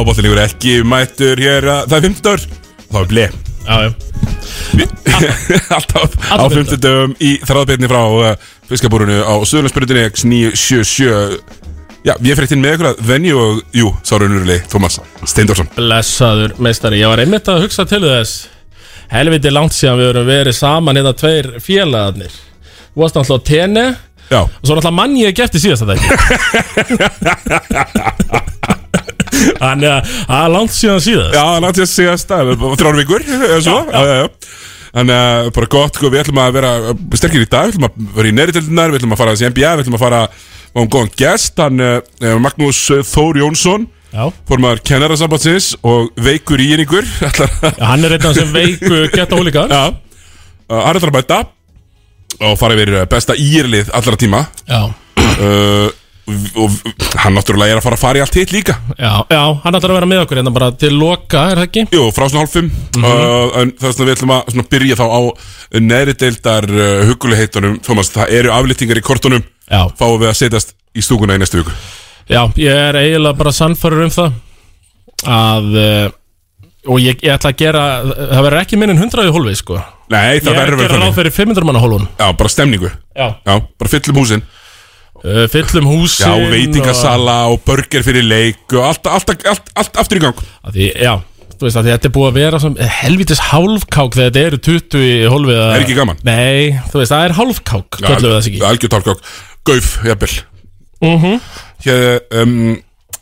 og bóttilíkur ekki mættur hér að- Það er 50 dagur. Og það er ble Já, já. Alltaf á Alltaf 50 dögum í þráðbyrni frá uh, fiskabúrunu á Suðurlandsbyrjunni X977 Já, ég fyrir inn með ykkur að venju og, jú, sá raunurulegi, Tómas Steindorsson Blessaður meistari, ég var einmitt að hugsa til þess. Helviti langt síðan við erum verið saman hérna tveir félagarnir. Þú varst náttúrulega á tenni Já, Og svo náttúrulega mann ég gefti síðast að Þannig að það er langt síðan síðast. Já, langt segja stað Þrjár vikur, Þannig að bara gott, sko, við ætlum að vera sterkir í dag, við ætlum að vera í neðritildunar, við ætlum að fara að NBA, við ætlum að fara á um góðan gest, hann uh, Magnús Þór Jónsson, Já, formaður kennarasambandsins og veikur að Já, hann er af sem veiku geta ólíka Já, uh, hann ætlar að mæta og fara yfir uh, besta írlið allra tíma. Já, uh, og, hann náttúrulega er að fara að fara í allt hitt líka. Já, já, hann ætlar að vera með okkur hérna bara til loka, er það ekki? Jú, frá svona hálf fimm. Uh, en það er svona við ætlum að svona byrja þá á neðri deildar uh, huguliheitunum Thomas, það eru aflýtingar í kortunum. Já, fáum við að setjast í stúkuna í næstu viku? Já, ég er eiginlega bara sannfærður um það að uh, og ég, ég ætla að gera það verður ekki minn en 100 í hólfið sko. Nei, Ég það er að verður vel gera ráð þannig. fyrir 500 manna hólun Já, bara stemningu. Já, Já, bara fyllum húsin uh, fyllum húsin Já, veitingasala og burger fyrir leik og allt, allt, allt, allt, aftur í gang. Og, því, Já, þú veist að þetta er búið að vera sem, helvitis hálfkák þegar þetta eru 20 í hólfið Er ekki gaman? Nei, þú veist, það er hálfkák Kallum við það ekki. Algjör tálkák Gauf, jafnvel. Mhm. Hér, um,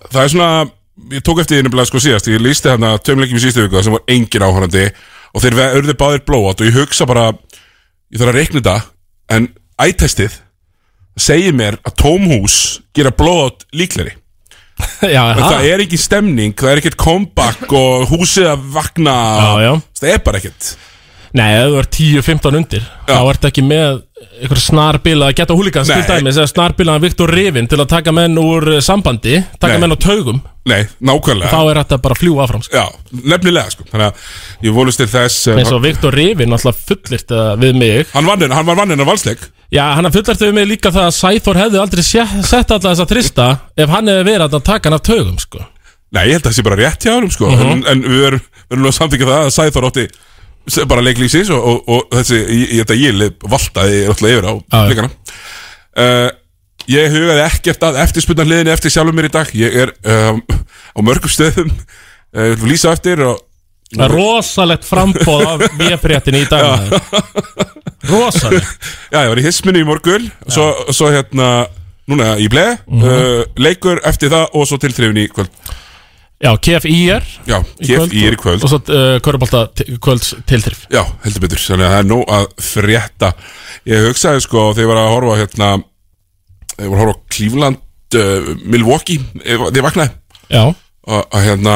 Það er svona Ég tók eftir því nefnilega sko síðast. Ég lísti hérna tveimleikjum í síðustu viku sem var engin áhörandi Og þeir örðu báðir blóat Og ég hugsa bara Ég þarf að reikna þetta En ættestið segir mér að tómhús gera blóat líkleri Já, það er ekki stemning, það er ekkert comeback og húsið að vakna. Já, já. Það er bara ekkert. Nei, ef þú ert 10-15 undir þá ertu ekki með einhver snarbila að geta húlíkans til dæmis eða snarbilaðan Viktor Rivin til að taka menn úr eh, sambandi taka Nei. menn á taugum. Nei, nákvæmlega. Þá er þetta bara að fljúa áfram sko. Já, nefnilega sko. Þannig að ég volust til þess eh, eins og Viktor Rivin alltaf fullirt við mig. Hann var vann en að valsleik Já, hann fullirt við mig líka það að Sæþór hefði aldrei sett alla þessa trista ef hann hefði verið að taka hann af taugum sko. Nei, ég held að það sé bara rétt hjá hann sko Mhm. en, en við erum, við erum nú að samþykja það að Sæþór átti s- bara leiklýsins og, og, og þessi, ég, ég, þetta ég valtaði alltaf yfir á Já. leikana uh, Ég hugaði ekkert að eftirspunna hliðinni eftir sjálfum mér í dag Ég er um, á mörgum stöðum uh, lýsa eftir og rosalegt frambóð af VF-réttin í dag. Rosalegt. Já, ég var í hisminu í morgun svo, svo hérna, núna í ble Mhm. uh, Leikur eftir það og svo tilþrifin í kvöld. Já, KFÍR Já, kef í kvöld. Og svo uh, Körbólta kvölds tilþrif. Já, heldur betur, þannig að það er nóg að frétta. Ég hugsaði sko þegar ég var að horfa hérna Þegar ég var að horfa á Cleveland uh, Milwaukee, eh, þegar ég vaknaði. Já, að hérna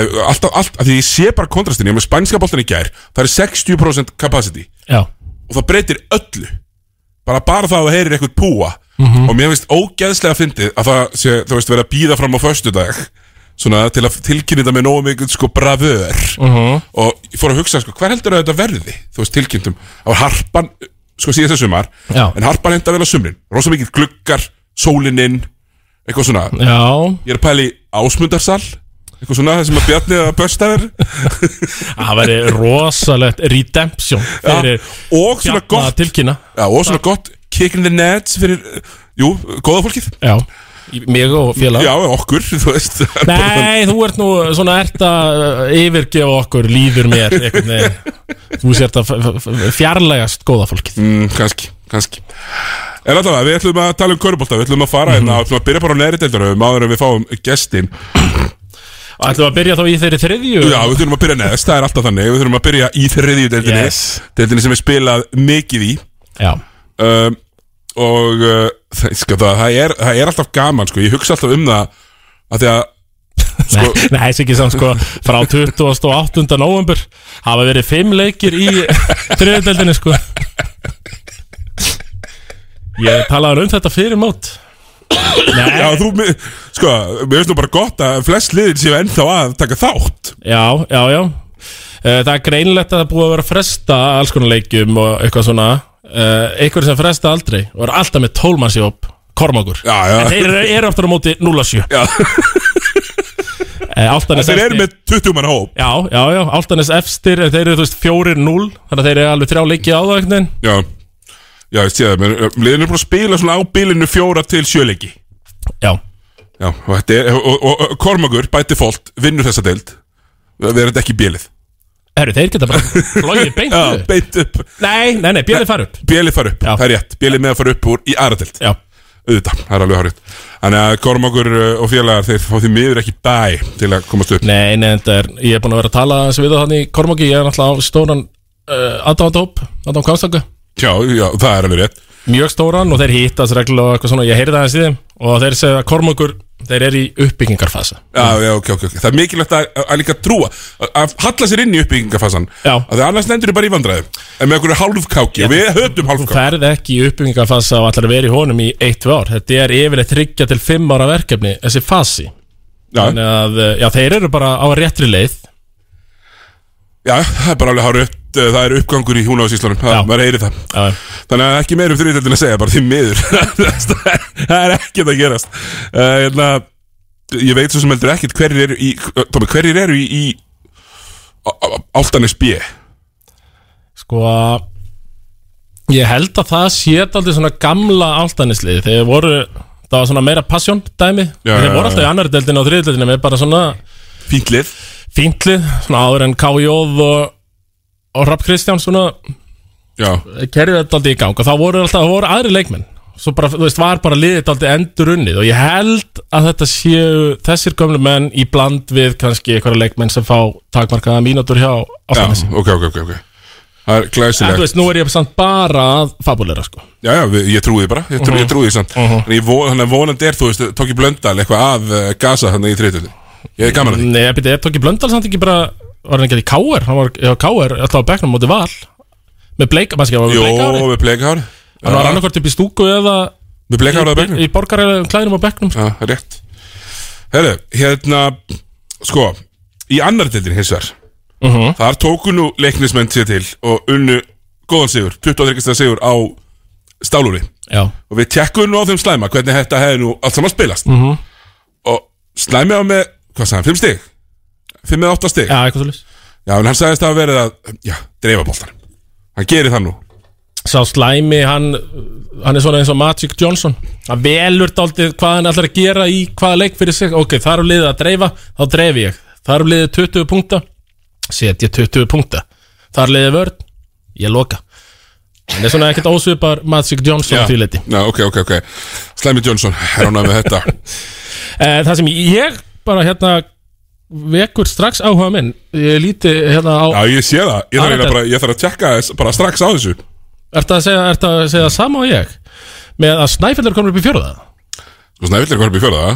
alltaf, allt, að því ég sé bara kontrastin ég er með spænska boltan í gær, það er 60% capacity. Já, og það breytir öllu. Bara bara það að það heyrir eitthvað púa. Mhm. og mér finnst ógeðslega fyndið að það sé, þú veist, vera að býða fram á föstudag svona til að tilkynna þetta með nógu mikið sko bravör. Mhm. og ég fór að hugsa sko, hver heldur að þetta verði þú veist, tilkynntum, á harpan sko síðast að sumar, Já. en harpan enda vel að sumrin, rosa mikið gluggar sólinn inn, eitthvað svona. Já. Ég er að pæla í ásmundarsal eitthvað svona, það sem að bjarni að börstaður Það væri rosalegt redemption fyrir og svona gott tilkynna já, og svona gott kick in the nets fyrir, jú, góða fólkið. Já, í- mig og félag Já, okkur, þú veist. Nei, þú ert nú svona ert að uh, yfirgefa okkur líður mér. Þú sért að fjarlægast góða fólkið. Mm, Kanski, kanski En allavega, við ætlum að tala um körbólta Við ætlum að fara hérna, við ætlum að byrja bara á neðri deildarum Áður en við fáum gestin ætlum að byrja þá í þeirri þriðju? Já, við þurfum að byrja neðst, það er alltaf þannig. Við þurfum að byrja í þriðju deildinni. Yes. Deildinni sem við spilað mikið í. Já, um, Og uh, það, sko, það, það, er, það er alltaf gaman, sko. Ég hugsa alltaf um það að Því að Nei, nei, þessi ekki samt sko. Frá 28. november hafa verið fimm leikir í þriðudeldinni sko. Ég talaði um þetta fyrir mót. Já, Nei, þú, mi- sko, finnst nú bara gott að flest liðin séu ennþá að taka þátt. Já, já, já. Eh, Það er greinlegt að það búið að vera að fresta alls konar leikjum og eitthvað svona. Eh, Einhverjum sem fresta aldrei og er alltaf með tólmannsjóp Kormákur. Já, já. En þeir eru, aftur á móti 0-7 Já, Eh, Þeir eru með 20 manna hóp. Já, já, já, Áltanes efstir Þeir eru, þú veist, 4-0 Þannig að þeir eru alveg þrjá leiki á það Já, já, ég sé það Liðin er búin að spila svona á bilinu fjóra til sjöleiki Já, Já, og, er, og, og, og Kormagur, bæti fólt, vinnur þessa deild. Við erum ekki bílið herru, þeir geta bara Logið beint Já, beint upp. Nei, nei, nei, björði fara upp. Bílið fara upp, Já. það er rétt. Bílið með að fara upp úr í aðra deild. Auðvitað, það er alveg hárið Þannig að Kormagur uh, og félagar þeir fá því miður ekki bæ til að komast upp. Nei, nei, þetta er Ég er búin að vera að tala eins við þannig Kormáki. Ég er náttúrulega á stóran uh, Adáðahóp, Adáðum Kvástanga Já, já, það er alveg rétt. Mjög stóran og þeir hittast reglulega og eitthvað svona. Ég heyrði það eins í þeim Og þeir segja að Kormákur Þeir eru í uppbyggingarfasa. Já, já, ok, ok, ok. Það er mikilvægt að, að líka trúa að- Að halla sér inn í uppbyggingafasan Já. Að því annars lendur bara í vandræðum. En með okkur hálfkáki. Við höfum hálfkáki. Ferð ekki í uppbyggingarfasa og ætlar að vera í honum í 1-2 ár. Þetta er yfirleitt þryggja til 5 ára verkefni Þessi fasi. Já, Þannig að, já, þeir eru bara á réttri leið. Já, það er bara alveg hárið Það er uppgangur í húnáðsíslunum maður heyri það. Já, Þannig að ekki meir um þriðdeldin að segja Bara því miður. Það er ekkert að gerast. Uh, hérna, Ég veit svo sem heldur ekkert Hverjir eru í Tómi, hverjir eru í, í Áltanes B? Sko Ég held að það sétt aldrei svona gamla áltanisliði Þeir voru, það var svona meira passion dæmi. Já, Þeir voru alltaf í annar deildinu og þriðdeldinu með bara svona Fínt lið. fíntlið Svona áður en K.J. og, og Rapp Kristján svona Já, kerfið þetta aldrei í gang og þá voru alltaf, það voru aðri leikmenn. Svo bara, þú veist, var bara liðið aldrei endur unnið og ég held að þetta séu þessir gömlu menn í bland við kannski einhverja leikmenn sem fá takmarkaða mínútur hjá já, Áltanesi ok, ok, ok, ok. Það er en þú glæsilegt veist, nú er ég samt bara að fabulera sko. Já, já, ég trúi því bara, ég, trú, ég trúi því samt. Þannig ég von, þannig að vonandi er, þú veist, tók ég blöndal eitthvað að uh, gasa þannig í þriðtöldin Ég er gaman að því. Nei, ég byrja, er tók í Blöndal samt ekki bara var hann ekki í Káer, hann var já, Káer alltaf á bekknum móti val með bleika, maður skilja, var með Jó, bleika ári með hann var annarkvort upp í stúku eða Með bleikahári á í, bekknum í borgaræðum klæðinum á bekknum sko. Já, rétt Herru, hérna, sko Í annar deildin hins vegar Mhm. Þar tóku nú leiknismenn sér til Og unnu góðan sigur 23. sigur á stálúri Já, Og við tekkum nú á þeim slæma Hvernig þetta hefði nú allt saman spilast Mhm. -hmm. Og slæmi á með, hvað sagði hann, 5 stig 5 eða 8 stig. Já, eitthvað svolítið Já, en hann sagðist að verið að, já, dreifa boltan Hann gerir það nú. Sá slæmi, hann hann er svona eins og Magic Johnson. Hann velur dálítið hvað hann ætlar að gera í hvaða leik fyrir sig, ok, þar er liðið að dreifa þá dreifi ég, þar er liðið 20 punkta. Set ég 20 punkta. Þar er liðið vörn, ég loka. Hann er svona ekkert ósvipar Magic Johnson því leiti já ok, ok, ok. Slæmi Johnson, er hann með þetta? Eh, Það sem ég bara hérna vekur strax áhuga minn. Ég líti hérna á Já, ég sé það, ég þarf, eiginlega bara, ég þarf að tjekka þess bara strax á þessu. Ertu að segja, ertu að segja sama og ég? Með að Snæfell er komin upp í fjórða? Sko, Snævill er hvað upp í fjörða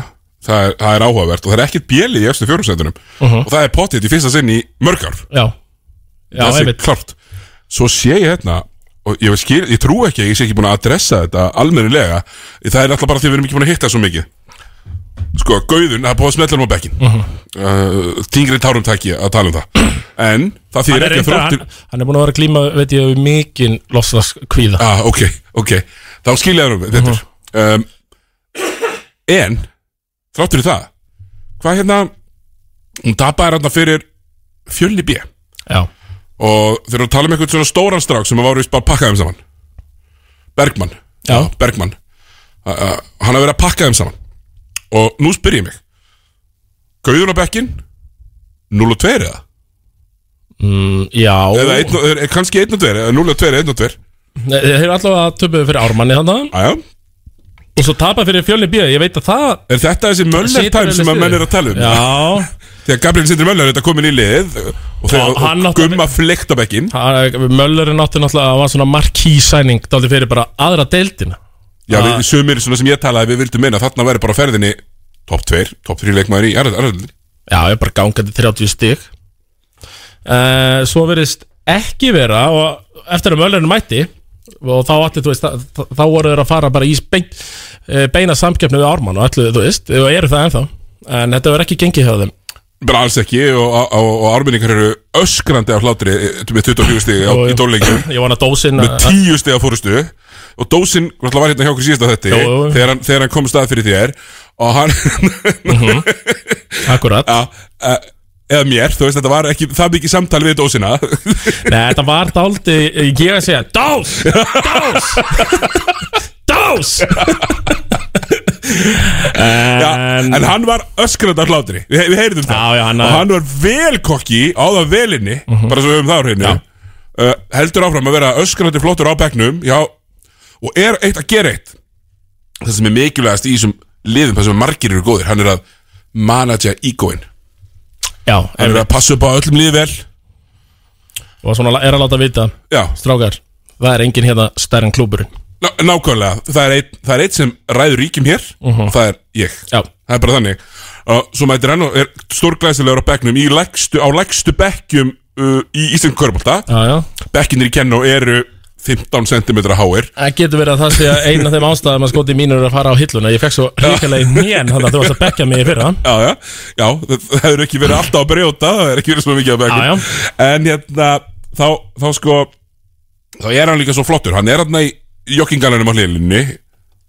það er, það er áhugavert og það er ekkert bjelið í eftir fjórumsendunum og það er pottitt í fyrsta sinn í mörg ár. Já, já, það sé einmitt. klart Svo sé ég hérna og ég, skil, ég trú ekki að ég sé ekki búin að adressa þetta almennilega. Það er alltaf bara því við erum ekki búin að hitta svo mikið Sko, Gauðun, það er búið að smetla um á bekkin uh -huh. Þingri tárum tæki að tala um það. En það hann er, ekki að þróttur hann, hann er búin að vera að glíma, veit ég, við mikinn losslas kvíða Ah, ok, ok. Þá skilja það nú betur. Um, En Þráttur í það. Hvað hérna Hún tapaði hérna fyrir Fjölni B. Já, Og þeir eru að tala um eitthvað svona stóran strák Sem að varu vist bara að pakka þeim saman. Bergmann. Já. Bergmann. Uh, uh, Hann har verið að pakka þeim saman Og nú spyr ég mig Gauður á bekkin 0 og 2 eða mm, já. Eða einn og- er, kannski 1 og 2 eða 0 og 2 1 og 2 Nei, Þeir eru allavega töpuðu fyrir ármanni þannig Æja og svo tapa fyrir fjölni bíða, ég veit að það Er þetta þessi situr time sem að alveg menn er að tala um? Já, Þegar Gabriel Sindri Möller er þetta komin í lið og þegar Og hann náttúrulega- gumma fleikt á bekkin hann- Möller er náttúrulega að var svona markísæning dálítið fyrir bara aðra deildina Já, Ah. við, sumir svona sem ég talaði við vildum minna þarna væri bara ferðinni top 2, top 3 leikmaður í aðröldinni Já, ég er bara gangandi 30 stig. Uh, Svo verðist ekki vera og eftir að Möllerinn mætti og þá allir, þú veist, þá, þá voru þeir að fara bara í bein, eh, beina samkeppni við Ármann og allir, þú veist, og eru það ennþá. En þetta verður ekki gengið hjá þeim. Bara alls ekki og, og, og árminningar eru öskrandi af hlátri eh, með 24 stigi á, Jú, jú. í dóleikjum Ég vona dósin með 10 stigi á fórustu og dósin náttúrulega var hérna hjá okkur síðast á þetta Jú, jú. þegar, hann- þegar hann kom stað fyrir þér. Og hann Akkurat. Já, uh, eða mér, þú veist, þetta var ekki það mikið samtali við dósina. Nei, þetta var dáldi Ég að segja Dós! Dós! Dós! já, en, en hann var öskrandi af hlátri. Við, við heyrðum það. Já, já, hann- og hann var vel kokki á það velinni bara svo við höfum það á hreinu. Uh, heldur áfram að vera öskrandi flottur á bekknum já, og er eitt að gera eitt. Það sem er mikilvægast í þessum liðum það sem margir eru góðir, hann er að managja Já, hann er að passa upp á öllum liði vel. Og svona er að láta vita. Já, Strákar, það er engin hérna stærn klúburinn ná, nákvæmlega. Það er, eitt, það er eitt sem ræður ríkjum hér. Og það er ég. Já, Það er bara þannig. Og Svo mætir hann og er stórglæsilegur á bekknum í lægstu, á lægstu bekkjum uh, í Ísland Körbólta já, já. Bekkinir í kennu eru 15 cm háir. Það getur verið að það sé að eina af þeim ástæðum að skoti mínur er að fara á hilluna. Ég fekk svo ríkilega í nén þannig að þú varst að bekka mig í fyrra. Já, já, já, það hefur ekki verið alltaf að brjóta Það hefur ekki verið svo mikið á bekkum Já, já. En hérna, þá, þá sko Þá er hann líka svo flottur. Hann er hann í joggingalanum á hliðlinni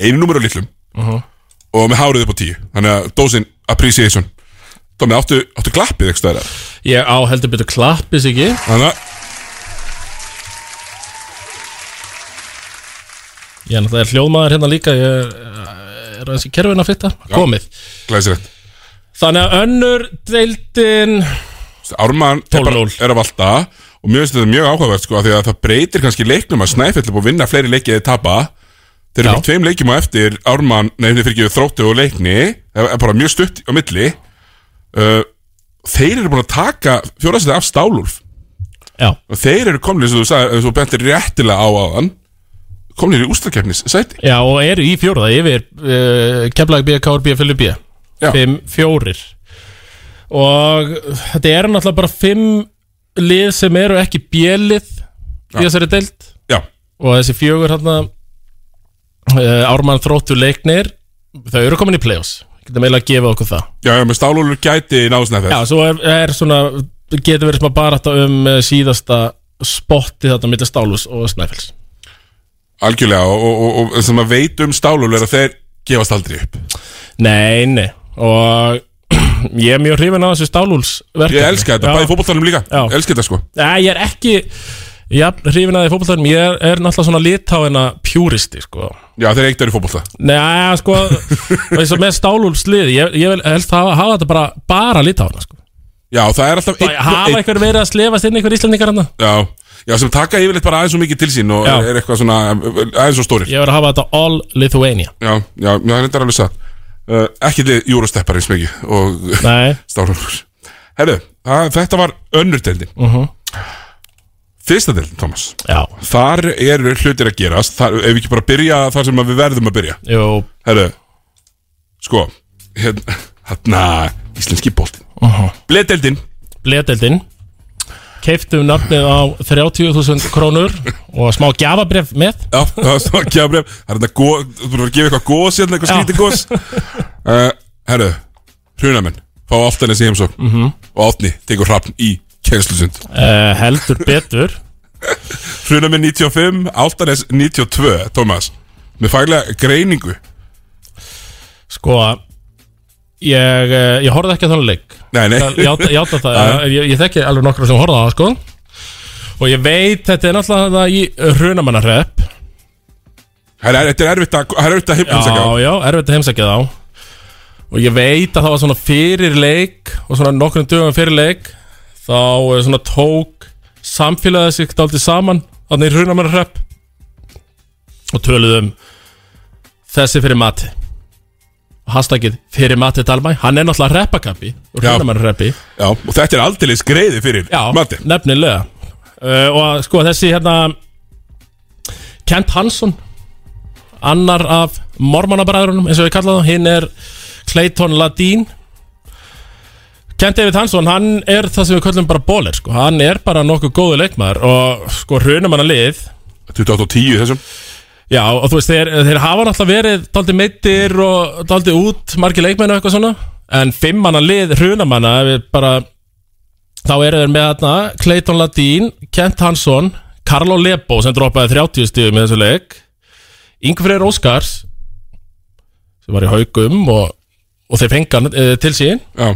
Einu númer á litlum Og með hárið upp á tíu. Þannig að dósin appreciation. Tómi, áttu, áttu glappið ekki Ég er náttúrulega hljóðmaður hérna líka Ég er aðeins í kerfin að fitta Komið. Glæsilegt. Þannig að önnur deildin Ármann 12-0. er að valda og mjög mjög áhugavert sko, því að það breytir kannski leiknum að Snæfell að vinna fleiri leikið eða tapa. Þeir eru bara tveim leikjum á eftir Ármann, nei þeir fyrir ekki þróttu og leikni það er bara mjög stutt á milli. Uh, þeir eru búin að taka fjórastæði af Stálulf Já, og þeir eru komnir, eins og þú sagði, eins og þú bentir réttilega á aðan komnir í ústakefnis sæti? Já og eru í fjóraða yfir uh, Keflag B, Fylgur B Já. Fimm, fjórir. Og þetta eru náttúrulega bara fimm lið sem eru ekki bjelið í þessari deild. Já, og þessi fjögur hérna uh, Ármann þróttu leiknir þau eru komin í play-offs. Getum eiginlega að gefa okkur það. Já, já með Stálulf gæti náðu Snæfell Já, svo er, er svona getur verið smá barata um uh, síðasta spotti þetta millir Stálus og Snæfells algjörlega og, og, og, sem að veit um Stálulf er að þeir gefast aldrei upp. Nei, nei og ég er mjög hrifin á þessu Stálúls Ég elska þetta, bæði fótbolltanum líka. Já. Elska þetta sko. Nei, ég er ekki Já, hrifin að því fótboltanum. Ég er, er náttúrulega svona litáina pjúristi, sko. Já, þeir eitt eru fótbollta Nei, sko eins og með Stálúls lið Ég, ég vil helst hafa, hafa þetta bara, bara litáina, sko. Já, það er alltaf Hafa ein, einhver verið að slefast inn einhver íslendingar hann Já, já, sem taka yfirleitt bara aðeins svo mikið til sín Og Já. er eitthvað svona aðeins svo stórir. Ég verið að hafa þetta all Lithuania. Já, já, já, það er þetta alveg satt. Uh, Ekki þið Eurosteppar eins mikið Og Nei, stálur Herru, það- þetta var önnur deildin. Mhm. Fyrsta deildin, Thomas. Já, Þar eru hlutir að gerast. Þar, Ef við ekki bara byrja þar sem að við verðum að byrja. Jú. Herru, sko Hérna, hérna Íslenski boltinn. Uh Mhm. -huh. Bledeldin Bledeldin Keiftum nafnið á 30.000 krónur Og smá gjafabref með Já, það var svona kjafbref Það er þetta gó, þú búin að gefa eitthvað gós hérna, eitthvað Já. skrítið gós uh, Herru, hrunamenn Fá Áltanes í heimsók Mhm. -hmm. Og Átni tekur hrafn í kennslusund uh, Heldur betur Hrunamenn 95, Áltanes 92 Tómas, með faglega greiningu Sko Ég, eh, ég horfði ekki að þannig leik. Nei, nei. Ég játa það. Ég, ég þekki alveg nokkra sem horfði á það sko. Og ég veit Þetta er náttúrulega það í hrunamannarrepp Þetta er erfitt að, er erfitt að heimsækja Já, já, erfitt að heimsækja þá. Og ég veit að það var svona fyrir leik Og svona nokkrum dögum fyrir leik Þá eh, svona tók Samfélagið sig dálítið saman Þannig í hrunamannarrepp Og töluðum Þessi fyrir mati Hashtagið fyrir mati Dalmæ. Hann er náttúrulega reppakappi Og þetta er aldrei skreiði fyrir Já, Matti. nefnilega. Uh, Og sko þessi hérna Kent Hansson Annar af mormannabræðurunum eins og við kallaðum Hinn er Clayton Ladín Kent David Hansson Hann er það sem við kallum bara bólir sko. Hann er bara nokkuð góðu leikmaður Og sko hrunum hann að lið 28 og 10 þessum Já og þú veist þeir, þeir hafa náttúrulega verið Daldi meittir og daldi út Margir leikmenn og eitthvað svona. En fimm manna lið hrunamanna bara Þá eru þeir með þarna Clayton Ladín, Kent Hansson Carlo Lebo sem droppaði 30 stíðum með þessu leik Ingfreyr Óskars sem var í haugum og og þeir fengi hann uh, til sín. Já,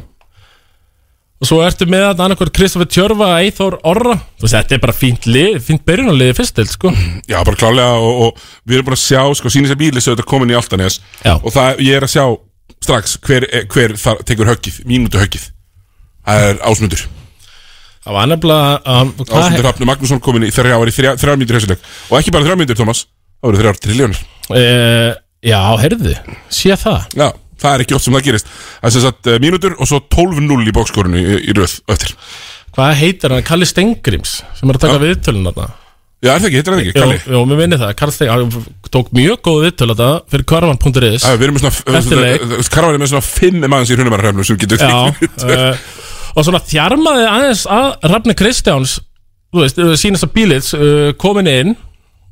og svo ertu með að annarkvært Kristoffer Tjörfa Eithor Orra. Þú veist, þetta er bara fínt, lið, fínt byrjunarliði fyrst til sko. já bara klálega og, og við erum búin að sjá, sko, sínis að bílis auðvitað komin í Altanes Já. og það, ég er að sjá strax hver, hver þar tekur höggið, mínútu höggið. Það er ásmundur. Það var nefnilega um, Ásmundur Hafnur Magnússon komin í þrjá ári þrjá, þrjá mínútur hessuleik og ekki bara þrjá mínútur, Thomas. Það voru þrjár triljónir uh, já, heyrðu, sé það. Já, það er ekki oft sem það gerist. Það er sem sagt uh, mínútur og svo 12-0 í bókskorinu í, í röð eftir. Hvað heitir hann, Kalli Stengrims sem er að taka Já. viðtölun þarna. Já, er það ekki, heitir það ekki, Kalli? jú, mér minni það, Stein hann tók mjög góð viðtöl þetta fyrir karvan.is Já, við erum með svona. Karvan er með svona fimm manns í hrunumærarhefnum sem getur Já, uh, og svona þjarmaði aðeins að Rafni Kristjáns þú veist, uh, sínast að bílits uh, komin inn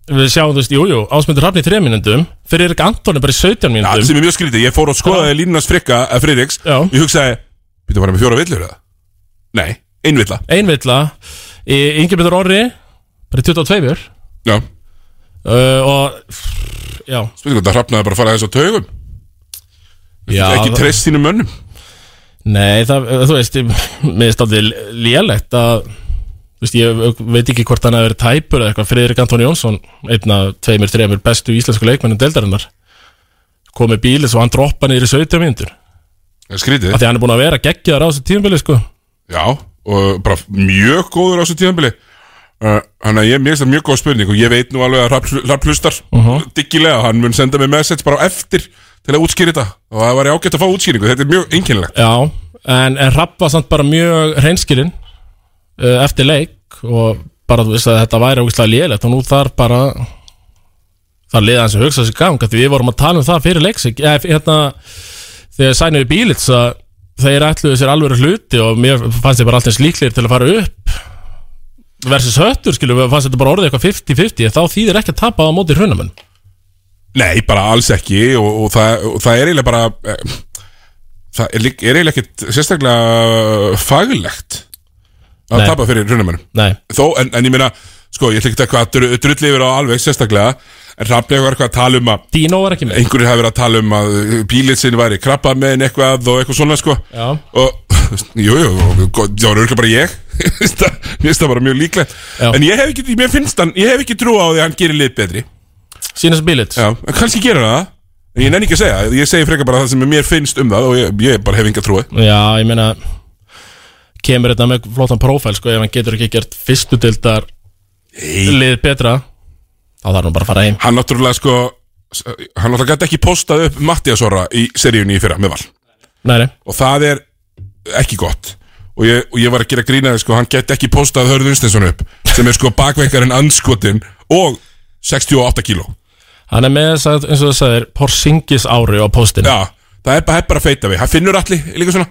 við sjáum, þú veist, jú, jú, ásmundur Rafni í 3 mínúndum fyrir Erik Antoni bara í 17 Já, mínúndum sem er mjög skrítið, ég fór og skoðaði línunars frikka að Friðriks Já. Ég hugsaði, býttu að fara með fjóra villur eða? Nei, ein villa. Einvilla Ingeberður Orri bara í 22 uh, Já, og já, hvað það hrafnaði bara að fara þess á taugum. Já Ekki treyst sínum mönnum. Nei, það, þú veist, mér finnst aldrei lélegt að þú veist, ég veit ekki hvort hann hefur tæpur eða eitthvað, Friðrik Antoni Jónsson einn af tveimur, þreimur bestu íslensku leikmennum deildarinnar komið bílis og hann droppa niður í 17 mínútur. Það er Skrítið. Af því hann er búin að vera geggjaður á þessu tímabili sko. Já, og bara mjög góður á þessu tíðanbili uh, ég mér finnst það mjög góð spurning og ég veit nú alveg að Hrafn hlustar diggilega, hann mun senda mig message bara eftir til að útskýra þetta. Og það var ágætt að fá útskýringu, þetta er mjög einkennilegt eftir leik og bara þú veist að þetta væri ógæslega lélegt og nú þarf bara það liða hans að hugsa sig gang því við vorum að tala um það fyrir leiksik ja, hérna, þegar sæniði bílits að þeir ætluðu sér alveg hluti og mér fannst ég bara alltaf líklegir til að fara upp versus höttur við fannst þetta bara orðið eitthvað 50-50 þá þýðir ekki að tapa á móti hrunamenn Nei, bara alls ekki og, og, það, og það er eiginlega bara eh, það er, eiginlega ekkit sérstaklega faglegt að tapa fyrir hrunumennum en, en ég meina, sko, ég ekki eitthvað að drulli yfir á alveg sérstaklega en Hrafnlega var eitthvað að tala um að einhverju hafi verið að tala um að bílitsin væri krabba með eitthvað og eitthvað svona sko. Já. og jú, jú, og- og- það var örgulega bara ég. Mér finnst það- bara mjög líklegt. Já. en ég hef ekki, mér finnst hann, ég hef ekki trú á því að hann gerir lið betri. Já, en kannski gerir hann það. En ég nenni ekki að segja, ég segi frekar bara það sem mér finnst um það og ég, ég bara hef enga trúi Já, ég meina kemur þetta með flottan prófæl sko, ef hann getur ekki gert fyrstu dildar hey. lið betra þá þarf hann bara að fara heim. Hann náttúrulega sko hann náttúrulega gæti ekki postað upp Mattiasora í seríunni í fyrra með val. Nei, nei, og það er ekki gott. Og ég, og ég var að gera grínaði sko, hann get ekki postað Hörður Unstensson upp sem er sko bakveikarinn anskotin og 68 kíló. Hann er með þess að, eins og það sagðir Porzingis ári á postinu já, það er bara, bara feita við. Hann finnur allir líka svona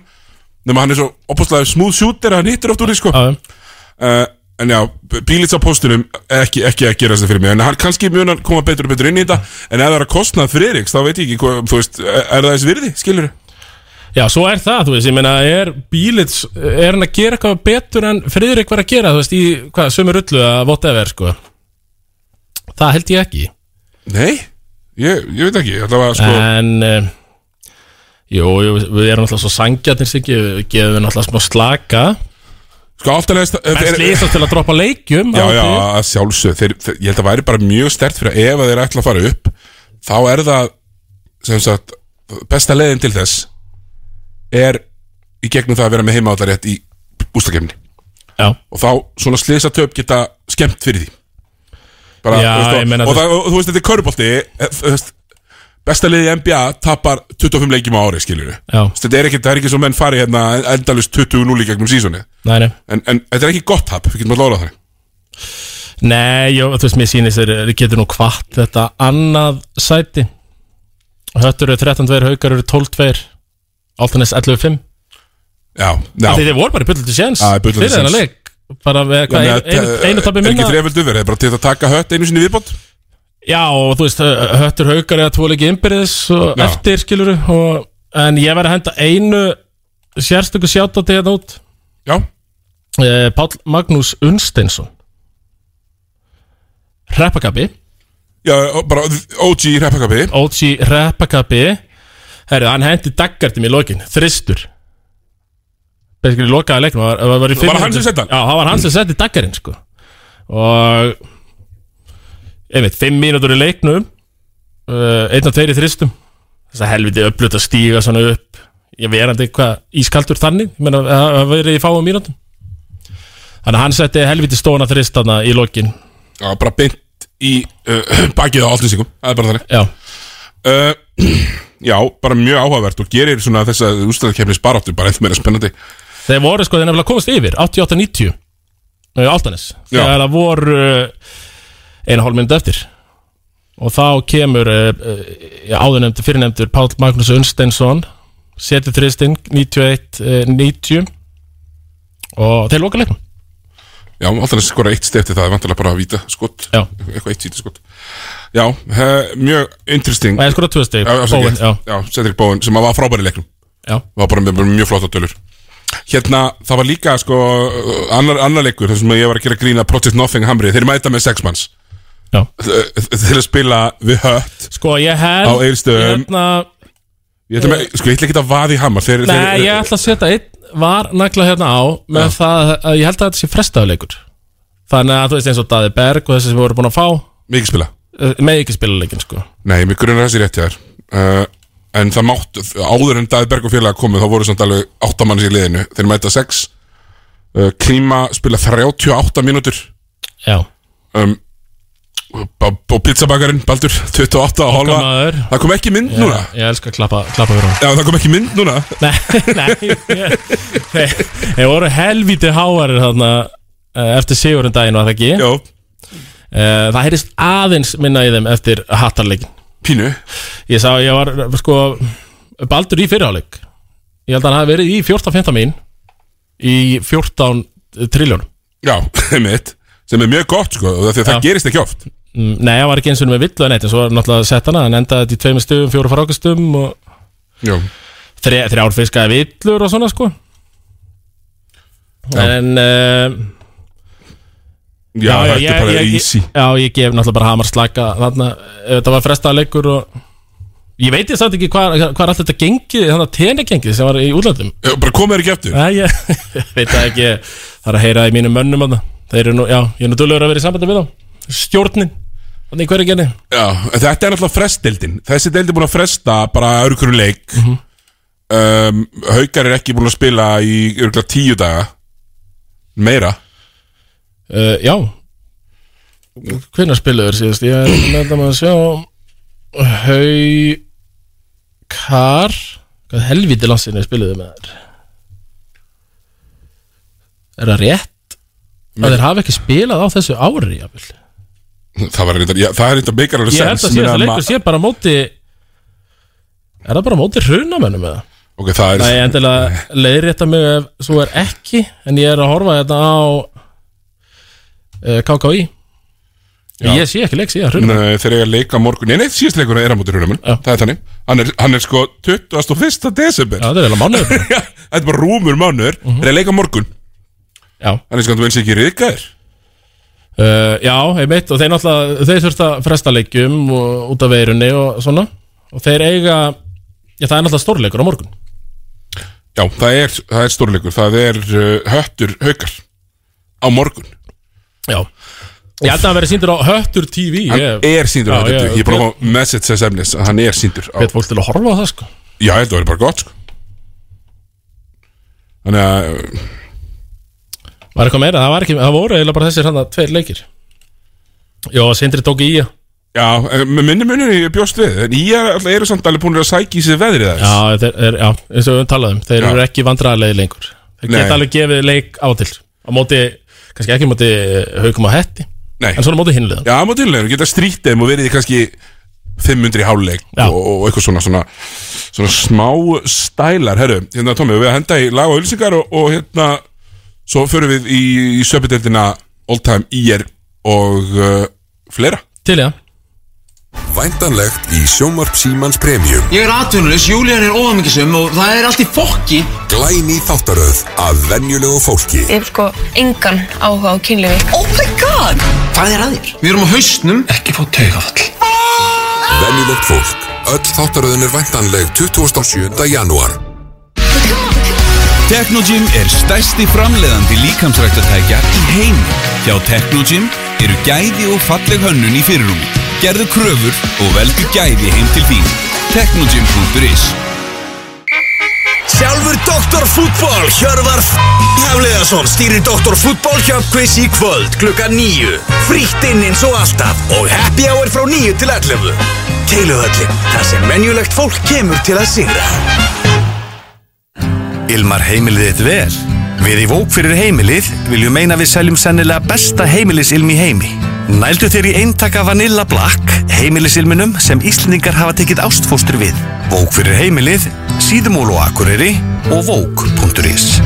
nema hann er svo opastlega smooth shooter að hann hittir oft úr því sko. Uh, en já, bílits á postunum ekki, ekki að gera þetta fyrir mig. En hann kannski mun að koma betur og betur inn í þetta en ef það er að kostnað Friðriks þá veit ég ekki hvað, þú veist, er það þess virði, skilur já, svo er það, þú veist, ég meina er bílits, er hann að gera eitthvað betur en Friðrik var að gera, þú veist, í hvað, sömur ullu að whatever, sko? Það held ég ekki. Nei, ég, ég veit ekki var sko. En uh, jú, við erum alltaf svo sangjarnir sig, við gefum alltaf smá slaka. Sko neðast en slýsast til að droppa leikjum Já, já, sjálfsög þeir, þeir, Ég held að væri bara mjög stert fyrir að ef þeir ætla að fara upp Þá er það sem sagt Besta leiðin til þess Er í gegnum það að vera með heimaállarétt í úslakefni já. Og þá svona slisa töp geta skemmt fyrir því. Bara, Já, veist, og, og, það- og, þú veist, þetta er körubolti eh, Besta leiði í NBA tapar 25 leikjum á ári, skiljur Já. Þetta er ekki, það er ekki svo menn fari hérna endalust 20-0 í gegnum sísoni Nei, nei. en, en þetta er ekki gott tap, við getum að lóra þannig. Nei, jó, þú veist, mér sýnist þeir getur nú kvart þetta annað sæti. Höttur eru 13-2, haukar eru 12-2 Altanes 11-5 Já, já. Þeir voru bara í bullandi séns. Já, Fyrir þennan leik. Bara Þannig einu, að, einu, eh, einu tappi Er ekki minna? þreföldu verið, það er bara til að taka hött einu sinni viðbót Já, og þú veist, höttur haukar eða tvo leiki innbyrðis og Já. eftir, skiluru og, En ég verði að henda einu sérstöku sjátt á þetta út. Já, eh, Páll Magnús Unsteinsson Reppakabi já, bara OG reppakapi OG Reppakabi Herru, hann hendi daggartum í lokin Þristur. Basically lokaði leiknum var, var, var, Var hann sem setti hann? Já, það var hann sem setti daggarinn sko. Og Einmitt, fimm mínútur í leiknum uh, Einn og tveir í þristum. Þess að helviti upplut að stíga svona upp. Ég verandi hvað ískaldur þannig Ég meina, það verið í fáum mínútum. Þannig að hann setti helviti stóna þrist þarna í lokin. Já, bara beint í uh, bakið á alltinsingum Það er bara þannig. Já, uh, Já, bara mjög áhugavert og gerir svona þessa ústæðakefnis baráttu bara eitthvað meira spennandi. Þeir voru sko, þeir nefnilega komast yfir 88-90 uh, Altanis Já. Þegar það voru uh, eina hálf minúti eftir. Og þá kemur uh, uh, áðurnemndur, fyrirnemndur Páll Magnús Unsteinsson Setur þristinn 91-90 Og þeir loka leiknum. Já, alltaf skora eitt stefti það er vantilega bara að víta skott Já. Eitthvað eitt víta skott Já, he, mjög interesting. Og ég skora tvö Já, Bowen, Bowen, já, já, Cedric Bowen sem var frábæri leiknum. Já, var bara með mjög flotta tölur. Hérna, það var líka sko annar, annar leikur, þar sem ég var að gera grína Project Nothing Hamri, þeir mæta með sex manns til að spila við hött Sko ég held Á Egilsstöðum. hérna, Ég ætla, með, sko, ég ætla ekki að vaði í hamar þeir, Nei, þeir, ég ætla að setja einn Var nagla hérna á Með það að ég held að þetta sé frestaðuleikur Þannig að þú veist eins og Daði Berg Og þessi sem við vorum búin að fá Mikið spila. Uh, Með ekki spila leikin sko. Nei, mér grunar þessi rétt hjá þér. Uh, En það mátt, áður en Daði Berg og félaga komið Þá voru samt alveg 8 manns í liðinu. Þeir mæta 6 uh, Klíma spila 38 mínútur. Já. Um, pizzabakarinn Baldur 28 og hálfa maður. Það kom ekki mynd núna. Ég elska að klappa, klappa fyrir hann Já, það kom ekki mynd núna. Nei, nei ég- Þeir voru helvíti háarir þarna uh, Eftir sigurinn daginn var það ekki? Já, uh, Það heyrist aðeins minna í þeim Eftir hattarleikin pínu. Ég sá, ég var sko Baldur í fyrirháleik Ég held að hann hafi verið í 14-15 mín Í 14 triljónum. Já, einmitt. Sem er mjög gott, sko og Það, það gerist ekki oft Nei, hann var ekki eins og með villu en eitt En svo var náttúrulega sett hana Hann endaði þetta í tveimur stöðum, fjóru frákastum Og Já, þrjá, þrjár fiskaði villur og svona sko. Já. En uh, já, þetta ég, er bara ég, easy. Já, ég gef náttúrulega bara hamar slaka Þarna, þetta var frestaða leikur og Ég veit ég samt ekki hvað hva er allt þetta gengið Þannig að tenegengið sem var í útlöndum. Já, Bara komið þér ekki eftir Nei, ég veit það ekki. Það er að heyra í mínum mönnum þarna. Þeir eru nú, já, ég er nú dölur að vera í sambandi við þá. Stjórnin, þannig í hverju genni Já, þetta er náttúrulega frestdeildin. Þessi deild er búin að fresta bara hverju leik. Um, Haukar er ekki búin að spila í örgulega tíu daga. Meira. Uh, Já. Hvenær spiluður síðast? Ég er með maður að sjá. Haukar. Hvað helvíti lansinni spiluðu með þér Er það rétt? Að þeir hafa ekki spilað á þessu ári jafnvel. Það var reyndar, já, það er reyndar alveg Ég held að síðasta leikur sé bara móti Er það bara móti hrunamennum eða? Ok, það er Nei, endilega leiðrétta mig ef svo er ekki En ég er að horfa þetta á uh, KKÍ Já. Ég sé ekki leik síðan hrunamenn Nei, þeir eiga að leika morgun. Nei, nei, síðast leikur er á móti hrunumun Já. Það er þannig. Hann er, hann er sko 21. desember. Já, það er alveg mánuður. Já, Þetta er bara rúmur mánuður. Mhm. Eiga að leika morgun. Já, Hann er sko, þú eins ekki riðgæður uh, já, einmitt Og þeir náttúrulega, þeir þurft að fresta leikjum og, Út af veirunni og svona. Og þeir eiga Já, það er náttúrulega stórleikur á morgun. Já, það er, það er stórleikur. Það er uh, höttur haukar Á morgun. Já. Ég held að hann verið síndur á Höttur TV Hann Ég er síndur á þetta ég- Ég bara að fá message þess efnis að Hann er síndur á veit fólk til að horfa á það sko. Já, þetta verður bara gott sko. Þannig að Var eitthvað meira, það var ekki, það voru eiginlega bara þessir hann tveir leikir. Jó, Sindri tók í að Já, eh, minni munir ég bjóst við En ég er alltaf eru samt alveg búin að sækja í sig veðrið þess Já, þeir, er, já, eins og við höfum talað um Þeir Já. eru ekki vandræðalegi lengur. Þeir Nei. geta alveg gefið leik á til Á móti, kannski ekki á móti Haukum á hetti, Nei, en svona á móti hinliðan já, má tillega Geta strýtt þeim og verið í kannski 500 í háluleik Já. og, og eitthvað svona, svona Svona smá stælar. Herru, hérna Tómi, við að henda í lag og ölsingar og, og hérna Svo förum við í, í söpideldina Old Time IR og uh, fleira Til já, Væntanlegt í sjómarp Símans Premium Ég er atvinnulegs, Júlían er óðamikisum og það er allt í fokki. Glæni þáttaröð af venjulegu fólki Ég hef sko engan áhuga á kynlífi Oh my god! Hvað er að þér? Við erum á hausnum. Ekki fá taugafall. Venjulegt fólk Öll þáttaröðin er væntanleg 27. janúar. Technogym er stærsti framleiðandi líkamsræktatækja í heimi. Hjá Technogym eru gæði og falleg hönnun í fyrirrúmi. Gerðu kröfur og veldu gæði heim til þín. Technogym.is Sjálfur Dr. Fútból, Hjörvar Hafleðarsson stýrir Dr. Fútból hjöpkviss í kvöld klukka nýju. Frítt inn eins og alltaf og happy hour frá nýju til 11. Keiluhöllin, þar sem menjulegt fólk kemur til að sigra. Ilmar heimilið þitt vel? Við í Vók fyrir heimilið viljum meina við seljum sennilega besta heimilisilm í heimi. Nældu þér í eintaka Vanilla Black, heimilisilminum sem Íslendingar hafa tekið ástfóstur við. Vók fyrir heimilið, síðumólu og akureyri og vók.is.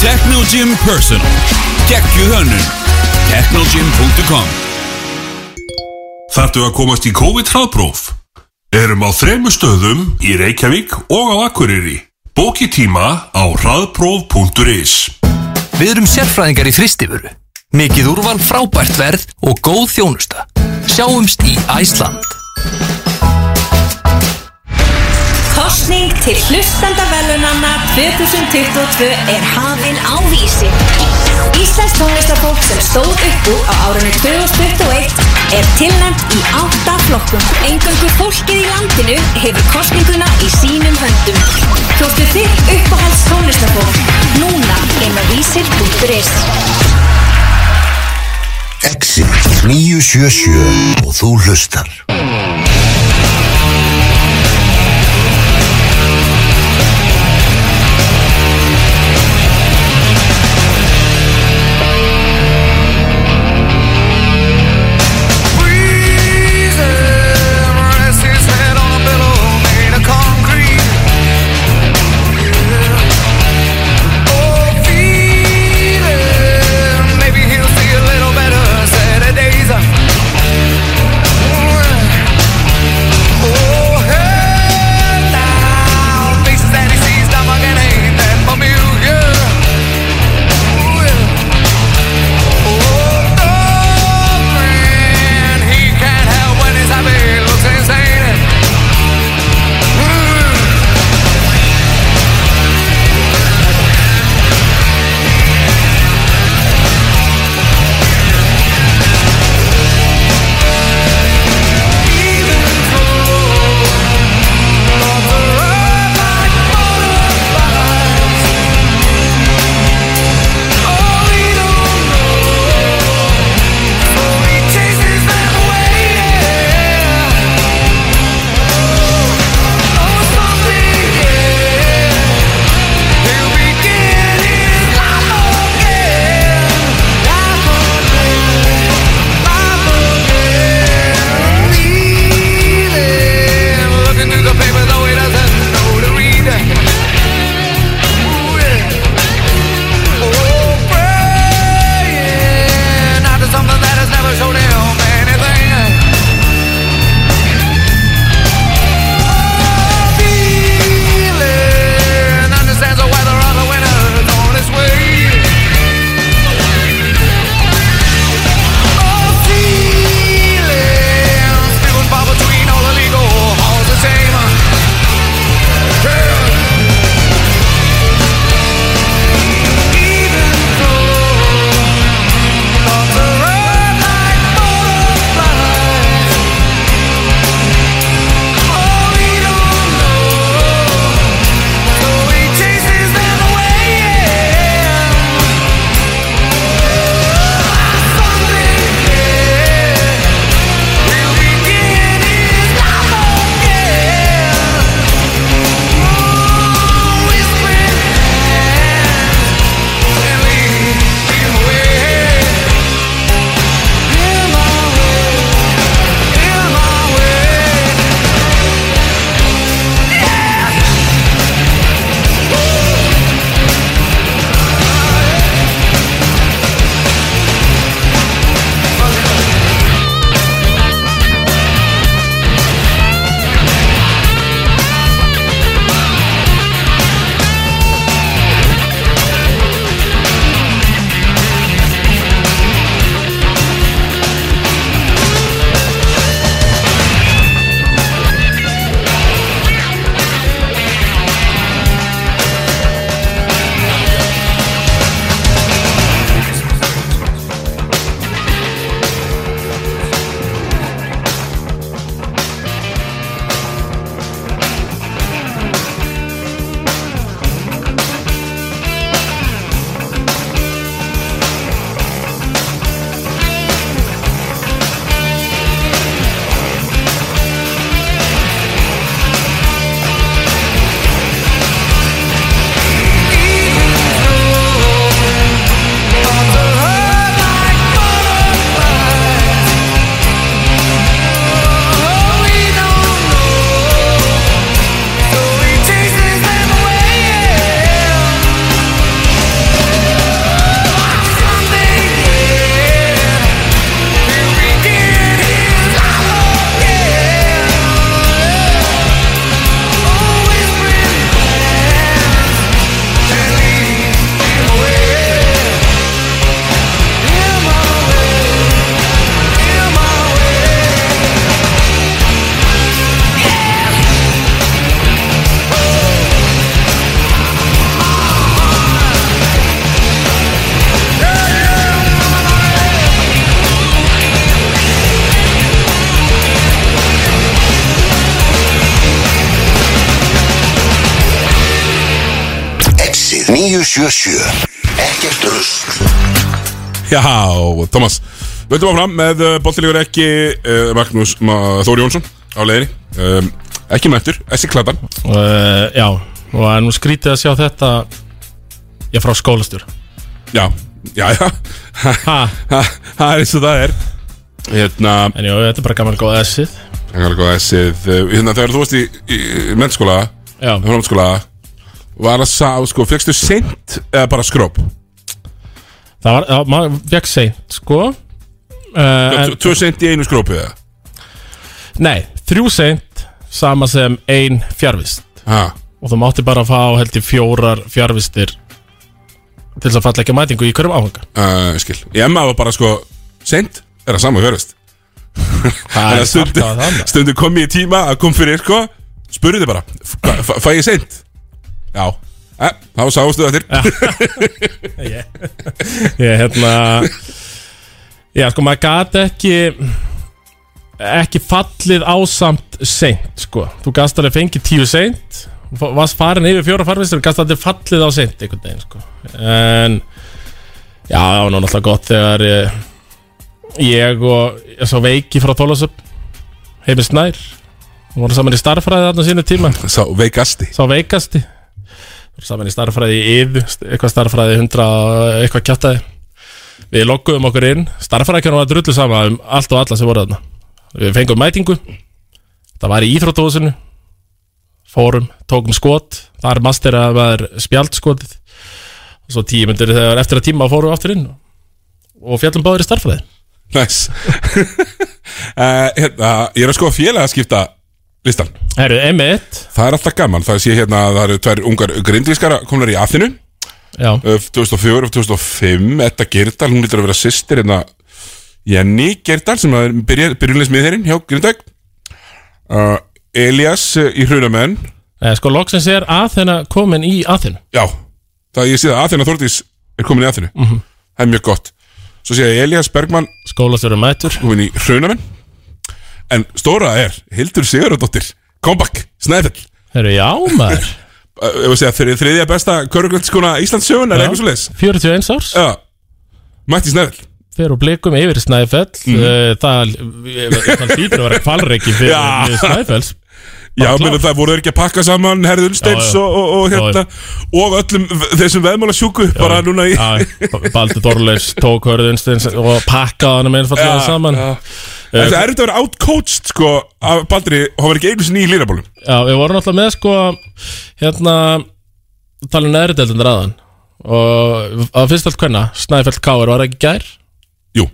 Technogym Personal Gekkjuð hönnun Technogym.com Þartu að komast í COVID-hraðpróf? Erum á þremur stöðum í Reykjavík og á Akureyri. Bóki tíma á hraðpróf.is Við erum sérfræðingar í fristifuru. Mikið úrval frábært verð og góð þjónusta. Sjáumst í Æsland. Kostning til hlustandavelunanna 2022 er hafin á vísi. Íslands tónlistafólk sem stóð upp úr á árunni 2021 er tilnæmt í átta flokkum. Engangu fólkið í landinu hefur kostninguna í sínum höndum. Kjóttu þitt uppáhalds tónlistafólk núna inn á vísir.is. Exit 977 og þú hlustar. Völdum áfram með uh, boltilíkur ekki uh, Magnús Ma Þóri Jónsson á leiðinni. Um, Ekki mættur, Essi Klatan uh, Já, og það er nú skrítið að sjá þetta Ég frá skólastjór Já, já, já. Það er eins og það er. Hérna En já, þetta er bara gaman góða essið. Gaman góða essið. Hérna þegar þú varst í, í, í mennskóla Já Framskóla Var það sá, sko, fegstu seint eða bara skróp? Það var, já, maður fekk seint, sko uh, en, Tvö seint í einu skrópi eða? Nei, þrjú seint Sama sem ein fjárvist Ha. Og þú mátti bara fá held í fjórar fjárvistir Til þess að falla ekki að mætingu í hverjum áhanga uh, Skil. Í Emma var bara sko Seint er það sama fjárvist Það er stundu, stundu kom ég í tíma að kom fyrir sko Spurðu þið bara "Hva- fæ- ég seint? Já. Eh, Þá sástu það til Ég, ég hérna Já, sko, maður gat ekki ekki fallið ásamt seint, sko. Þú gast alveg fengið tíu seint. Varst farin yfir fjóra farvistur gast alveg fallið á seint einhvern veginn, sko. En já, það var náttúrulega gott þegar ég, ég og ég svo veiki frá Þólasöp heimir Snær. Við vorum saman í starffræði þarna sínu tíma. Sá veikasti? Sá veikasti. Við vorum saman í starffræði í yðu eitthvað starffræði 100 og eitthvað kjátaði Við logguðum okkur inn. Starffræðikjörnum var drullu sama um allt og alla sem voru þarna. Við fengum mætingu. Það var í íþróttóðsinu Fórum, tókum skot. Það er master að það er spjaldskotið Og svo tíu myndir þegar eftir að tíma fórum við aftur inn Og fjallum báður í starffræði Næs uh, hérna, Ég er að skoða félag að skipta listan Herru, M1 Það er alltaf gaman. Það sé hérna að það eru tvær ungar grindvískara komnar í uh, 2004 og 2005 Etta Gerdal, hún lítur að vera sýstir hérna Jenny Gerdal sem er byrjunleismiðherinn hjá Grindavík uh, Elias uh, í Hrunamenn Nei, sko, loksins er Aþena komin í Aþenu Já, það ég sé að Aþena Þordís er komin í Aþenu Mhm. Það er mjög gott. Svo sé ég Elias Bergmann Skólastjóri mætur. Komin í Hrunamenn En stóra er Hildur Sigurðardóttir. Comeback, Snæfell. Herru, já maður Segja þrið, þriðja besta Köruglætskona Íslands er eitthvað svo leis 41 árs. Já, mætti Snæfell Fer og blikum yfir Snæfell mm. Það, það hlýtur að vera kvalreiki fyrir. Snæfells Já, menn klárt. það voru ekki að pakka saman Herðun Steins Já, já. og, og, og, Já, hérna, og öllum þessum veðmála sjúku bara núna í Já, Baldur Þorleifs tók hörðunstins og pakkaði hann með Já, saman. já. Eh, Það er þetta að vera outcoached sko af Baldri. Hann var ekki einu sinni í línabólum Já, við vorum alltaf með sko hérna tala neðri deildin ræðan. Og að fyrst allt hvenna Snæfell Káir var ekki gær? Jú.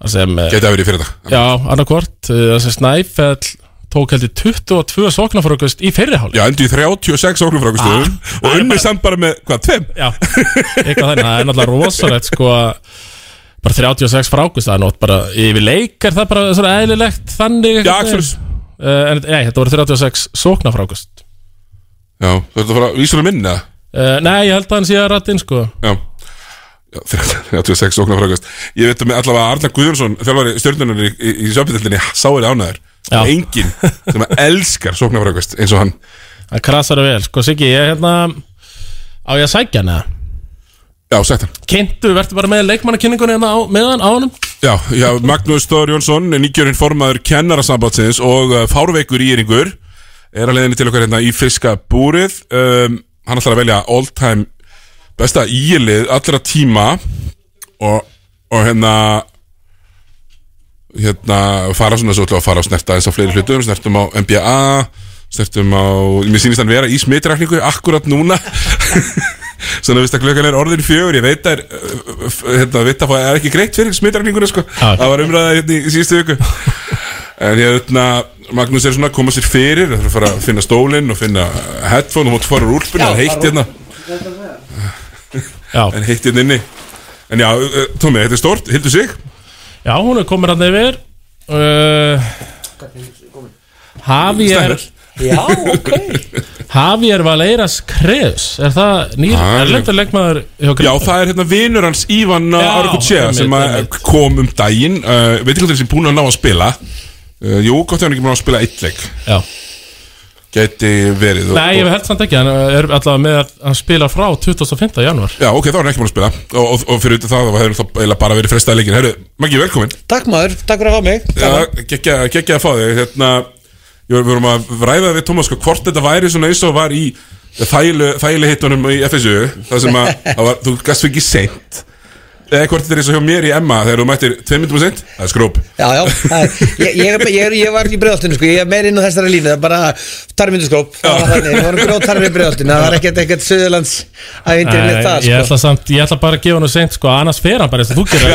Það eh, Geti að verið fyrir þetta Já, annarkvort Það sem Snæfell tók heldur 22 sóknarfrökkust í fyrriháli Já, endi í 36 óknum frá stöðum og unni samt bara með, hvað, tveim? Já, eitthvað þannig, það er náttúrulega rosalegt sko að bara 36 frákust það er nátt bara yfir leik er það bara svona eðlilegt þannig Já, Axels. uh, En nei, þetta voru 36 sóknarfrákust Já, þú ert að fara að vísuna minna? Uh, Nei, ég held að hann sé að rættin sko. Já Já, 36 óknum frá Ég veit með allavega Arnar Guðjónsson þjálfari stjórnunar í, í, í sjöfnildinni sáir ánæður Já. Engin sem að elskar sóknarfrákast eins og hann. Það krasar vel, sko Siggi, ég hérna á ég að sækja hann eða Já, sætt hann. Kynntu, verður bara með leikmannakynningunni hérna meðan á honum. Já, já, Magnús Þór Jónsson, nýgjörinn formaður kennarasambandsins og uh, fárveikur íringur er að leiðinni til okkar hérna í fiska búrið. Um, hann ætlar að velja all time besta ílið allra tíma og, og hérna hérna fara svona svo að fara á snerta eins á fleiri hlutum, snertum á NBA snertum á, mér sýnist hann vera í smitrakningu akkurat núna. Svona vist að klukkan er orðin fjögur Ég veit að hérna, veit að það er ekki greitt fyrir smitrakninguna sko. Það var umræða hérna í síðustu viku. En hérna Magnús er svona að koma sér fyrir Það er að fara að finna stólinn og finna headphone og mót fara úr úlpunni, það er heitt hérna Já. En heitt hérna inni. En já, Tómi, þetta er stort, hildur sig? Já, hún er komin hann yfir. Uh, Javier Já, ok. Javier Valeiras Kreus Er það nýr Ah, erlendur leikmaður hjá Já, það er hérna vinur hans Ívan einmitt, sem að kom um daginn. Uh, Veit ekki hvað þessi búin að ná að spila. Uh, Jú, gott ef hann ekki búin að spila eitt leik. Já gæti verið og, Nei, ég held samt ekki, hann er allavega með að hann spila frá 25. janúar. Já, ok, þá er hann ekki búin að spila. Og, og, og fyrir utan það, þá hefur það bara verið frestaði leikin Herru, Maggi, velkomin. Takk maður, takk fyrir að fá mig. Já, geggja að fá þig. Hérna, við vorum að ræða við Tómas sko, Hvort þetta væri svona eins og var í þægileg hittunum í FSU Það sem að, það var, þú gast ekki seint Eða hvort þetta er eins og hjá mér í Emma Þegar þú mættir tveim myndum og seint Það er skróp. Já, já, það er- ég, ég, er- ég, er- ég var í bregðaltinu sko, ég er meir inn á þessari línu, það er bara tarmynduskróp, það var þannig, ég var gróð tarmi í bregðaltinu, það var ekkert ekkert Suðurlands ævindir neitt það ég sko. ætla samt, ég ætla bara að gefa hann seint sko, annars fer hann bara eins og þú gerir.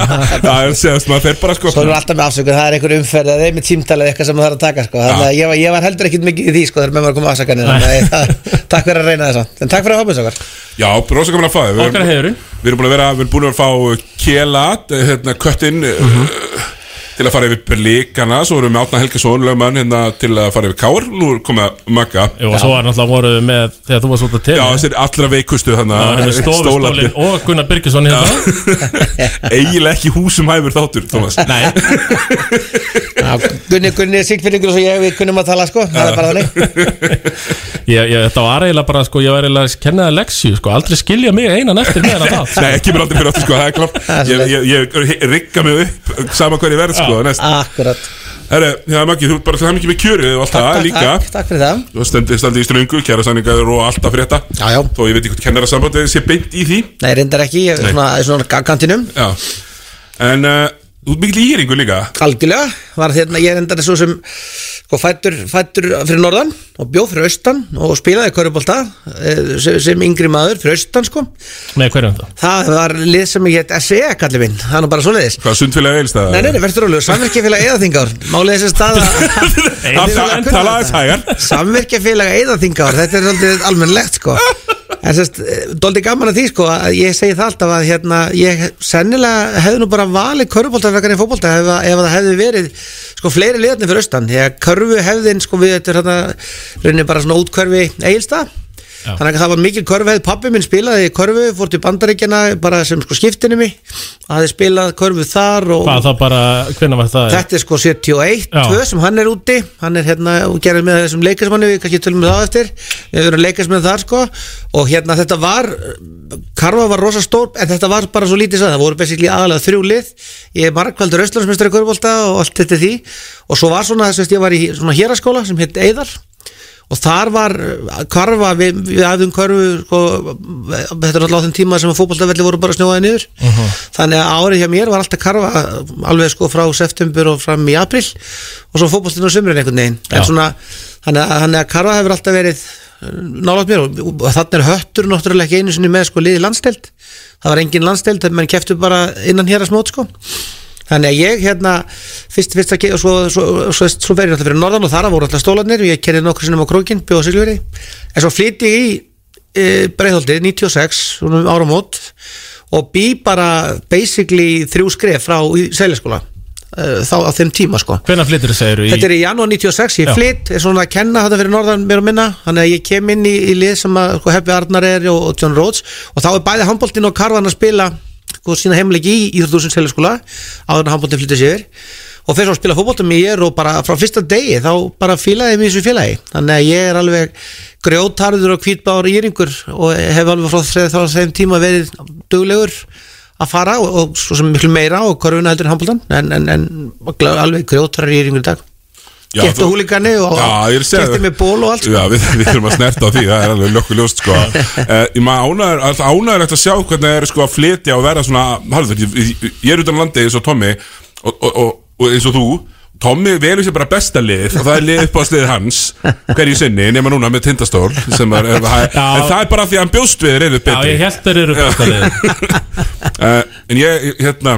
Það er séðast maður þeir bara sko. Svo erum við alltaf með afsökun, það er einhver umferð eða einmitt tímtalið eitthvað sem það þarf að taka sko. Þannig að ég, var- ég var heldur ekkit mikið í því sko, þegar með maður að koma afsökanir Þannig að ég- Takk fyrir að reyna þess En takk fyrir að hafa þess okkar Já, rosa gaman að fá þig. Við Okkar erum- heiðurinn. Við erum búin að vera, við erum búin að fá Kjela, hérna, köttinn Mhm. uh, Til að fara yfir Blíkana Svo erum við með Átna Helgason, lögmann Hérna til að fara yfir Kár Nú er komið að Magga. Jú, og svo var náttúrulega voru við með þegar þú varst út að til Já, þessi er allra veikustu þannig var með stofustólinn og Gunnar Birgisson hérna. Eiginlega ekki húsum hæfur þáttur, Thomas. Nei. Gunni, Gunni sigtfyrningur og svo ég, við kunnum að tala sko. Það er bara þannig. Ég, ég, Þetta var eiginlega bara, sko, ég var eiginlega að kenna það leksju, sko, aldrei skilja mig einan eftir með hann það. Nei, ekki mér aldrei fyrir áttur, sko, það er klart Ég, ég, ég rigga mig upp Sama hver ég verð, sko, næst. Akkurat. Herre, já, Maggi, þú ert bara það mikið með kjörið og allt það líka. takk, takk fyrir það. Þú stendir standi í ströngu, kæra sanningaður og alltaf frétta. Já, já. Þó ég veit ekki hvort kennara sambandið sé beint í því. Nei, reyndar ekki, ég er svona, svona kantinum. Já. En uh, þú ert mikill íringu líka. Algjörlega, var hérna, ég er endar svo sem sko, fættur, fættur fyrir norðan og bjóð fyrir austan og spilaði körubólta sem, sem yngri maður fyrir austan sko. Með hverjum það? Það var lið sem ég heit SE kallið minn, það er nú bara svoleiðis. Hvað, sundfélag eilstæða? Nei, nei, nei, verður rólegur, samverkjafélag eðaþingar Málið þessi stað hægar. Samverkjafélag eðaþingar, þetta er svolítið almennlegt sko En sérst, doldi gaman að því sko að ég segi það alltaf að hérna ég sennilega hefði nú bara valið körfubólta frekar en fótbolta ef, ef það hefði verið sko fleiri liðarnir fyrir austan. Að körfu hefðin sko við þetta hérna rauninni bara svona útkörfi eigilsta þannig að það var mikil körfu hefði pappi minn spilaði í körfu fór til bandaríkjana bara sem sko skiptinu mig hafði spilað körfu þar og Hvað það bara, hvernig var það? Þetta er sko 71, Já. 2 sem hann er úti. Hann er hérna og gerir með þessum leikasmanni Við kannski tölum við það á eftir. Við erum leikasmanni þar sko. Og hérna þetta var Karfa var rosa stór En þetta var bara svo lítið sað Það voru basically aðalega þrjú lið. Ég er markvældur Östlandsmestari Körbólta Og allt þetta því. Og svo var svona þess að ég var í svona héraskóla Sem hétt Eidar og þar var uh, karfa við, við aðum karfu sko, þetta er alltaf á þeim tíma sem að fótballtafelli voru bara snjóaði niður. Þannig að árið hjá mér var alltaf karfa alveg sko frá september og fram í april og svo fótballtinn á sömurinn einhvern veginn. En svona, þannig að, þannig að karfa hefur alltaf verið nálátt mér. Og, og þannig er höttur náttúrulega ekki einu sinni með sko liði landsteld það var engin landsteld, þannig að menn keftu bara innan hér að smót sko Þannig að ég hérna, fyrst, fyrst að og svo, svo, svo, svo verið náttúrulega fyrir norðan og þar voru alltaf stólarnir og ég kerði nokkur sinnum á krókin, bjóða siglveri en svo flýtti ég í e, Breiðholti 96, svona um áramót og bý bara basically þrjú skref frá seljaskóla e, þá á þeim tíma sko. Hvernig flyttir þið segir í Þetta er í janúar 96, ég flytt er svona að kenna þetta fyrir norðan mér og minna. Þannig að ég kem inn í, í lið sem að sko, Heppi Arnar er og, og John Rhodes. Og þá er bæði handbóltinn og Karvan að spila sko, sína heimleiki í Íþróttúsins seljaskóla áður en handbóltinn flyttir sér. Og fyrir að spila fótbolta með ég og bara frá fyrsta degi þá bara fílaði í þessu félagi. Þannig að ég er alveg grjótarður og hvítbár íringur og hef alveg frá þe- frá þeim tíma verið duglegur að fara og, og svo sem miklu meira og korfuna heldur en handbóltan en, en, en alveg grjótarður íringur í dag Já, Gettu þú- húliganni og Já, er Gettu með ból og allt sko. Já, við, við þurfum að snerta á því, það er alveg lökku ljóst sko. uh, Ég maður alltaf ánæðurlegt að sjá hvernig það er sko að flytja og vera svona halvður, ég, ég, ég er utan landi eins og Tommy og, og, og, og eins og þú Tommy velur sér bara besta lið og það er lið upp á sliðið hans hverju sinni, nema núna með tindastól sem er, er, er, en það er bara því að hann bjóst við reyður Já, betri ég held þeir eru besta liðið. uh, En ég, hérna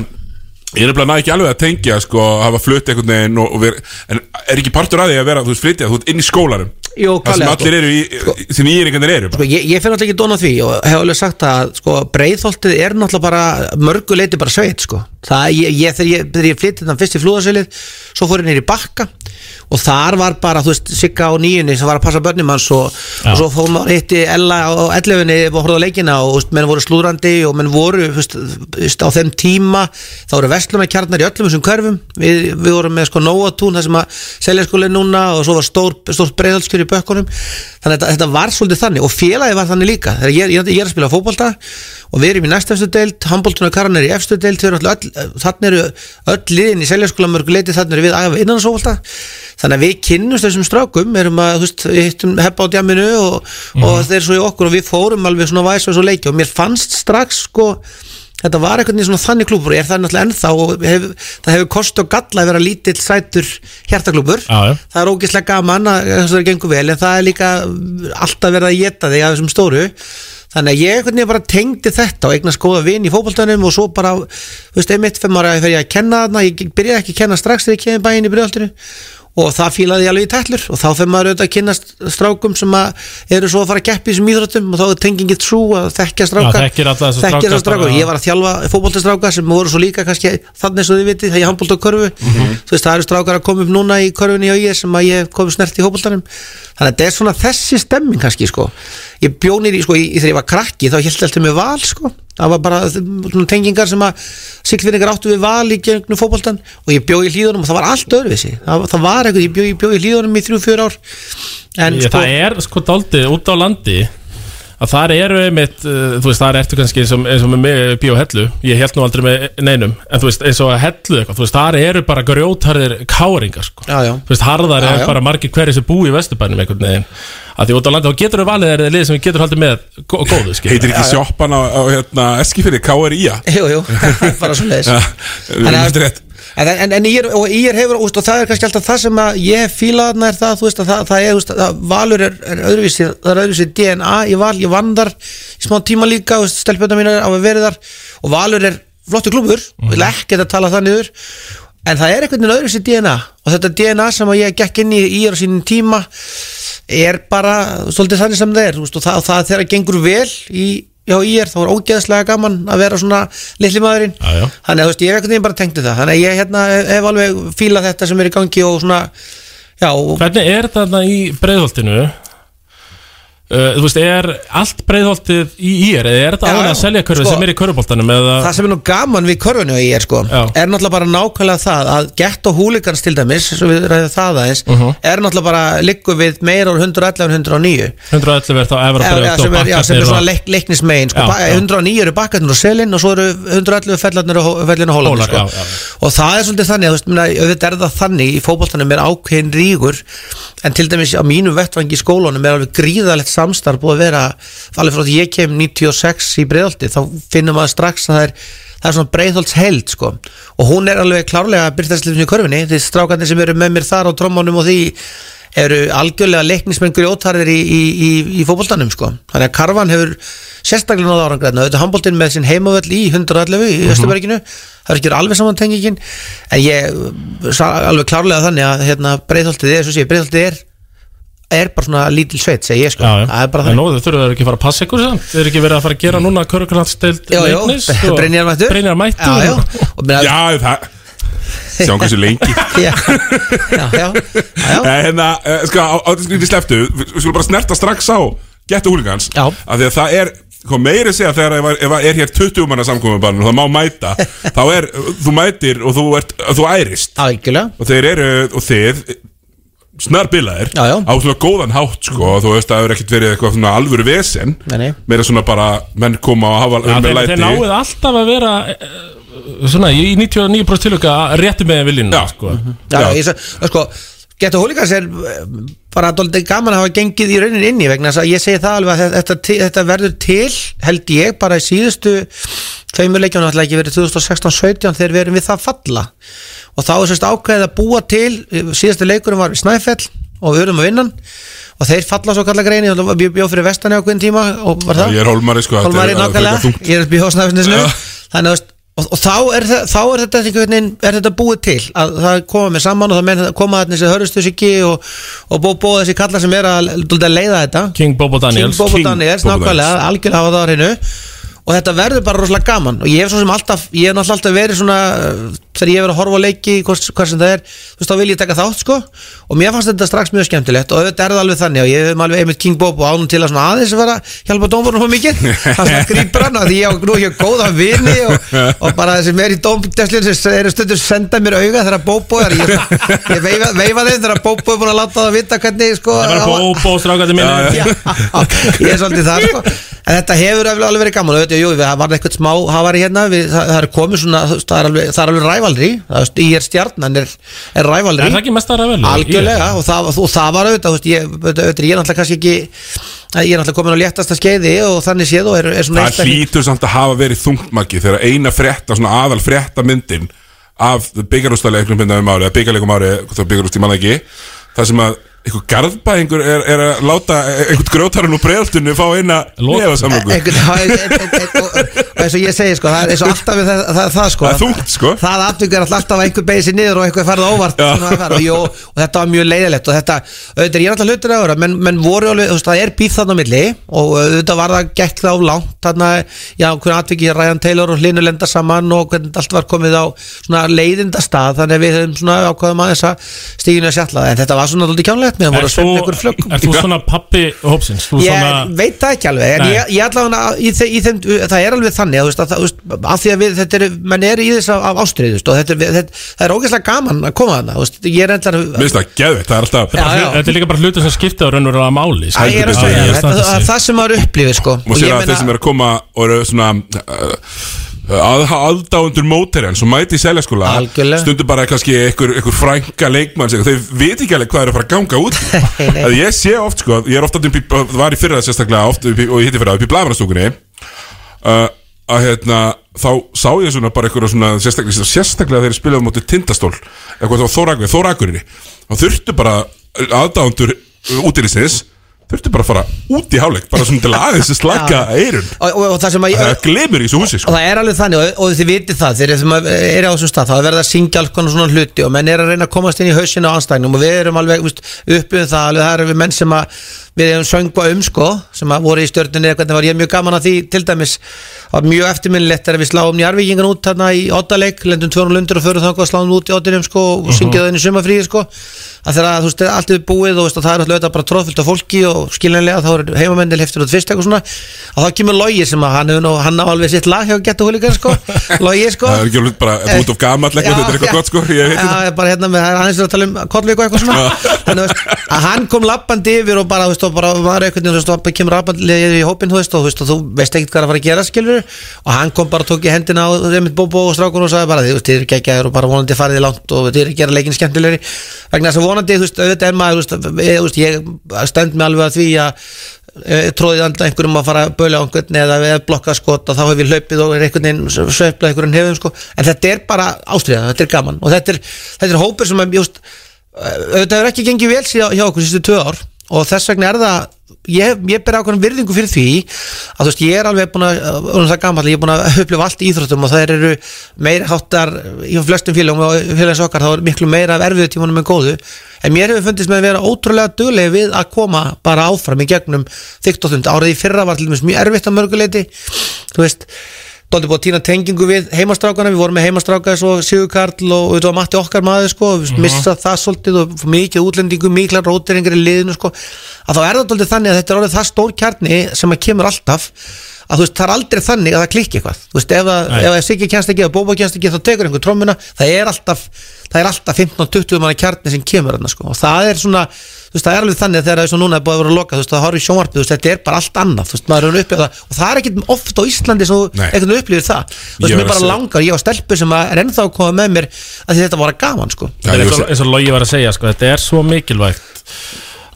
Ég er nefnilega ekki alveg að tengja sko, að hafa flutt einhvern veginn og, og vera, en er ekki partur að því að vera, þú veist, flytja, þú ert inn í skólanum. Jú, það sem allir eru í, sem íringarnir eru Sko, ég, ég finn alltaf ekki dóna því og hef alveg sagt að sko, breiðholtið er náttúrulega bara mörgu leiti bara sveit sko. það, ég, ég, þegar ég, flytti þann fyrst í flúðasilið svo fór ég neyri bakka og þar var bara, þú veist, Sigga á nýjunni sem var að passa börnum hans og, og svo fór maður hitti Ella á ellefunni og horfði á leikina og þú veist, menn voru slúrandi og menn voru þú veist, á þeim tíma þá voru vestlunarkjarnar í öllum þessum hverfum við, við vorum með sko Nóatún það sem að selja skóli núna og svo var stór, stór breiðaldskjör í bökkunum. Þannig að þetta, var svolítið þannig og félagi var þannig líka. Þegar ég, ég, ég er að spila fótbolta og við erum í næstu efstu deild, handbóltuna karran er í efstu öll, þannig eru öll liðin í seljaskóla mörgu leiti þannig eru við aðeins innan sófólta þannig að við kynnumst þessum strákum erum að, þú veist, við hittum heppa á djaminu og, og þeir svo í okkur og við fórum alveg svona væs og svo leiki og mér fannst strax sko Þetta var einhvern veginn svona þannig klúbur Ég er það náttúrulega ennþá og hef, það hefur kost og galla að vera lítill sætur hjartaklúbur Já, já. Það er ógislega gaman að að það gengur vel en það er líka alltaf verið að geta þig af þessum stóru. Þannig að ég einhvern veginn bara tengdi þetta og eignast góða vin í fótboltanum og svo bara, þú veist, einmitt fimm ára þegar ég að kenna þarna, ég byrjaði ekki að kenna strax þegar ég kemði bæinn í byrjaldinu og það fílaði alveg í tætlur. Og þá fyrir maður auðvitað að kynnast strákum sem að eru svo að fara að keppi í þessum íþróttum og þá er tengingið trú að þekkja stráka. Já, þekkir alla þessa þekkja stráka þessa stráka. bara- ég var að þjálfa fótboltastráka sem voru svo líka kannski þannig og þið vitið þegar ég handbólt á körfu þú veist það eru strákar að koma upp núna í körfunni og ég sem að ég kom snert í fótboltanum. Þannig að þetta er svona þessi stemming kannski sko ég bjónir í sko í, þegar ég var krakki þá held alltaf með val sko. Það var bara tengingar sem að siglfinningar áttu við val í gegnum fótboltan og ég bjó í hlýðunum og það var allt öðruvísi. Það, það var eitthvað, ég bjó, ég bjó í hlýðunum í þrjú, fjör ár. En Ég, sko Það er sko daldið út á landi að þar eru einmitt, uh, þú veist, þar ertu kannski eins og, eins og með í á hellu. Ég held nú aldrei með neinum, en þú veist, eins og að hellu eitthvað, þú veist, þar eru bara grjótarðir káringar, sko, já, já. þú veist, harðar Já, er bara margir hverju sem búi í vesturbænum einhvern veginn, að því út á landi þá getur við valið er lið sem við getur haldið með gó- góðu, skil Heitir ekki sjoppan á, á hérna, Eskifirði, KRIA Jú, jú, bara svo leiðis Þannig að- er. En, en, en ég, er, ég er hefur, úst, og það er kannski alltaf það sem ég hef fílað þarna er það, þú veist, að það, það er, veist, að valur er, er öðruvísi, það er öðruvísi DNA í val, ég vann þar í smá tíma líka, stelpjöndar mínar á að verið þar og valur er flottu klubur, mm. vil ekki að tala það niður, en það er einhvern veginn öðruvísi DNA og þetta DNA sem ég gekk inn í í á sínum tíma er bara svolítið þannig sem það er, veist, og það, það þegar það gengur vel í Já, ég er, þá er ógeðslega gaman að vera svona litli maðurinn Já, já. Þannig að þú veist, ég hef einhvern veginn bara tengdi það Þannig að ég hérna, hef alveg fílað þetta sem er í gangi og svona, já og, Hvernig er þetta í breiðholtinu? Uh, þú veist, er allt breiðholtið í ír eða er þetta alveg að selja körfu sko, sem er í körfuboltanum eða Það sem er nú gaman við og ég er sko Já. Er náttúrulega bara nákvæmlega það að Gett og húligans til dæmis, svo við ræðum það aðeins Mhm. Er náttúrulega bara liggur við meira úr 111 en 109 111 er þá efra sem og er, já, sem er svona og- leik, leiknismegin sko, Já, já. 109 eru bakkarnir og selin og svo eru 111 fellarnir og fellin og hólandir Hólar, sko. og það er svolítið þannig þú veist, auðvitað er það þannig í fótboltanum er ákveðin rígur en til dæmis á mínu vettvangi í skólanum er alveg gríðalegt samstarf búið að vera alveg frá því ég kem 96 í breiðholti þá finnum maður strax að það er það er svona breiðholts held sko og hún er alveg klárlega að byrtast í körfinni því strákarnir sem eru með mér þar á trommónum og því eru algjörlega leiknismenn grjótarðir í, í, í, í fótboltanum sko. þannig að Karvan hefur sérstaklega náða árangræðna auðvitað handboltinn með sinn heimavöll í 111 í Mhm. Östuberginu það er ekki alveg saman tengingin en ég alveg klárlega þannig að hérna, breiðholtið er, er bara svona lítil sveit segi ég sko, Já, já. það er bara þannig nú þurfum við ekki að fara að passa ykkur samt. Þið eru ekki verið að fara að gera núna já, leiknis Brynjar mættur Brynjar mættur Já, já, og meina, Já, það Sjáum hversu lengi. Já, já, já, já. En hérna, eh, sko, á á þessu við sleftu Við skulum bara snerta strax á Gettu húlingans Já. Af því að það er Hvað meiri segja þegar ef, ef er hér 20 manna samkominbann og það má mæta þá er, þú mætir og þú, ert, þú ærist. Algjörlega. Og þeir eru, og þið snarbilaðir Já, já. á svona góðan hátt sko, þú veist að það hefur ekkert verið eitthvað svona alvöru vesen Nei, nei. meira svona bara menn koma og hafa um með þeir, læti þeir náuð alltaf að vera eh, Svona, í 99% tilöka réttu með viljinu Já. sko. Já, já. ég sa- sko Geta hólíkans er eh, bara dálítið gaman að hafa gengið í raunin inni vegna þess að ég segi það alveg að þetta, þetta verður til held ég bara í síðustu tveimur leikjum náttúrulega ekki verið 2016-17 þegar við erum við það falla. Og þá er sérst ákveðið að búa til síðastu leikurinn var í Snæfell og við erum að vinna og þeir falla svo kalla greini og við bjóð fyrir vestan í ákveðin tíma og var það? Ég er hólmari sko Hólmari nákvæmlega, ég er bjóð á Já. þannig að og, og þá, er það, þá er þetta veginn, er þetta búið til að það koma með saman og það menn, koma þarna þessi hörustusiki og, og bó, bó þessi kallar sem er að, að leiða þetta. King Bobo Daniels King Bobo Daniels, nákvæmlega, algjörlega hafa það á hreinu og þetta verður bara rosalega gaman. Og ég hef alltaf, ég hef alltaf verið svona þegar ég verið að horfa á leiki hvað, hvað sem það er, þú veist þá vil ég taka þátt sko. Og mér fannst þetta strax mjög skemmtilegt og auðvitað er það alveg þannig og ég hef alveg einmitt King Bob og ánum til að svona aðeins að vera hjálpa dómvornum á mikið. Það grípur hann því ég á nú ég góða vini og, og bara þessi meir í dómdeslinu sem eru stundur senda mér auga þegar Bobo er ég, ég veifa, veifa þeim þegar Bobo er búin að láta það vita hvernig sko Það er á- bóbó strákandi er En hérna er er er rævalri ég er stjarnan er, er rævalri Er það ekki mest að rævalri? Algjörlega, og það, og það var auðvitað, þú veist, ég, auðvitað, ég er náttúrulega kannski ekki ég er náttúrulega komin á léttasta skeiði og þannig séð og er, er svona Það hlýtur samt að hafa verið þungtmaki þegar eina frétta, svona aðal frétta myndin af byggarústaleiknum hérna um ári, eða byggarleikum ári, það sem að einhver garðbæðingur er, er að láta einhvern grótarinn úr breyðaltunni fá eina nefasamlöku eins og ég segi sko, það er eins og alltaf við það, það, það sko. Það er þungt, sko. það atvik er alltaf að einhver beigir sér niður og einhver farið óvart. Svona að fara, og, jú, og þetta var mjög leiðilegt og þetta, auðvitað er ég alltaf hlutur að vera menn, menn voru alveg, þú veist, það er bíð þarna á milli og auðvitað var það gekk þá langt þarna, já, hvernig atviki Ryan Taylor og Hlinu lenda saman og hvernig allt var komið á svona leiðinda stað þannig að við að að kjánlegt meðan voru að svefna ykkur flöggum Er þú svona pappi hópsins? Þú Ég svona veit það ekki alveg en Nei. ég, ég allavega í, þe í þeim, það er alveg þannig að, að, það- veist, að því að við, þetta er, menn er í þess af, ástriðu og þetta er, þetta, það er ógeðslega gaman að koma þú veist, ég er endlar Mér finnst það geðveikt, það er alltaf Já, já. Þetta er líka bara hlutur sem skipta á raunverulega máli Það er að segja, þetta- það er það sem maður upplifir sko og að sem eru að uh, að, aðdáundur móterinn sem mæti í seljaskóla stundur bara kannski einhver, einhver frænka leikmann þeir veit ekki alveg hvað er að fara að ganga út. Að ég sé oft sko ég er ofta það var í fyrra sérstaklega oft og ég hitti fyrra upp í blaðmannastúkunni uh, að hérna þá sá ég svona bara einhverja svona sérstaklega, sérstaklega þegar ég spilaði á móti tindastól eitthvað þá Þórakur, Þórakurinni þá þurftu bara aðdáundur útilisins þurftu bara að fara út í háleik bara svona til að aðeins að slaka eirun og, og, og það að glemur í þessu húsi sko. og það er alveg þannig og, og þið vitið það þegar þið er á þessum stað þá er verið að syngja alls konar svona hluti og menn er að reyna að komast inn í hausinu á anstæðnum og við erum alveg upplifum það alveg það eru við menn sem að við hefum söngba um sko sem að voru í stjörnunni eða hvernig var ég mjög gaman að því til dæmis. Var mjög eftirminnilegt þegar við sláum njarvíkingan út þarna í oddaleik lendum tvörnum lundur og förum þangað og sláum út í oddinum sko og syngja það inn í sumafríði sko að þegar þú veist allt er búið og, veist, það er alltaf bara tróðfyllt af fólki og skiljanlega þá er heimamendil heftur út fyrst eitthvað svona og þá kemur Logi sem að hann nú hann á alveg sitt lag hjá Getta Húligan sko. Logi sko. Það er ekki alveg bara er út of eitthvað, þetta er eitthvað gott sko Já, ég bara hérna með, það er aðeins að tala um kollvík og eitthvað svona. Þannig að, hann kom lappandi yfir og bara, þú veist, og bara var eitthvað, þú veist, og kemur lappandi í hópin, þú veist, og þú veist, og þú veist ekkert hvað er að fara að gera, veist, vonandi þú veist, auðvitað er maður, þú veist, ég, veist, ég stend mig alveg að því að eh, tróðið anda einhverjum að fara að böla á einhvern eða við blokka skot og þá hefur við hlaupið og er einhvern veginn sveiflað einhverjum hefum sko. en þetta er bara ástriða, þetta er gaman og þetta er, þetta er hópur sem að just, auðvitað hefur ekki gengið vel síðan hjá okkur sístu tvö ár og þess vegna er það ég, ég ber ákveðan virðingu fyrir því að þú veist ég er alveg búin að um það gammal, ég er búin að upplifa allt í íþróttum og það eru meira háttar í flestum félagum og félags okkar þá er miklu meira af erfiðu tímanum en góðu. En mér hefur fundist með að vera ótrúlega duglega við að koma bara áfram í gegnum þygt og þund, árið í fyrra var til dæmis mjög erfitt að mörguleiti þú veist Dótti búið að týna tengingu við heimastrákana. Við vorum með heimastráka eins og Sigur Karl og við varum matti okkar maður sko. Við Mhm. missa það svolítið og mikið útlendingu mikla rótiringar í liðinu sko. Að þá er það dóltið þannig að þetta er orðið það stór kjarni sem að kemur alltaf að þú veist, það er aldrei þannig að það klikki eitthvað. Þú veist, ef, að, Nei. ef að Siggi kjænst ekki eða Bóba kjænst ekki þá tekur einhver trommuna. Það er alltaf, það er alltaf 15-20 manna kjarni sem kemur þarna sko. Og það er svona, þú veist, það er alveg þannig að þegar það er svo núna er búið að vera að loka, þú veist, það horfir í sjónvarpið þú veist, þetta er bara allt annað, þú veist, maður er uppið það. Og það er ekkit oft á Íslandi sem þú veginn upplifir það, þú veist, mér að bara segja- langar ég var stelpu sem að er ennþá að koma með mér að því þetta var gaman, sko. Já,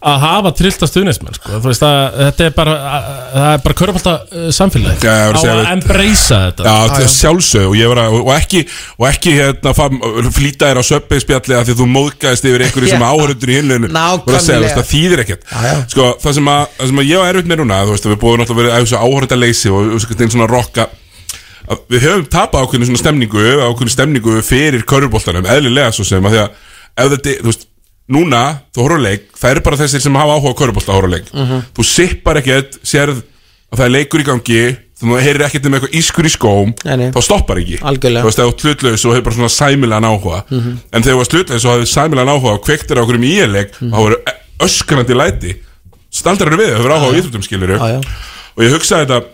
Var að hafa trillta stuðnismenn sko. Þú veist, að, þetta er bara að, það er bara körpálta uh, samfélagi Já, ég var að á segja að embracea þetta. Já, þetta er sjálfsög og, ég var að, og ekki, og ekki hérna, flýta þér á söpbeispjalli að því þú móðgæðist yfir einhverju sem áhörundur í hinleginu það þýðir ekkert. Já. sko, það, sem að, það sem að ég á erfitt með núna þú veist, við búum náttúrulega verið að þessu áhörundaleysi og og einhvern svona rokka að við höfum tapað ákveðinu svona stemningu ákveðinu stemningu fyrir körfuboltanum eðlilega svo sem að því að ef þetta, þú veist, núna, þú horfður á leik það eru bara þessir sem hafa áhuga á horfa á leik Mhm. þú sippar ekkert, sérð að það er leikur í gangi það heyrir ekkert um eitthvað ískur í skóm Nei, nei. þá stoppar ekki Algjörlega. þú veist, þú ert hlutlaus og hefur bara svona sæmilegan áhuga Mhm. en þegar þú varst hlutlaus og hafði sæmilegan áhuga og kveiktir á okkur um íeleg Mhm. þá voru öskrandi læti staldar eru við, hefur áhuga á íþróttum skilur og ég hugsaði þetta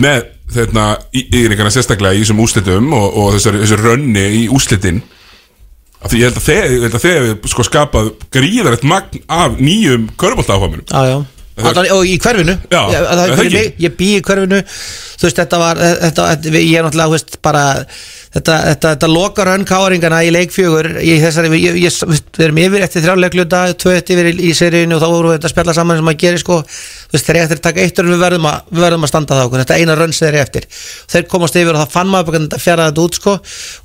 með þeirna íringana sérstaklega í þessum úslitum og, og þessari, þessari rönni í úslitin af því ég held að þeir, ég held að þeir sko skapað gríðarlegt magn af nýjum körbóltáfamunum Já, já. Allan, og í hverfinu. Já, ég, það, er það ekki? ég bý í hverfinu. Þú veist þetta var þetta, þetta, ég er náttúrulega þú veist, bara þetta, þetta, þetta lokar önn káringana í leikfjögur í þessari, ég, ég, ég, við erum yfir eftir þrjáleikluta, tvö eftir yfir í, í seríinu og þá vorum við að spjalla saman sem að gera sko, þegar ég eftir að taka eitt og við verðum að, við verðum að standa það okkur, þetta eina rönn sem þeir eru eftir. Þeir komast yfir og það fann maður hvernig þetta fjaraði þetta út sko.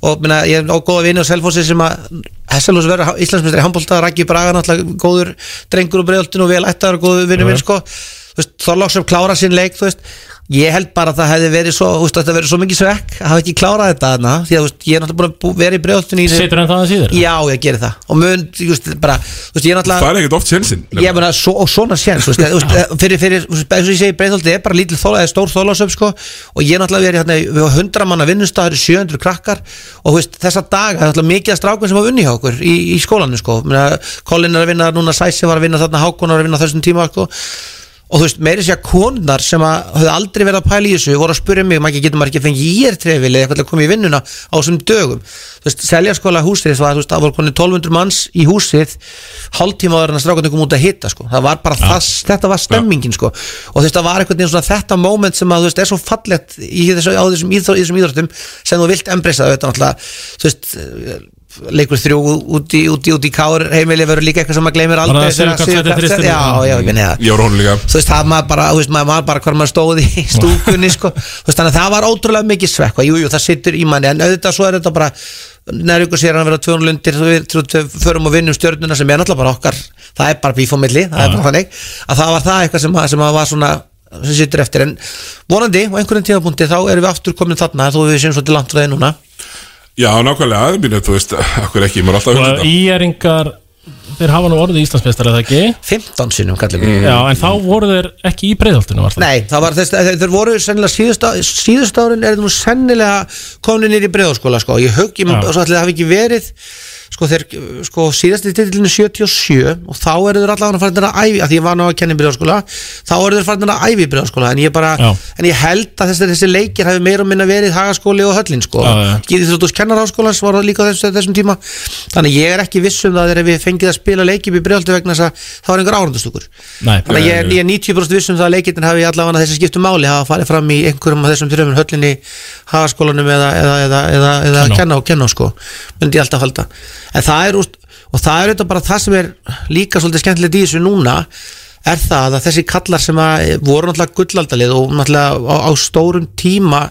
Og minna, ég er á góða vini á Selfossi sem að Hesselhús verður Íslandsmestari í handbólta Raggi Braga náttúrulega góður drengur og bregðoltinu og vel ættar og góður vinnu minn sko. Þú veist, Þorláksöf klára sín leik þú veist ég held bara að það hefði verið svo veist, þetta verið svo mikið svekk að hafa ekki klárað þetta þarna, því að veist, ég er náttúrulega búin að vera í bregðoltinu Situr hann það að síður? Já, ég gerir það. Og mun, veist, bara ég er náttúrulega það er ekkert oft sjensin Ég meina, svo, og svona þú veist, fyrir, fyrir, eins og ég segi, Breiðholti er bara lítil þóla, eða stór þólasöf, sko, og ég er náttúrulega verið hérna, við hafa hundra manna vinnustæður, 700 krakkar, og þú veist, þessa daga, það er náttúrulega og þú veist, meiri sér konurnar sem að höfðu aldrei verið að pæla í þessu voru að spyrja mig, maður getur maður ekki að fengi ég er trefil eða eitthvað að koma í vinnuna á þessum dögum þú veist, seljaskóla húsið það, voru konið 1200 manns í húsið hálftíma áður en að strákandi kom út að hitta sko. það var bara það, þetta var stemmingin sko. og þú veist, það var einhvern veginn svona þetta moment sem að þú veist, er svo fallegt í þessu, þessum, í þessum íþróttum sem þú vilt embrisa leikur þrjú út í, út í, út í kár heimili verður líka eitthvað sem maður gleymir aldrei þú veist, það maður bara, þú veist, maður var bara hvar maður stóð í stúkunni, sko, þú veist, þannig að það var ótrúlega mikið svekk, og jú, jú, það sittur í manni. En auðvitað svo er þetta bara nær ykkur sér hann að vera 200 lundir þú við, förum og vinnum stjörnuna sem er náttúrulega bara okkar það er bara bíf á milli, það er bara þannig að það var það eitthvað sem, sem var svona sem sittur eftir, en vonandi á einhverjum tímapunkti þá erum við aftur komin þarna þó við séum langt frá þeir núna já, nákvæmlega, mínu, þú veist, akkur ekki maður er alltaf að Og hugsa þetta íjæringar Þeir hafa nú orðið Íslandsmeistar eða ekki 15 sinnum kallum mm. Já, en þá voru þeir ekki í breiðholtinu var það Nei, það var þess að þeir voru sennilega síðust, síðust árin er það nú sennilega komin nýr í breiðaskóla sko. ég hugg, ég Já. svo ætli það hafi ekki verið sko þeir, sko síðast í titlinu 77 og þá eru þeir allavega farin að æfi, að því ég var nú að kenna í breiðaskóla þá eru þeir farin að æfi í breiðaskóla en ég bara, Já. en ég held að þessi, þessi leikir hafi meira og minna verið hagaskóli og höllin sko. Gýði þróttus kennarháskólans var líka á þessum, tíma. Þannig að ég er ekki viss um það þegar við fengið að spila leikið í breiðaldi vegna þess að það var einhver árandastukur Þannig að ég, ég er 90% viss um það að leikirinn hafi allavega þessi skiptu máli hafa farið fram í einhverjum af þessum þrjumur höllinni hagaskólanum eða, eða, eða, eða, en það er úst, og það er þetta bara það sem er líka svolítið skemmtilegt í þessu núna er það að þessi kallar sem að voru náttúrulega gullaldalið og náttúrulega á, á stórum tíma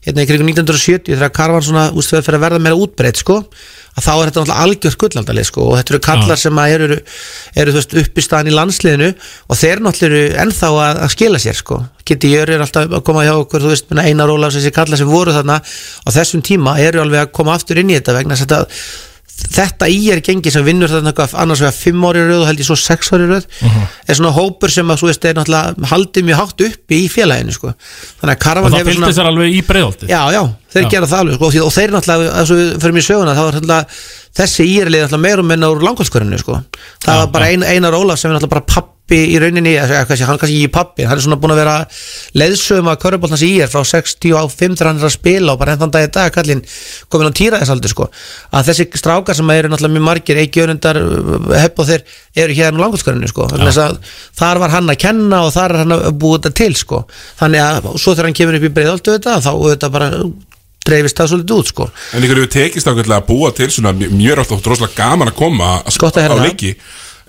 hérna í kringum 1970 þegar karvan svona úst, fyrir að verða meira útbreytt sko að þá er þetta náttúrulega algjört gullaldalið sko og þetta eru kallar Já. sem eru, eru veist, upp í staðan í landsliðinu og þeir náttúrulega eru ennþá að, að skila sér sko Kitty Jör er alltaf að koma hjá okkur þú veist, minna Einar Ólafs, þessi kallar sem voru þarna á þessum tíma eru alveg að koma aftur inn í þetta vegna þetta þetta í er gengi sem vinnur eitthvað annars vegar 5 ári röð og held ég svo 6 ári röð er svona hópur sem að veist er haldið mjög hátt uppi í félaginu sko. þannig að Og Karavan það fylgdi sér alveg í breiðholti Já, já, þeir Já. gera það alveg sko, og og þeir náttúrulega, og fyrir mér söguna þá er þessi írlið náttúrulega meira og minna úr langkvæmskörinu sko. það Já, var bara ein, Einar Ólaf sem er náttúrulega bara pappi í rauninni, kannski, hann kannski ekki pappi hann er svona búin að vera leiðsögum að körubóltans í er frá 60 á 5 þegar hann er að spila og bara hennan dag í dag kallinn komin á týraðisaldur sko. að þessi strákar sem eru náttúrulega mjög margir Eiki Önundar, hepp og þeir eru hérna á langkvæmskörinu sko. Þess að þar var hann að kenna og þar er hann að búið þetta til sko. þannig að svo þegar hann kemur upp í breiðaldu þetta þá auðvitað bara dreifist það svolítið út sko. En ykkur hefur tekist ákveðlega að búa til svona mj- mjög er alltaf rosalega gaman að koma á leiki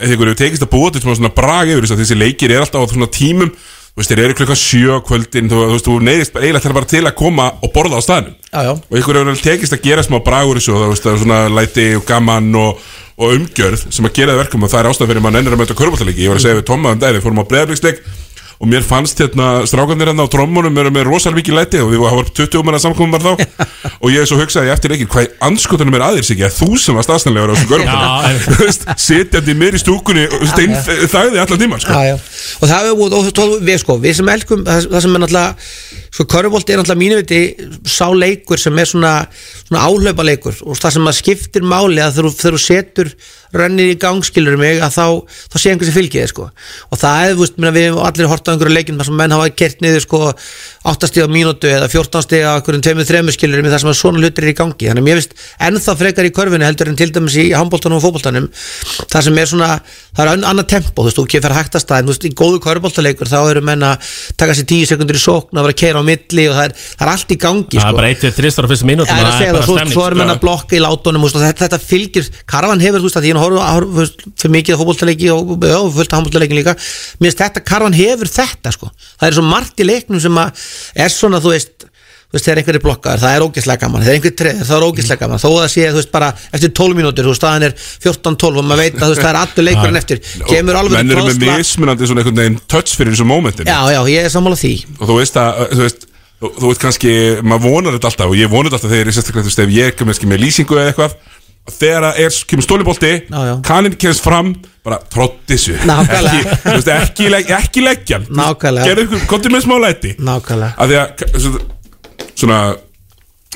hefur tekist að búa til svona, brag yfir þess að þessi leikir er alltaf á svona tímum þú veist, þeir eru klukkan sjö kvöldin þú, þú veist, þú neyðist eiginlega bara til að koma og borða á staðnum. Já, já. og ykkur hefur tekist að gera smá brag úr þessu og það veist, er svona læti og gaman og, og umgjörð sem að gera það verkum og það er ástæð fyrir maður ennir að möta körbáltalegi ég var að segja við um daginn, við fórum á breyðarblíksleik og mér fannst hérna strákarnir hérna á trommunum eru með rosalega mikið læti og við varum 20 manna samkomum bara þá. Og ég svo hugsaði eftir leikir hvað anskotunum er aðeins ekki? Að þú sem var staðsannlegur á þessum Já, körbáltalegi sitjandi mér í stúkunni og stein þægði allan tíma sko. já, já. og það er búið og, og, við, sko, við sem elkum það, það sem er náttúrulega sko körfubolti er náttúrulega mínu viti sá leikur sem er svona, svona áhlaupa leikur og það sem að skiptir máli að þegar þú setur rönnir í gang skilur mig að þá, þá sé einhversi fylgið sko. og það er, þú veist, við hefum allir hort á einhverju leikinn þar sem menn hafa kert niður sko, 8 stíð á mínútu eða 14 stíð á einhverjum 2-3 skilur mig þar sem svona hlutir er í gangi þannig að mér finnst ennþá frekar í körfinu heldur en til dæmis í handbóltanum og fótbóltanum það sem er svona, það er annað tempo þú veist, þú ekki fer hægt að stað, þú veist, í góðu körfbóltaleikur þá eru menn að taka sér 10 sekundur í sókn að vera að keira á milli og það er, það er allt í gangi Það er sko. bara 1-3 á fyrstu mínútum Það er að segja það, svo, svo er menn að blokka í látunum og þetta, fylgir, Karvan hefur þú veist að því hann horfður horf, fyrir mikið á fótboltaleiki og fullt á handboltaleikin líka. Mér finnst þetta, Karvan hefur þetta sko. Það er svo margt í leiknum sem að er svona, þú veist, þú veist þegar einhverjir blokkaður, það er ógeðslega gaman, þegar einhverjir treður það er ógeðslega gaman, þó að það sé, þú veist, bara eftir 12 mínútur, þú veist, staðan er 14-12 og maður veit að þú veist, það er allur leikurinn eftir. kemur alveg er því. Og þú þú veist kannski, maður vonar þetta alltaf og ég vonar þetta alltaf þegar ég er sérstaklega þú veist, ef ég er með lýsingu eða eitthvað þegar að er, kemur stólibolti kannin kemst fram, bara trótt þessu. Ekki, ekki, legg, ekki leggjan Nákvæmlega. gerðu ykkur, komdu með smá læti. Nákvæmlega. Að því að svona- svona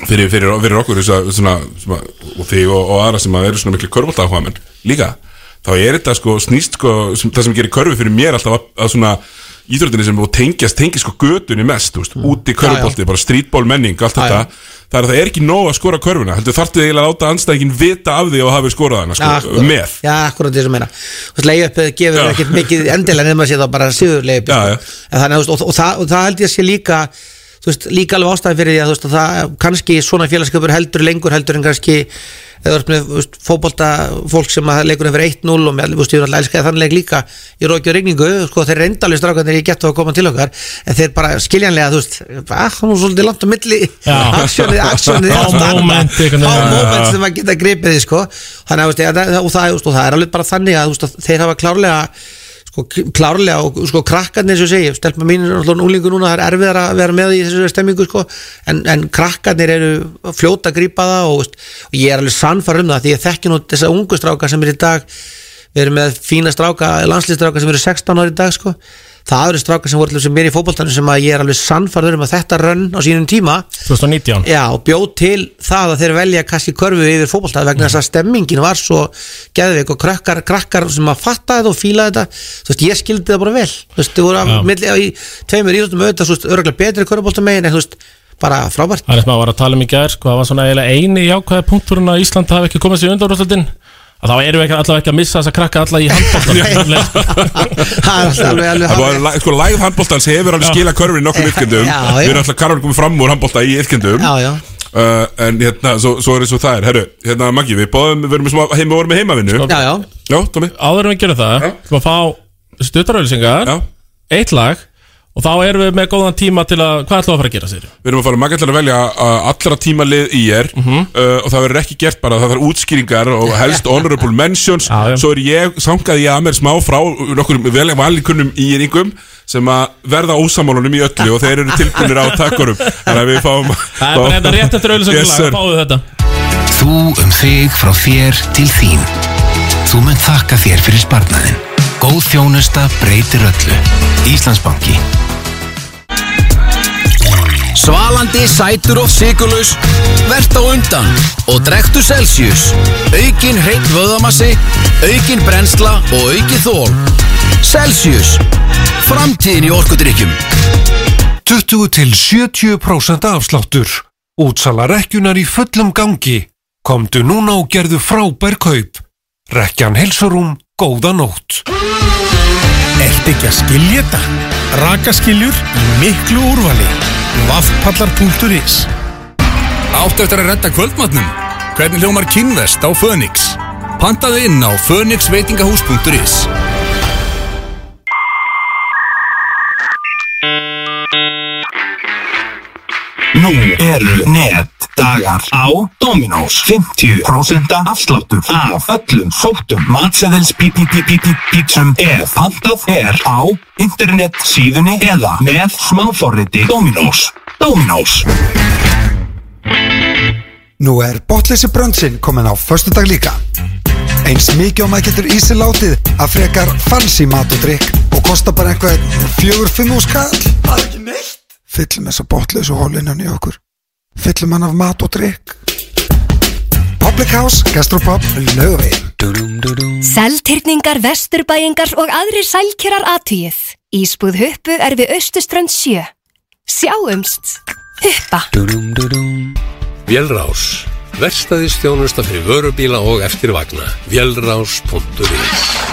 fyrir, fyrir, fyrir okkur svona, svona, og þig og, og aðra sem að eru svona miklu körfólta áhuga líka, þá er þetta sko snýst sko, sem, það sem gerir körfi fyrir mér alltaf að, að svona íþróttinni sem tengjast, tengjast sko götunni mest, veist, úti körfbólti, bara streetball menning, allt Já, þetta það er að það er ekki nóg að skora körfuna heldur þarftu eiginlega að láta anstæðingin vita af því og hafi skorað hana, sko, Akkúrat. með Já, akkurat því sem meina leiðuppið gefur ekkert mikið endilega nefnum að sé það bara síður leiðuppið Já, sko. Og, og, það, og það held ég að sé líka veist, líka alveg ástæði fyrir því að veist, að það kannski svona félagskapur heldur lengur heldur en kannski eða fótbolta fólk sem að leikurinn fyrir 1-0 og ég er alltaf elskaði þann leik líka í róki og regningu, sko, þeir reynda alveg strákanir ég gett að koma til okkar, en þeir bara skiljanlega, þú veist, að það var svolítið langt á milli. Aksjónið, aksjónið er veginn. moment sem að geta gripið sko. Þannig að, það, er alveg bara þannig að þeir hafa klárlega sko, klárlega og sko krakkarnir ég segi, stelpa mín er náttúrulega úlingu núna það er erfiðar að vera með í þessu stemmingu sko. En, en krakkarnir eru fljóta að grípa það og, og ég er alveg sannfæður um það því ég þekki nú þessa ungu stráka sem er í dag. Við erum með fína stráka, landslýstráka sem eru 16 ári í dag sko það eru stráka sem voru þess að mér í fótboltanum sem að ég er alveg sannfæður um að þetta rönn á sínum tíma. 2019 Já, og bjóð til það að þeir velja kannski körfu yfir fótboltað vegna þess að stemmingin var svo geðveik og krakkar, krakkar sem að fatta þetta og fíla þetta þú veist, ég skildi það bara vel. Þú veist, þið voru að milli í tveimur íþjóttum auðvitað, þú veist, örgulega betri körfuboltamegin en þú veist, bara frábært. Það er sem að var að tala um í gær sko, það var svona eiginlega eini jákvæða punkturinn að Ísland hafi ekki komið sér undanrústöldin að þá erum við ekki, allavega ekki að missa þessa krakka alla í handbóltan Það er alltaf alveg alveg Það var, sko, lægð handbóltans hefur alveg skilað körfin í nokkur já. Við erum alltaf karfin komið fram úr handbólta í já uh, En hérna, svo, svo er eins og það er. Herru, hérna Maggi, við bóðum, við erum með, smá- heim, við vorum með heimavinnu. Já, já. Já, Tómi Áður en við gerum það, við erum að fá stuttarauðlýsingar eitt lag og þá erum við með góðan tíma til að hvað ætlum við að fara að gera sér? Við erum að fara ætlar að velja uh, allra tíma lið í er Mhm. uh, Og það verður ekki gert bara, það þarf útskýringar Og helst honorable mentions Svo er ég, sangaði ég að mér smá frá Nokkur vel valikunnum í yringum Sem að verða ósamálunum í öllu Og þeir eru tilbúinir á takkurum Þannig að við fáum Það er bara hérna rétt eftir auðlýsingar Yes, lag, sir. fáðu þetta Þú um þig frá þér til þín. Þú mun þakka þér fyrir sparnaðin. Góð þjónusta breytir öllu. Íslandsbanki. Svalandi, sætur og sigurlaus Vert á undan og drektu Celsius Aukin hreint vöðamassi Aukin brennsla og aukin þól Celsius Framtíðin í orkudrykkjum 20 til 70% afsláttur. Útsala rekkjunar í fullum gangi. Komdu núna og gerðu frábær kaup. Rekkjan helsurum, góða nótt. Ert ekki að skilja þetta? Rakaskiljur í miklu úrvali Vaffpallar.is Áttu eftir að redda kvöldmatnum? Hvernig hljómar kynvest á Fönix? Pantaði inn á fönixveitingahús.is Nú eru net dagar á Dominos 50% afsláttur af öllum sóttum matseðils pítsum ef pantað er á internet síðunni eða með smáforriti Dominos Dominos Nú er botleysi bröndsinn komin á föstudag líka. Eins mikið og maður getur í sig látið að frekar fancy mat og drikk og kostar bara einhver fjögur, fimm úr skall. Það er ekki neitt. Fyllum þessa botlausu hólinnan í okkur Fyllum hann af mat og drikk Public House, Gastropop, Laugavegin Seltyrningar, vesturbæingar og aðrir sælkerar aðtugið. Ísbúð huppu er við Östuströnd 7. Sjáumst. Huppa. Vélrás. Verstaðis þjónusta fyrir vörubíla og eftirvagna. Vélrás.is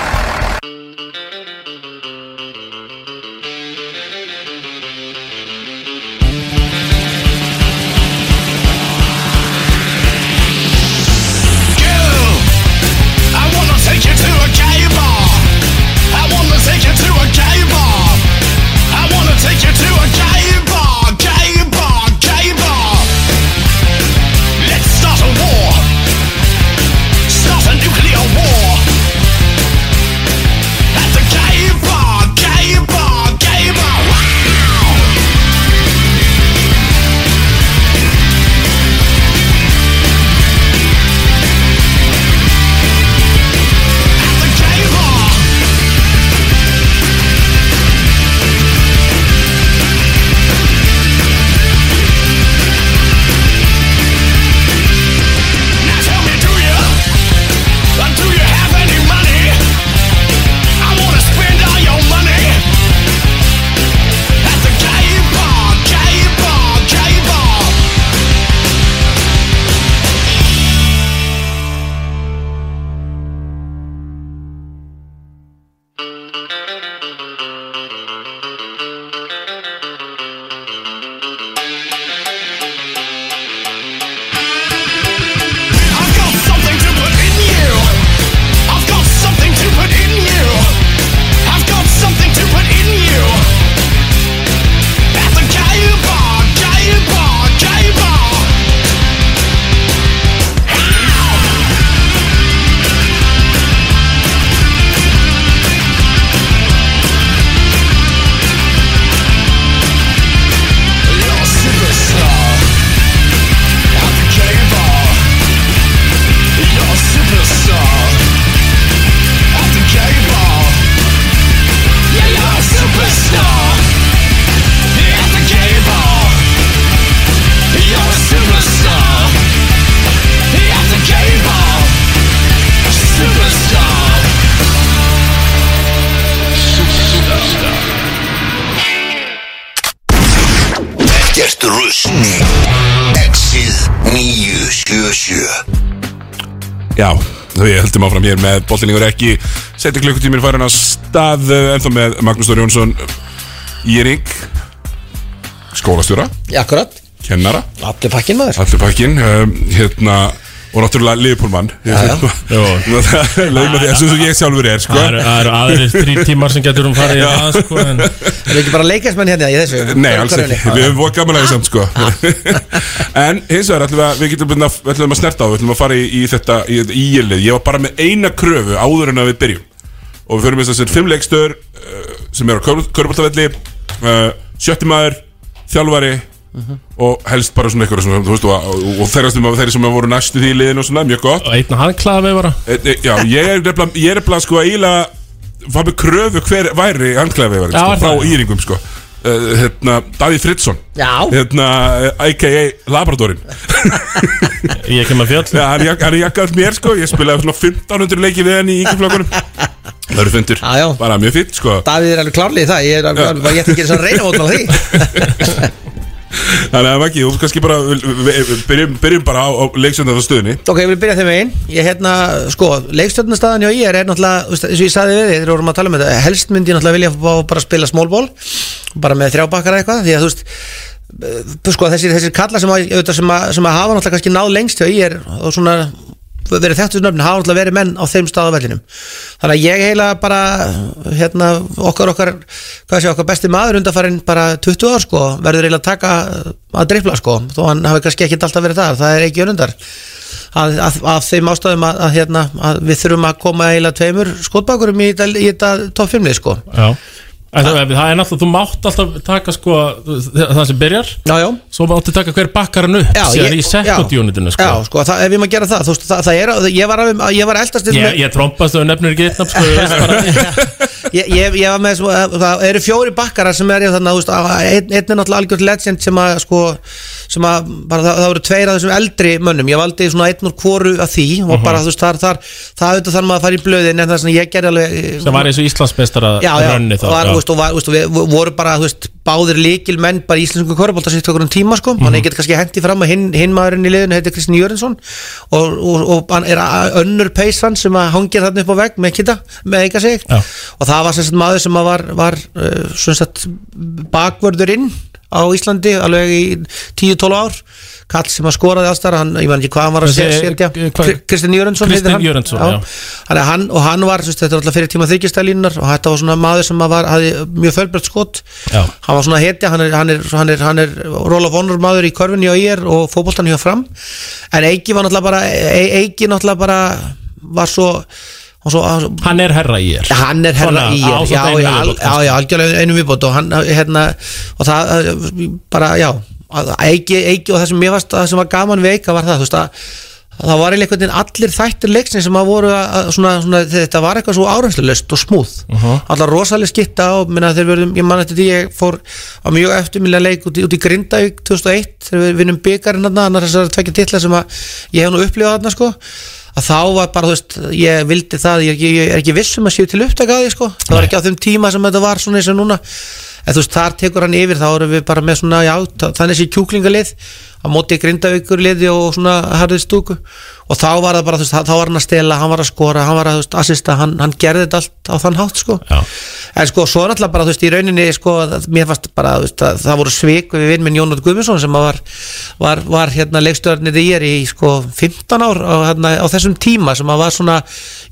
þau heldum áfram hér með bollinningur ekki. Seti klukkutíminn farin að stað eh, Ennþá með Magnús Þóri Jónsson Íring Skólastjóra, Akkurat, kennara. Allir pakkin maður. Allir pakkin um, Hérna Og náttúrulega já. Leðum að því að svo ég sjálfur er sko. Það eru- aðrir þrír tímar sem getur um farið í það, sko, en- Er ekki bara leikasmenn hérna í þessu? Nei, alls ekki, við höfum voru gaman að því samt sko. En hins vegar ætlum við að við getum að, að snerta á Við ætlum að fara í, í þetta í, ílið. Ég var bara með eina kröfu áður en að við byrjum. Og við förum með þessir fimm leikstöður uh, sem eru á körbáltavelli uh, Sjötti maður, þjálfari Og helst bara svona eitthvað svona, þú veist, og, og, og þeirra sem, þeirra sem voru næstu því í liðinu og svona, mjög gott. Og einn handklaða með bara. Já, ég er nefnilega, ég er nefnilega sko eiginlega Var með kröfu hver væri handklæði Já, sko, Frá það? Íringum sko. Uh, Hérna, Davíð Fridsson Já. Hérna, uh, a.k.a. Labradorin Ég kem að fjöll. Já, hann er jakkað mér sko. Ég spilaði svona 1500 leiki við henni í yngjaflokkunum Það eru fundur. Já, já. Bara mjög fýtt sko. Davíð er alveg klárlega í það. Ég er alveg, alveg, ég ætti ekki þess að reyna mótmála því Þannig að Maggi, þú kannski bara Byrjum, byrjum bara á, á stöðunni. Ok, ég vil byrja þeim einn Ég hérna, sko, leikstjórnastæðan hjá ég er náttúrulega, eins og ég saði við við vorum að tala um þetta Helst myndi ég náttúrulega vilja fá bara að spila smólból Bara með þrjábakkar eitthvað Því að þú veist, eh, sko, þessir, þessir kalla sem að, sem, að, sem að hafa náttúrulega kannski náð lengst hjá ég er Og svona, verið þekktu nöfn Hafa náttúrulega verið menn á þeim stað á vellinum. Þannig að ég heila bara, hérna, okkar, okkar, hvað sé, okkar besti maður undanfarinn bara 20 ár, sko Verður að taka að dreifla, sko Þó hann hafi kannski ekki alltaf verið þar, það er ekki önundar. Að, að, að þeim ástæðum að, að, hérna, við þurfum að koma eiginlega tveimur skotbakurum í þetta, í þetta topp 5 sko. Já Það er náttúrulega, þú mátt alltaf taka sko það sem byrjar. Já, já. Svo máttu taka hver bakkar hann upp ég- í second unitinu sko. Já, sko, það, ef ég maður gera það, þú veist, það, það er, ég var, var eldast Ég, ég trompast og nefnir ekki eitt nafn sko, ég ég, ég, var með, svo, það eru fjóri bakkarar sem er ég þannig, þú veist, að einn, er náttúrulega algjörð legend sem að, sko, sem að, bara það, það voru tveir af þessum eldri mönnum, ég valdi svona einn úr kvoru af því og Mhm. bara, þú veist, þar, þar, það auðvitað þarf maður að fara í blöðin veist, og, var, veist, og við voru bara veist, báðir líkil menn bara í íslensku korfbólta sitt okkur um tíma sko, Mhm. þannig ég get kannski hendi fram að hinn, hinn maðurinn í liðinu heitir Kristinn Jörensson og, og, og hann er önnur peysan sem hangir þarna upp á vegg með kita, með eiga sig Já. og það var sem sagt maður sem var, var uh, sem sagt bakvörðurinn á Íslandi alveg í 10-12 ár kall sem að skoraði aðstæðar hann, ég man ekki hvað hann var að segja hvað- Kristinn Jörensson heitir hann. Jörundsson, já. Að hann, og hann var, þetta var alltaf fyrir tíma þykistælínunar og þetta var svona maður sem var, hafði mjög fölbröld skot. Já. hann var svona hetja, hann er, hann er, hann er, hann er Roll of Honor maður í körfunni á IR og fótboltan hjá fram. En Eiki var náttúrulega bara E- Eiki náttúrulega bara var svo, svo, hann er herra í er hann er herra Svona, í er já, já, já, já, algjörlega einu viðbót og hann, hérna, og það eh, bara, já, eiki, eiki og það sem mér varst, það sem var gaman við eika var það, þú veist að það var einhvern veginn allir þættir leiksni sem að voru að, svona, svona, þetta var eitthvað svo áreynslulöst og smúð. Mhm. allar rosalega skitta og minna verðum, ég man eftir því ég fór á mjög eftirminnilega leik út í, út í Grindavík 2001 þegar við vinnum byggarinn annar þessar tvekja titla sem að ég hef nú upplifað þarna sko. Að þá var bara, þú veist, ég vildi það ég, ég, ég er ekki viss um að séu til upptaka að því sko. Það var ekki á þeim tíma sem þetta var svona eins og núna en þú veist, þar tekur hann yfir þá erum við bara með svona, já, þa- þannig sé kjúklingalið á móti grindavíkur liði og svona harðið stúku og þá var það bara, þú veist, þá var hann að stela hann var að skora, hann var að, þú veist, assista hann, hann gerði þetta allt á þann hátt, sko. Já. en sko, svo náttúrulega bara, þú veist, í rauninni sko, mér fannst bara, þú veist, það, það voru svik við vinn minn Jónat Guðmundsson sem að var, var, var hérna leikstjórnir í er í sko 15 ár á, hérna, á þessum tíma sem að var svona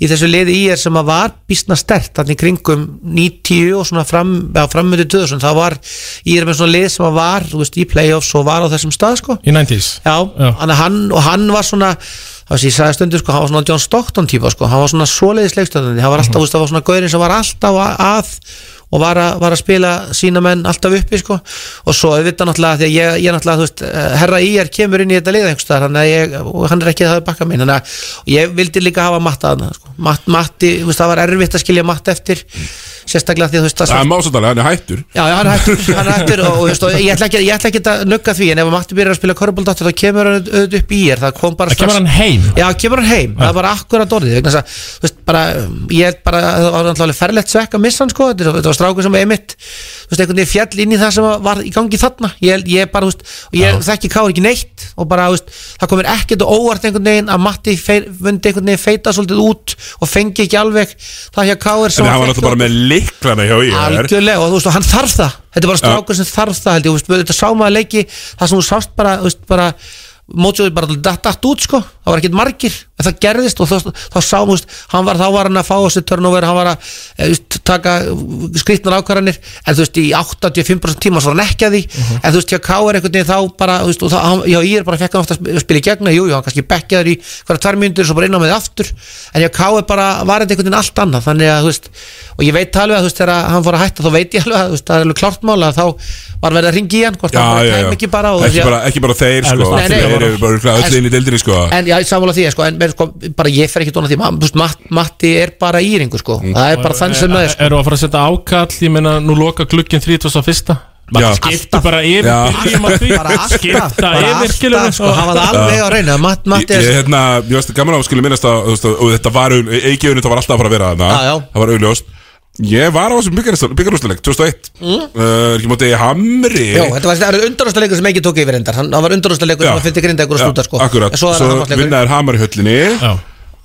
í þessu liði í er sem að var býstna stert þannig kringum 90 og svona fram, já, frammöndi 2000 það var í er með svona lið sem að var, þú veist, í playoffs og var á þessum stað, sko Í 90s Já, Hann, hann, og hann var svona það sé, ég sagði stundu, sko, hann var svona John Stockton típa, sko, hann var svona svoleiðis leikstjóðandi hann var alltaf, þú veist, það var svona gaurin sem var alltaf að, að og var að, var að spila sína menn alltaf uppi, sko. Og svo auðvitað náttúrulega, því að ég, ég náttúrulega, þú veist eh, herra í er kemur inn í þetta lið einhvers staðar, þannig að ég, og hann er ekki að það bakka minn þannig að ég vildi líka hafa matta að sko. Matt, Matti, það var erfitt að skilja matta eftir sérstaklega því að þú veist Það er másalega, hann er hættur. Já, já, hann er hættur, hann er hættur og, og, veist, og ég ætla ekki, ég ætla ekki að nugga því en ef Matti byrjar að spila korfbóldátt þá kemur hann auðvitað upp í er það kom bara Það kemur hann heim. Já, kemur hann heim, það er bara akkurat orðið vegna þess að, þú veist, bara, ég held bara að það var náttúrulega ferlegt svekk að missa hann sko. Þetta þetta var strákur sem var einmitt þú veist, einhvern veginn fjall inn í það sem var í gangi þarna. Ég, ég bara, þú veist, og ég þekki káur ekki neitt og bara, þú veist, það komir ekkert og óvart einhvern veginn að Matti vundi einhvern veginn feita svolítið út og fengi ekki alveg það hjá káur Liklana hjá í algjörlega og þú veist og hann þarf það. Þetta er bara strákur sem þarf það held ég, þetta sá maður leiki það sem þú sást bara, þú veist, bara mótsjóður bara datt út sko það var ekkert margir, en það gerðist og þá, þá sá, þú veist, hann var, þá var hann að fá þessi turnover, hann var að e, veist, taka skrýtnar ákvarðanir. En þú veist, í 85% tíma svo hann ekki að því. En þú veist, hjá K er einhvern veginn þá bara, þú veist, og það, já, ég er bara fekk hann ofta að spila í gegna, jú, jú, hann kannski bekkjaður í hverja tvær mínútur og svo bara inn á með aftur. En hjá K er bara, var þetta einhvern veginn allt annað. Þannig að, þú veist, og ég veit alveg að, þú veist, þegar hann fór að hætta, þá veit ég alveg að, það er alveg klart mál að þá var verið að ringi í hann, hvort Já, hann bara já, já. kæm ekki bara og Ekki bara, ekki bara þeir sko. Þeir eru bara öll inn í deildinni sko. En já, sammála því, sko, en, sko, bara ég fer ekki dóna því, þú Matt, Matti er bara íringu, sko, það er bara þann sem það er, sko. Eru að fara að setja ákall, ég meina, nú loka glukkin 31. Já. Maður skiptur bara yfir Skipta yfir, sko, hafa það alveg á reyna, Matt, Ég, Matti ég, er, hérna, ég veist gaman á að skilja minnast þú og þetta var, eigiðunni, það var alltaf að fara að vera þarna Já, já. Það var augljóst Ég var á þessum byggarústuleik 2001 Mm. uh, Ekki móti Hamri? Jó, þetta var þetta undanústa leikur sem ekki tók yfir endar, hann hann var undanústa leikur sem Já. að fylgdi grinda ykkur að stúta, sko, Akkurat, en svo svo það vinnaður Hamar í höllinni.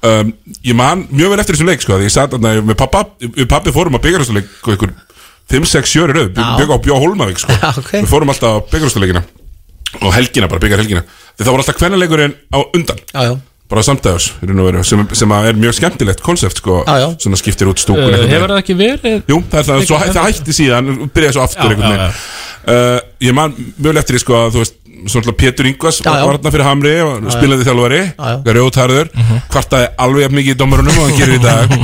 Um, Ég man mjög vel eftir þessum leik sko, ég satt þarna með pappa Við pappi fórum á byggarústuleik ykkur 5-6 sjöri rauð. Bygg á Bjó Hólmavík sko. Já, ok. Við fórum alltaf á byggarústuleikina Og helgina, bara byggar helgina Því það var alltaf kvennaleikurinn á undan. Já, já bara í veru, sem, sem að er mjög skemmtilegt konsept sko, Já, já. svona skiptir út stúkun Uh, einhvern Hefur það ekki verið Jú, það, er það, svo, það hætti síðan byrjaði svo aftur Já, já, veginn uh, Ég man mjög eftir því sko að þú veist Svona Pétur Ingvars Já, já. var þarna fyrir Hamri og Já, já. spilaði þjálfari Já, já. Rjóðtarður Kvartaði alveg mikið í dómarunum og hann gerir í dag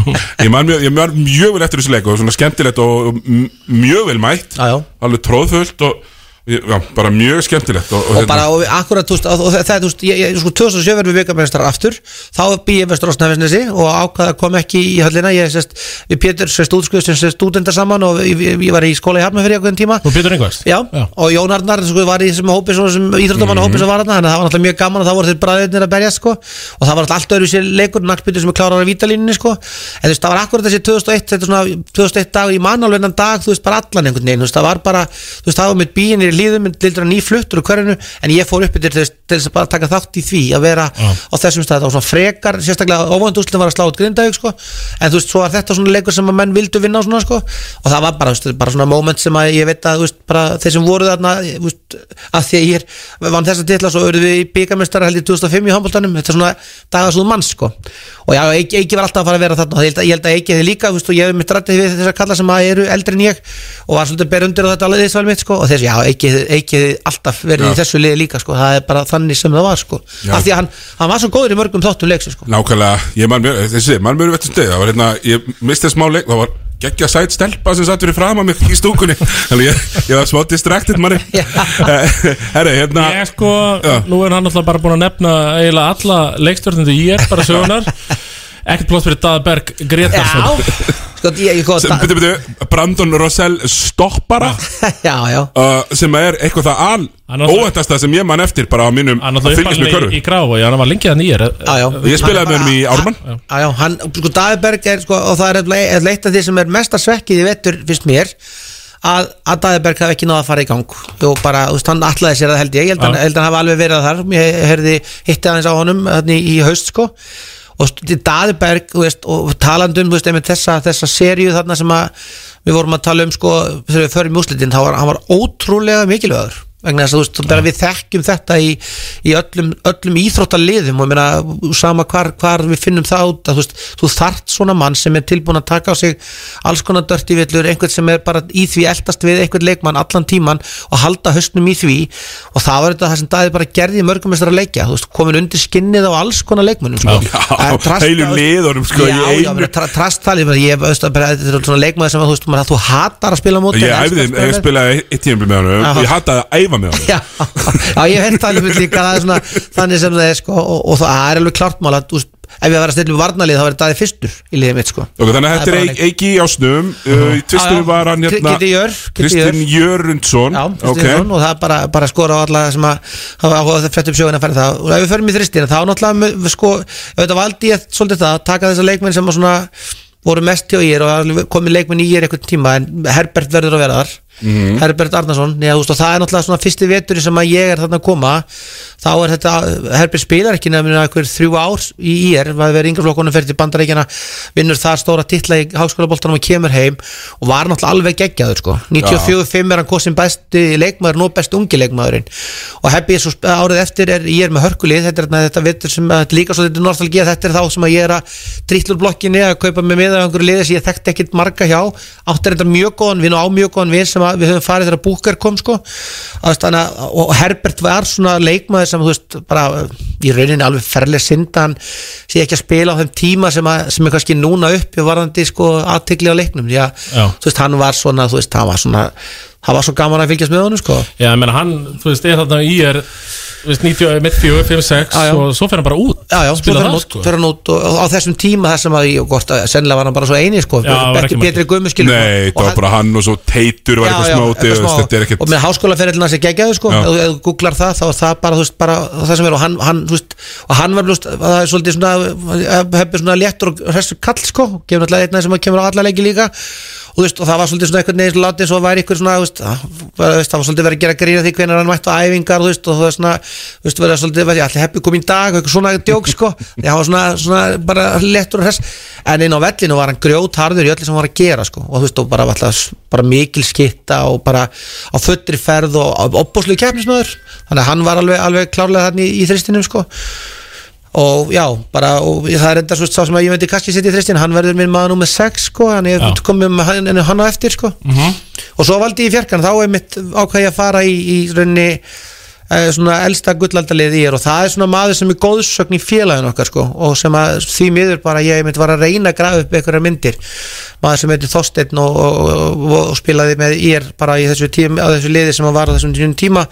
Ég man mjög, ég man mjög vel eftir þessu leik og svona skemmtilegt og mjög vel mætt Já, já. Alveg tróðfullt og já, bara mjög skemmtilegt Og, og bara, og akkurat, þú veist, og og það, þú veist, ég, ég, sko, 2007 verðum við vikamestrar aftur, þá bý ég vestur á Snæfisnesi og ákvaða að koma ekki í höllina, ég sest, við Pétur sest útskriðst sem sest stúdendar saman og ég, ég, var í skóla í Hafnarfyrir ákveðin tíma. Og Pétur Ingvars? Já, og Jón Arnar sko, var í þessum hópi, svona, sem íþróttamanna hópi sem var þarna, þannig að það var náttúrulega mjög gaman og það voru þeir bræðirnir að berja sko, og það var alltaf allt öðru sér leikur, nakkbyttur sem er klárar á vítalínunni sko, en þú veist, það var akkurat þessi 2001, þetta er svona 2001 dag, ég man alveg enn dag, þú veist, bara allan einhvern veginn, þú veist, það var bara, þú veist, var í líðum, lildur að nýfluttur úr hverjunu, en ég fór upp þess, til þess að bara taka þátt í því að vera á þessum stað, var svona frekar, sérstaklega óvöndu var að slá út grindaug sko, en þú veist, svo var þetta svona leikur sem að menn vildu vinna og svona sko, og það var bara, veist, bara svona moment sem að ég veit að, veist, þeir sem voru þarna, veist, að því að ég er vann þessa titla, svo auðvitað við í byggamestara held ég 2005 í handbóltanum, þetta er svona dagasúð manns sko, og já, Eiki, Eiki var alltaf að fara að vera þarna, og ég held að, að Eiki hefði líka, og ég hef mitt rættið við þessar kalla sem að eru eldri en ég, og var svolítið að bera undir á þetta alveg þess mitt sko, og þessi, já, Eiki, Eiki hefði alltaf verið Já. í þessu liði líka sko, það er bara þannig sem það var sko, Já. af því að hann, hann var svo góður í mörgum þáttum leiksu sko. Nákvæmlega, ég man mjög, þessi, man mjög vettur stið Það var hérna, ég misti smá leik. Það var geggja sæt stelpa sem satt fyrir fram að mig í stúkunni. Þannig ég, ég var smá distracted manni. Herri, hérna Ég sko, nú er hann alltaf bara búin að nefna eiginlega alla leikstjórnundu ég er bara sögunar Ekkert plott fyrir Daðberg Gretarsson sko, ég, ég, sem, byrju, byrju, Brandon Rosell stoppara? Já, já. Uh, sem er eitthvað það al óættasta sem ég man eftir bara á mínum Hann að alltaf fylgjast með körfu. í, í gráfa, já, hann var lengi að nýjar Já, já. Ég spilaði með honum í Ármann. Já, já, hann, sko, Daðberg er, sko, og það er eitt leitt af því sem er mesta svekkið í vettur, finnst mér að, að Daðberg hafi ekki náða að fara í gang. Og bara, þú veist, hann allaði sér það held ég. Ég held að Já. held hann hafi alveg verið þar. Ég heyrði, hitti aðeins á honum þarna í, í haust, sko og Daðberg, veist, og talandum veist, þessa, þessa seríu þarna sem við vorum að tala um, sko þegar við förum í úslitin, hann var ótrúlega mikilvægur vegna þess að þú veist, bara við þekkjum þetta í, í öllum, öllum íþróttaliðum og ég meina, sama hvar, hvar við finnum það út, að þú veist, þú þart svona mann sem er tilbúin að taka á sig alls konar dörti villur, einhvern sem er bara í því eldast við einhvern leikmann allan tíman og halda höstnum í því og það var þetta það sem Daði bara gerði í mörgum að leikja, þú veist, komin undir skinnið á alls konar leikmannum, sko. Eh, Trasta- heilu liðunum sko já, já, einu. tra, trasttalið, ég veist að bara, þetta er svona leikmaður sem að þú veist, þú hatar að spila móti Æfa með honum. Já, já, ég hef talið mér líka það er svona, þannig sem það er sko og, og það er alveg klart mál að veist, ef ég var að stilla varnalið þá er þetta fyrstur í liðið mitt sko. Ok, þannig að þetta Það er Eiki í ásnum uh, Í tvistinu já. var hann hérna Kristinn Jörundsson. Og það er bara, bara skora á alla sem að hafa áhuga að frétta upp sjögun að færa það. Og ef við förum í þristina þá náttúrulega við sko, þetta valdi ég svolítið það að taka þessa leikmenn sem svona voru mest hjá ég og það komið leikmenn í ég einhvern tíma en Herbert verður að vera þar Mhm. Herbert Arnason já, veist, það er náttúrulega svona fyrsti vetur sem að ég er þarna að koma. Þá er þetta, Herbert spilar ekki nefnir einhver þrjú ár í IR maður verið yngreflokkunum fyrir til bandaríkjana vinnur þar stóra titla í háskólaboltanum og kemur heim og var náttúrulega alveg geggjaður sko. 94-5 er hann kosin besti leikmaður nú best ungi leikmaðurinn. Og Hebbi er svo árið eftir er ég er með hörkulið þetta er þetta vetur sem líka svo þetta er nostalgía þetta er þá sem að ég er að trýtlur blokkinni að kaupa með miða á einhverju liði sem ég þekkti ekkit marga hjá. Áttir þetta mjög góðan vinn og á mjög góðan vinn sem að við höfum farið þegar Búker kom sko. Að þannig að, og Herbert var svona leikmaður sem þú veist bara í rauninni alveg ferlega syndan sé ekki að spila á þeim tíma sem, að, sem er kannski núna upp í varðandi sko aðtikli á leiknum. Já, Já. þú veist hann var svona þú veist hann var svona það var svo gaman að fylgjast með honum sko. Já, meina hann, þú veist, er þarna í er Þú veist, 90, mitt 4, 5, 6 Já, já. og svo fer hann bara út Já, já, svo fer hann sko. fer hann út og, á þessum tíma þessum að ég, og að- sennilega var hann bara svo eini sko, ekki betri gummi skilur Nei, það var bara hann og svo Teitur var Já, eitthvað já, smá úti, eitthvað þú veist, smá. Þetta er ekkert og með háskólaferillina sem geggjaðu sko ef þú- googlar það þá er það bara, þú veist, bara það sem er og hann, hann, þú veist, og hann var blúst, það er svolítið svona hefði svona léttur og hrestur kall sko gefur náttúrulega einna sem kemur á alla leiki líka og veist, og það var svolítið svona eitthvað neðis látið svo væri ykkur svona, veist, að- veist, það var svolítið verið að gera grína því hvenær hann mætti á æfingar og þú veist, svona, veist, verið svolítið allir heppi kom í dag, og eitthvað svona djók sko, hann var svona, svona bara léttur og hress, en inn á vellinu var hann grjót harður í öllu sem hann var að gera sko, og þú veist, og bara, alltaf, bara mikil skitta og bara á fullri ferð og opbóðslu keppnismöður, þannig að hann var alveg, alveg klárlega þarna í, í þristinum sko og já, bara og það er enda svo sá sem að ég myndi kannski setja í þristin hann verður minn maður nummer 6 sko hann er komið með hann, hann á eftir sko Mhm. og svo valdi ég fjarkan þá er mitt ákvæði að fara í, í rauninni eh, svona elsta gullaldalið í er og það er svona maður sem er góðsögn í félagin okkar sko og sem að því miður bara ég myndi var að reyna að grafa upp einhverja myndir. Maður sem heitir Þorsteinn og, og, og, og spilaði með ír bara í þessu, tíma, á þessu liði sem hann var á þessum tíma-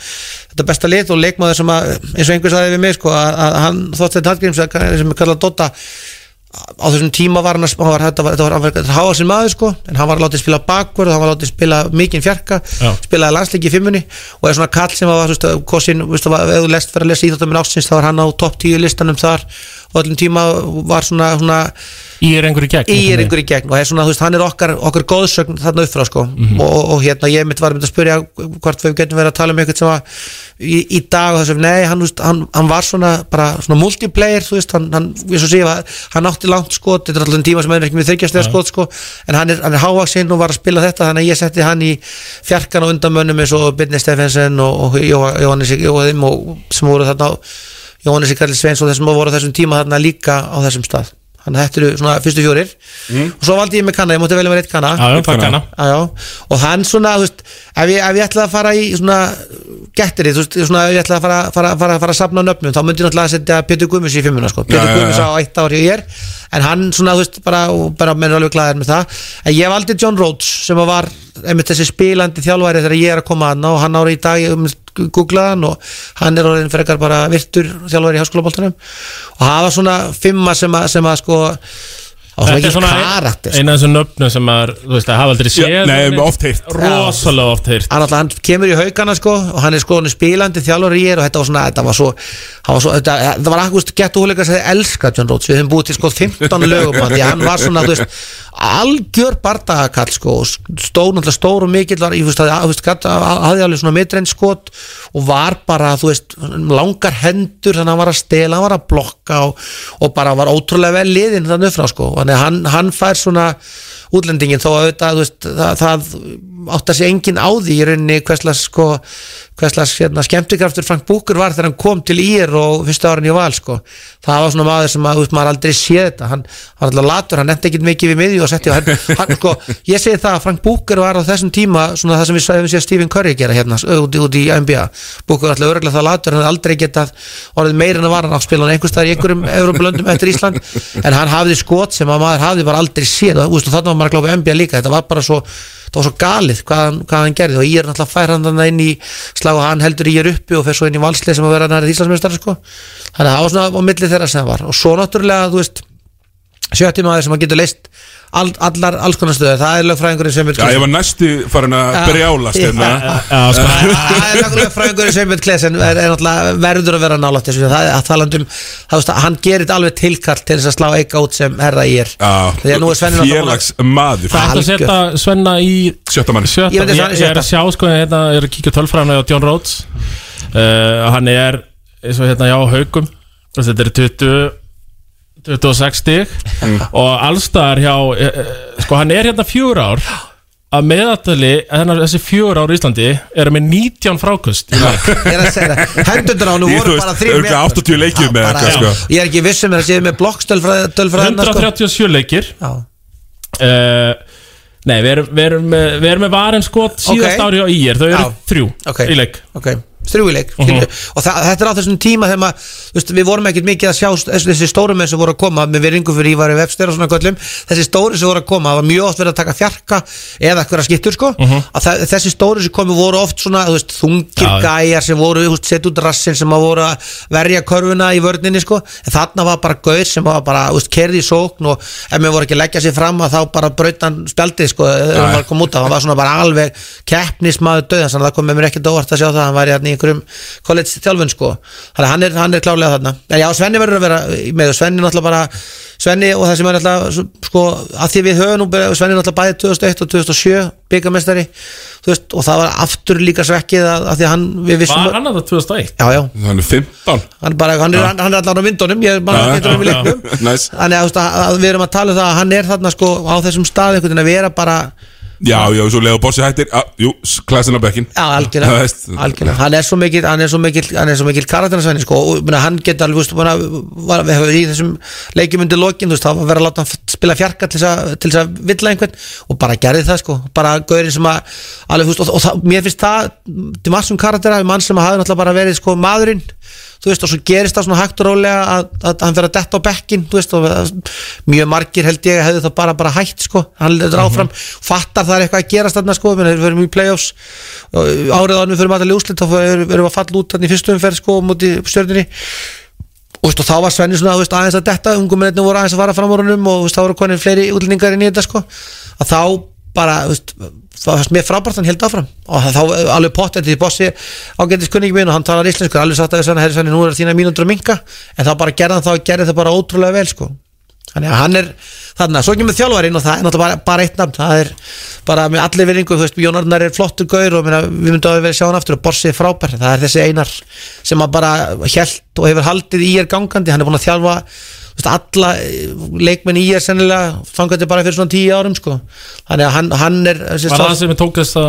þetta besta lið og leikmaður sem að eins og einhver sagði við mig sko að, að hann Þorsteinn Hallgríms sem er kallað Dotta á þessum tíma var hann að var, þetta var, var, var háa sin maður sko en hann var látið spila bakvörð, hann var látið spila mikinn fjarka, Já. spilaði landsleiki í fimmunni og er svona kall sem var, þú veist, kosin, var, ef þú lest fyrir að lesa íþjóttaminn ástins þá var hann á topp 10 listanum þar og öllum tíma var svona, svona Í er einhver í gegn í er einhver í gegn og er svona, veist, hann er okkar, okkar góðsögn þarna upp frá sko. Mhm. og, og, og hérna ég mitt var að spyrja hvort við getum verið að tala um eitthvað sem að í, í dag og þessum, nei, hann, veist, hann, hann var svona bara svona multiplayer, þú veist, hann, hann ég svo sé að hann átti langt skot, þetta er alltaf en tíma sem hann er ekki með þryggjastlega skot sko, en hann er, er hávaksinn og var að spila þetta, þannig að ég setti hann í fjarkan og undanmönnum eins og Byrni Steffensen og, og Jóhannes Jóhannes og sem voru þarna Jóhannes Karli Sveins og þessum voru þessum tíma þarna líka á þessum stað þannig að þetta eru svona fyrstu fjórir. Og svo valdi ég með kanna, ég mátti velja mér eitt kanna. Já, kanna. Já, og hann svona, veist ef ég, ef ég ætlaði að fara í svona getterið, þú veist, svona ef ég ætlaði að fara, fara, fara, fara að sapna nöfnum, þá myndi ég náttúrulega að setja Pétur Guðmus í fimmuna, sko, Pétur Guðmus á eitt ár ég er en hann svona, þú veist, bara, og bara menn er alveg glæðir með það, en ég valdi John Rhodes sem var, einmitt þessi spilandi þjálfæri þegar ég er að koma að og hann ára í dag, um, googlaði hann og hann er orðin frekar bara virtur þjálfæri í háskólaboltanum. Og var svona fimma sem að, sem að sko Þetta er ekki svona karakter eina af þessum nöfnum sem maður, þú veist, að hafa aldrei séð nei, neitt. oft heyrt. Rosalega oft heyrt hann, alltaf, hann kemur í haugana sko og hann er sko hann er spilandi þjálfur í er og þetta var svona þetta var svo, hann var svo þetta, þetta var akkurst gett úrleika að segja elska John Rhodes við höfum búið til sko 15 lögum hann, því hann var svona þú veist algjör bardagakall sko og stór náttúrulega stór og mikill var, ég veist hafði alveg svona mitrein skot og var bara þú veist langar hendur þannig að hann var að stela, hann var að blokka og, og bara var ótrúlega vel liðin þannig upp frá sko, þannig að hann, hann fær svona útlendingin þó að auðvitað, veist, það, það átt að sé enginn á því í rauninni hverslas sko, hverslas hérna, skemmtikraftur Frank Búkur var þegar hann kom til ír og fyrstu árin í val sko. það var svona maður sem að, maður aldrei séð þetta. Hann var alltaf latur, hann nefndi ekkit mikið við miðju og setti og hann, hann sko, ég segi það að Frank Búkur var á þessum tíma svona það sem við sagðum séð Stephen Curry gera hérna út, út í NBA, Búkur var alltaf örgulega það latur hann aldrei getað orðið meira en að var hann á spilan einhvers staðar í einhverjum Európa-löndum eftir Ísland. En hann hafði skot sem að maður hafði bara aldrei séð. Og þarna var maður að glápa NBA líka. Þetta var bara svo, var svo galið hvað, hvað hann gerði. Og ég er náttúrulega fær hann þannig inn í slag og hann heldur ég er uppi og fer svo inn í valslið sem að vera nærið Íslandsmeistar sko. þannig að það var svona á milli þeirra sem það var og svo náttúrulega, þú veist sjötti maður sem að getur leist all, allar alls konar stöður, það er lögfræðingurinn sem Já, ég var næstu farin að brjálast hérna. sko. það er lögfræðingurinn sem vil klesen er, er náttúrulega verður að vera nálægt þessu. Það er að talandum, hann gerir þetta alveg tilkall til þess að slá eika út sem herra ég er. Því að nú er Svenni Félags maður Það er að setja Svenna í Sjötta manni Ég er að sjá sko hérna, ég er að kíkja tölfræðan á John Rhodes. Uh, Hann er eins og hérna já haugum Þetta er 20 26 stig og allstaðar hjá eh, eh, sko hann er hérna fjör ár að meðatali, þennan þessi fjör ár í Íslandi eru með 19 frákust í leik. ég er að segja það, hendurnar á hann Ég, voru bara veist, þrjum örugglega 80 leikjum með bara, eitthvað, já. sko. ég er ekki vissum að það séð með blokkstölfræðina sko. 137 leikir Já. uh, Nei, við erum, við erum, með- við erum með varin skot síðast ári á IR, þau eru Já. þrjú Ok. í leik ok, þrjú í leik Mhm. uh og það, þetta er á þessum tíma þegar maður, veist, við vorum ekkert mikið að sjá þessi, þessi stóru menn sem voru að koma með viðringu fyrir Ívari Webster og svona köllum þessi stóru sem voru að koma, það var mjög oft verið að taka fjarka eða eitthvað skittur sko Mhm. að það, þessi stóru sem komu voru oft svona veist, þungir Já. gæjar sem voru sett út rassin sem voru að verja körfuna í vörninni sko, en þarna var bara gaur sem var bara, veist, kerði í sókn og ef mér voru ekki að leggja sér fram að þá bara brautan spjaldið sko, ef hann var að koma út af, hann var svona bara alveg keppnismadur döðans, að að hann í einhverjum college þjálfun sko, þannig að hann er, hann er klárlega þarna, en já, Svenni verður að vera með og Svenni náttúrulega bara, Svenni og það sem er náttúrulega, sko, að því við höfum nú, bara- Svenni náttúrulega bæði 2001 og 2007 byggamestari, veist, og það var aftur líka svekkið að, að því að hann, við vissum Var hann að það 2001? Já, já. Hann er 15 hann, bara, hann, er, hann er allan á myndunum ég er bara Já, getur um já, leiknum. Nice. þannig að, að, að við erum að tala um það að hann er þarna sko á þessum stað einhvern veginn að vera bara Já, já, svo leiðu bossi hættir. Á, Jú, klassin á bekkin Já, algjörlega, algjörlega. Hann er svo mikil Hann er svo mikil, hann er svo mikil karakteransvenni sko, og mena, hann geta alveg veist, að- var, við hefum í þessum leikjum undir lokin þá var verið að láta hann spila fjarka til þess að, villa einhvern og bara gerði það sko, bara gaurin sem að alveg, veist, og, og það, mér finnst það til massum karaktera, mann sem hafi náttúrulega bara verið sko maðurinn þú veist, og svo gerist það svona hægt og rólega að, að hann fyrir að detta á bekkin þú veist, að- mjög margir held ég hefði það bara, bara hægt sko, hann lefður áfram fattar það er eitthvað að gerast þarna sko. Við erum í play-offs. Og árið ánum fyrir maður úslit þá erum við að falla út í fyrstu umferð sko múti stjörnunni. Og, þá var Svenni svona veist, aðeins að detta. Ungumennir voru aðeins að fara fram á honum og þá voru konið fleiri útlendingar í þetta sko. Að þá bara þú veist, það var mér frábært hann held áfram. Og þá alveg pottet því bossi ágættis kunningi minn og hann talar íslensku alveg sagt að Svenni, herri Svenni, nú er þína mínútur að minka en þá bara gerði hann þá gerði það bara ótrúlega vel sko. Þannig að hann er þarna, svo kemur þjálfarinn og það er náttúrulega bara, bara eitt nafn, það er bara með allir virðingu, þú veist, Jón Arnar er flottur gaur og minna, við myndum að vera sjá hann aftur og Borsi er frábær, það er þessi einar sem að bara hjælt og hefur haldið í er gangandi, hann er búin að þjálfa alla eh, leikmenn í er sennilega, þangandi bara fyrir svona tíu árum sko, þannig að hann, hann er Var það sem tók þess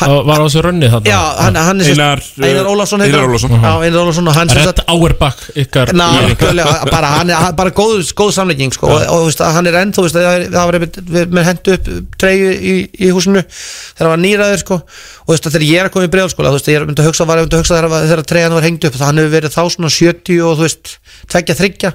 að Var á þessu rönni þarna? Já, hann, hann er Einar, Einar Ólafsson heitir Einar hann. Ólafsson. Já, Einar Ólafsson og hann sem Redd Auerbach ykkar Ná, algjörlega, bara, hann er hann bara góð, góð samlegging sko, og, og þú veist, að hann er enn þú veist, að það er- það var einmitt, með hendu upp treyju í, í húsinu þegar hann var nýraður sko, og þú veist, að þegar ég er að koma í bregðalskóla, þú veist, ég er myndi að hugsa, var ég myndi að hugsa þegar, þegar treyjan var hengt upp, það hann hefur verið þá svona 70 og þú veist, tveggja, þryggja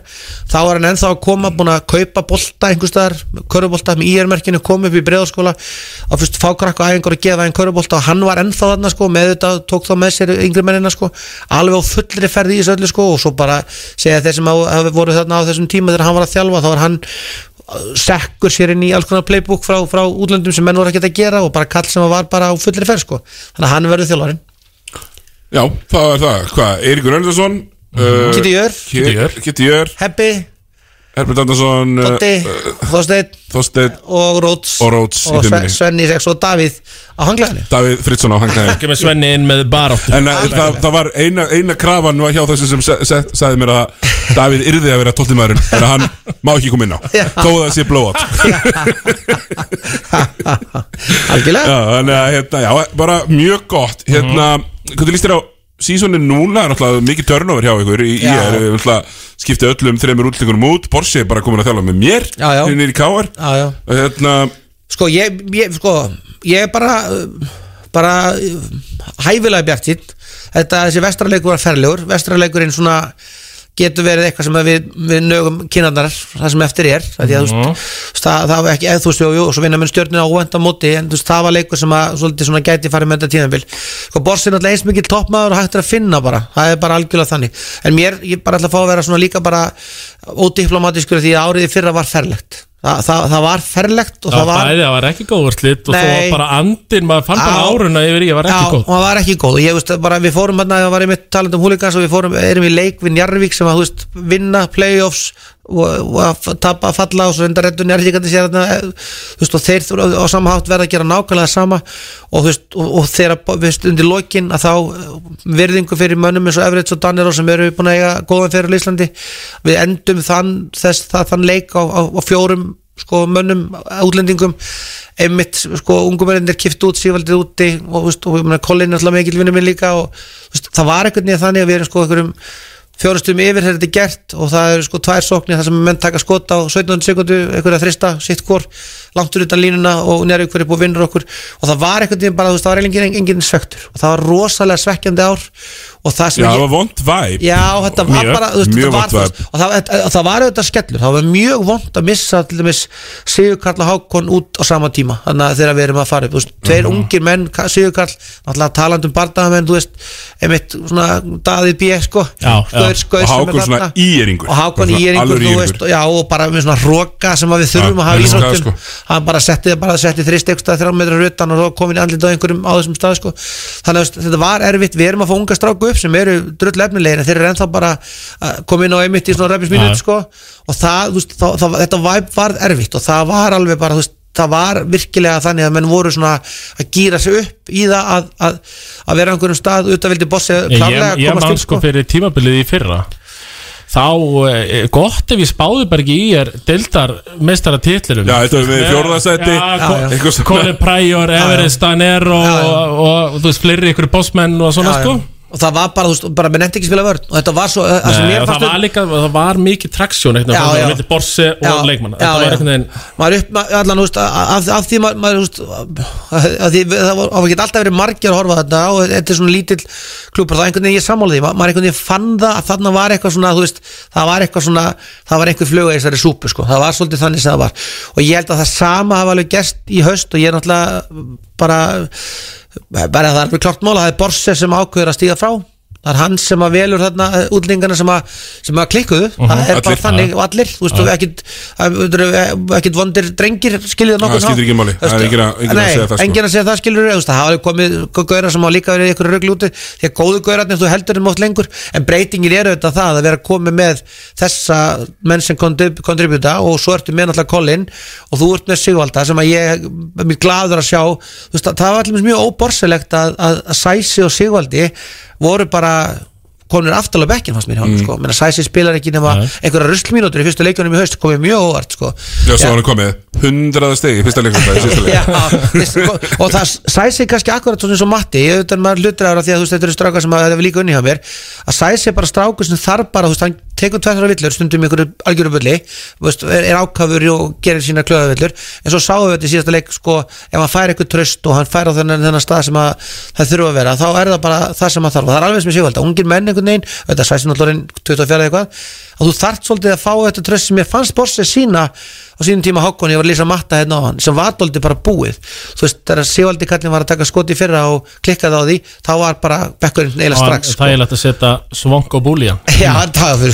þá er hann ennþá að koma, búin að kaupa bolta einhvers staðar, körubolta með IR-merkinu koma upp í bregðalskóla og fyrst fá krakku æfingar og gefa einn körubolta og hann var ennþá þarna sko, með þetta, tók þá með sér yngri mennina sko, alveg á fullri ferði í þessu öllu sko og svo bara segja þeir sem hafa voru þarna á þessum tíma þegar hann var að þjálfa þá var hann uh, sekkur sér inn í alls konar playbook frá, frá útlöndum sem menn voru ekki að gera og bara kall sem var bara á fullri ferð sko. Þannig að hann verður þjálfarinn. Já, það er það, hvað, Eiríkur Öndarsson uh, Kitty Jör. Kitty Jör Kitty Herbert Andersson uh, Dotti, Þorsteinn Þorsteinn og Róts Og Róts og Sve-. Svenni sex og Davíð á hanglaðinu Davíð Fritzson á hangnaði Ekki með Svenni inn með baráttu. En uh, það, það var eina, eina krafan var hjá þessu sem se- se- sagði mér að Davíð yrði að vera tóltimæðurinn en hann má ekki koma inn á. Þó að það sé blowout Algjörlega. Já, að hérna, já, bara mjög gott. Hérna, hvernig líst þér á sísoni núna, er náttúrulega mikið turnover hjá ykkur í, Já. er, náttúrulega skipti öllum þreymur útlingunum út, Porsche er bara komin að þjálfa með mér hérna í Káar hérna, Sko, ég, ég, sko, ég er bara bara uh, hæfilega bjart sitt þetta, þessi vestrarleikur var ferlegur. Vestrarleikurinn svona getur verið eitthvað sem við, við nögum kynarnar það sem eftir er mm veist, það, það var ekki, eða þú jú, og svo vinna með stjórnina óvend á móti, en veist, það var leikur sem að svolítið svona gæti farið með þetta tíðanbíl sko, Borsi er náttúrulega eins mikil toppmaður og hægt er að finna bara, það er bara algjörlega þannig. En mér, ég bara ætla að fá að vera svona líka bara ódiplomatískur því að árið í fyrra var ferlegt það, það, það var ferlegt og Það það var bæði, það var ekki góður slitt og svo Nei. bara andin, maður fann bara áruna yfir í, það var ekki Já, góð. og það var ekki góð. Og ég veist bara við fórum hérna, það var einmitt talandi um húligans og við fórum, erum í leik við Njarvík sem að þú veist, vinna playoffs og, og að tapa að falla og svo enda reddu Njarvíkandi sér hérna eh, þú veist, og þeir þurfa á sama hátt verða að gera nákvæmlega sama og þú veist, og, og þegar við veist, undir lokin að þá eh, virðingu fyrir mönnum eins og Everett og Danir sem eru búin að eiga góðan fyrir Íslandi við endum þann, þess, það, þann leik á, á, á fjórum sko mönnum útlendingum. Einmitt sko ungumennir kift út sífaldið úti og, þú veist, og er alltaf mikil vinnur minn líka og þú veist, það var einhvern veginn þannig að við erum sko einhverjum fjórastum yfir þegar þetta er gert og það eru sko tvær sóknir þar sem menn taka skot á 17 sekundu, einhverja þrista, sitt hvort langt úr utan línuna og njari ykkur er búið vinnur okkur. Og það var einhvern veginn bara, þú veist, það var engin, engin svektur. Og það var rosalega svekkjandi ár og það sem já, ég- það var vond væp Já, þetta var Mjög, bara þú veist, þetta var, þú veist, og það, og það var auðvitað skellur. Það var mjög vond að missa til dæmis Sigur Karl og Hákon út á sama tíma þannig að þegar við erum að fara upp þú veist, tveir ungir menn, Sigur Karl náttúrulega talandi um bardagamenn, þú veist einmitt svona Daðið B sko Já, já. skaur og Hákon svona íeringur. Og Hákon alvöru þú veist, já, og bara með svona hróka sem að við þurfum Já, að hafa í það, sko. hann bara setti, bara setti þristegsta þrjá metra rutan og komin í andlita á einhverjum á þessum stað sko. þannig að þetta var erfitt. Við erum að fá unga stráku upp sem eru drull efnilegin en þeir eru ennþá bara að koma inn á einmitt í svona ræfis Já. mínut sko. og það, þú veist, það, það, þetta væp var erfitt og það var alveg bara, þú veist það var virkilega þannig að menn voru svona að gýra sig upp í það að, að, að vera á einhverjum stað út að vildi bossi Ég, klárlega ég, ég komast man inn sko fyrir tímabilið í fyrra þá eh, gott ef ég spáði bara ekki í er deildar mestara titlurum Já, þetta er við fjórða sæti. Já, Já, já. Eitthvað svona. Colin Pryor. Everest Daner og, og, og, þú veist, fleiri ykkur bossmenn og svona Já, já. Og það var bara, þú veist, bara með nefndi ekki spila vörn. Og þetta var svo, það sem Nei, mér og fannst það var líka, það var mikið traksjón Já, já. eitthvað, milli borsi og var einhvern veginn maður upp, ma- allan, þú veist, af, af því maður, maður, þú veist, af því það var, það geta alltaf verið margir að horfa á þetta og þetta er svona lítill klúpar, það er einhvern veginn ég sammála því, ma- maður einhvern veginn fann það að þarna var eitthvað svona, þú veist, það var eitthvað svona það var einhver fluga í þessari súpu, sko. Það var svolítið þannig sem það var. Og ég held að það sama hafa alveg gerst í haust og ég er náttúrulega bara bara það er alveg klart mál að það er Borse sem ákveður að stíga frá það er hann sem að velur þarna eh, útlendingana sem að, sem að klikkuðu. Mhm. það er bara þannig og allir. Þú veist, og ekkit, eh, ekkit vondir drengir skiljið Það skiptir ekki máli. Það er að- enginn að segja það, sko. enginn að segja það skilur það hafa komið gauðra sem á líka verið ykkur rögl úti. Því að góðu gauðratnir þú heldur þeim oft lengur en breytingin er auðvitað það að vera komið með þessa menn sem kontrib- kontributa og svo ertu með náttúrulega Colin og þú ert með Sigvalda sem að ég er mjög gladur að sjá. Það var allir mjög að, að Sæsi og Sigvaldi voru bara konur aftalega bekkin fannst mér hjá hann Mm. sko. Menna, Sæsi spilar ekki nema Nei. einhverja ruslmínútur í fyrstu leikjunum í haust komið mjög óvart sko. Já, svo var hann komið 100 stegi í fyrsta leikum það er síðasta leik. Já, og- það sæsi kannski akkurat svona eins og Matti ég auðvitað maður hlutur ára því að þú veist þetta eru strákar sem að það er líka unni hjá mér að sæsi er bara strákur sem þarf bara þú veist hann tekur tveitra villur stundum í einhverju algjöru bulli þú veist, er, er ákafur og gerir sína klöðavillur en svo sáum við þetta í síðasta leik sko ef hann fær eitthvað tröst og hann fær á þennan, þennan stað sem að það þurfa að vera þá er það bara það sem hann þarf. Og það er alveg sem ég séu ungir menn einhvern veginn þetta sæsi náttúrulega orðinn 24 eða eitthvað að þú þarft svolítið að fá þetta tröst sem ég fannst borsið sína á sínum tíma Hákon, ég var að lýsa matta hérna á hann sem var dóldi bara búið. Þú veist, þegar Sigvaldi kallin var að taka skot í fyrra og klikkaði á því, þá var bara bekkurinn eiginlega strax sko. Það er lægt að setja svonk og búlían. Já, það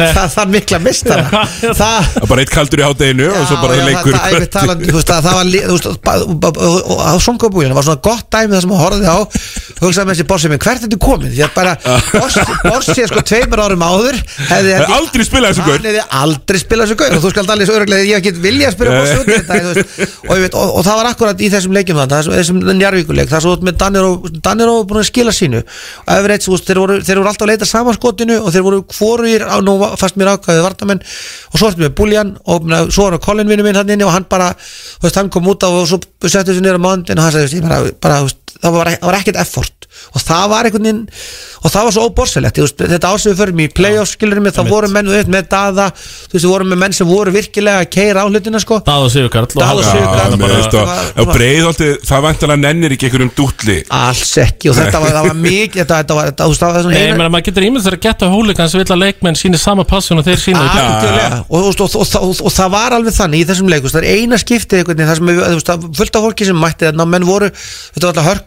það það er mikla mistara það Það er bara eitt kaldur í hátteginu og svo bara leikur það, það, einmitt talandi, þú veist, að það var ba- og- og að svona búin var svona gott dæmi það sem að horfði á. Hugsaði með þessi borsið minn, hvert er þetta komið því að bara borsið sko tveimur árum áður svo öruglega ég hef ekki vilja að spyrja út í þetta veist, og, veit, og, og það var akkurat í þessum leikjum þannig, þessum, njarvíkuleik, það er svo með Danir og búin að skila sínu. Og ef reitt, þeir, voru, voru alltaf að leita samanskotinu og þeir voru hvorugir á nú fast mér ákvæðið vartamenn og svo ertu með Buljan og svo var Colin vinnu minn hann inni og hann bara veist, hann kom út af og svo settu sér á mándin og hann sagði, bara, bara það var, það var ekkert effort. Og það var einhvern veginn og það var svo veist, þetta ásöðu fyrir mig í playoffs skilur mig, þá voru menn þú veist, með Dada, þú veist, voru með menn sem voru virkilega að keira á hlutina sko. Dað og Sigurkarl Daða og Sigurkarl. Mér veist Það það vantilega nennir ekki einhverjum dútli. Alls ekki og þetta var, það var mikið þetta, þetta var, þetta, þú veist, það var svona Nei, menn, maður getur ímynd þegar að geta húlikans vill að leikmenn síni sama passun og þeir sína og, og, og, og, og, og það var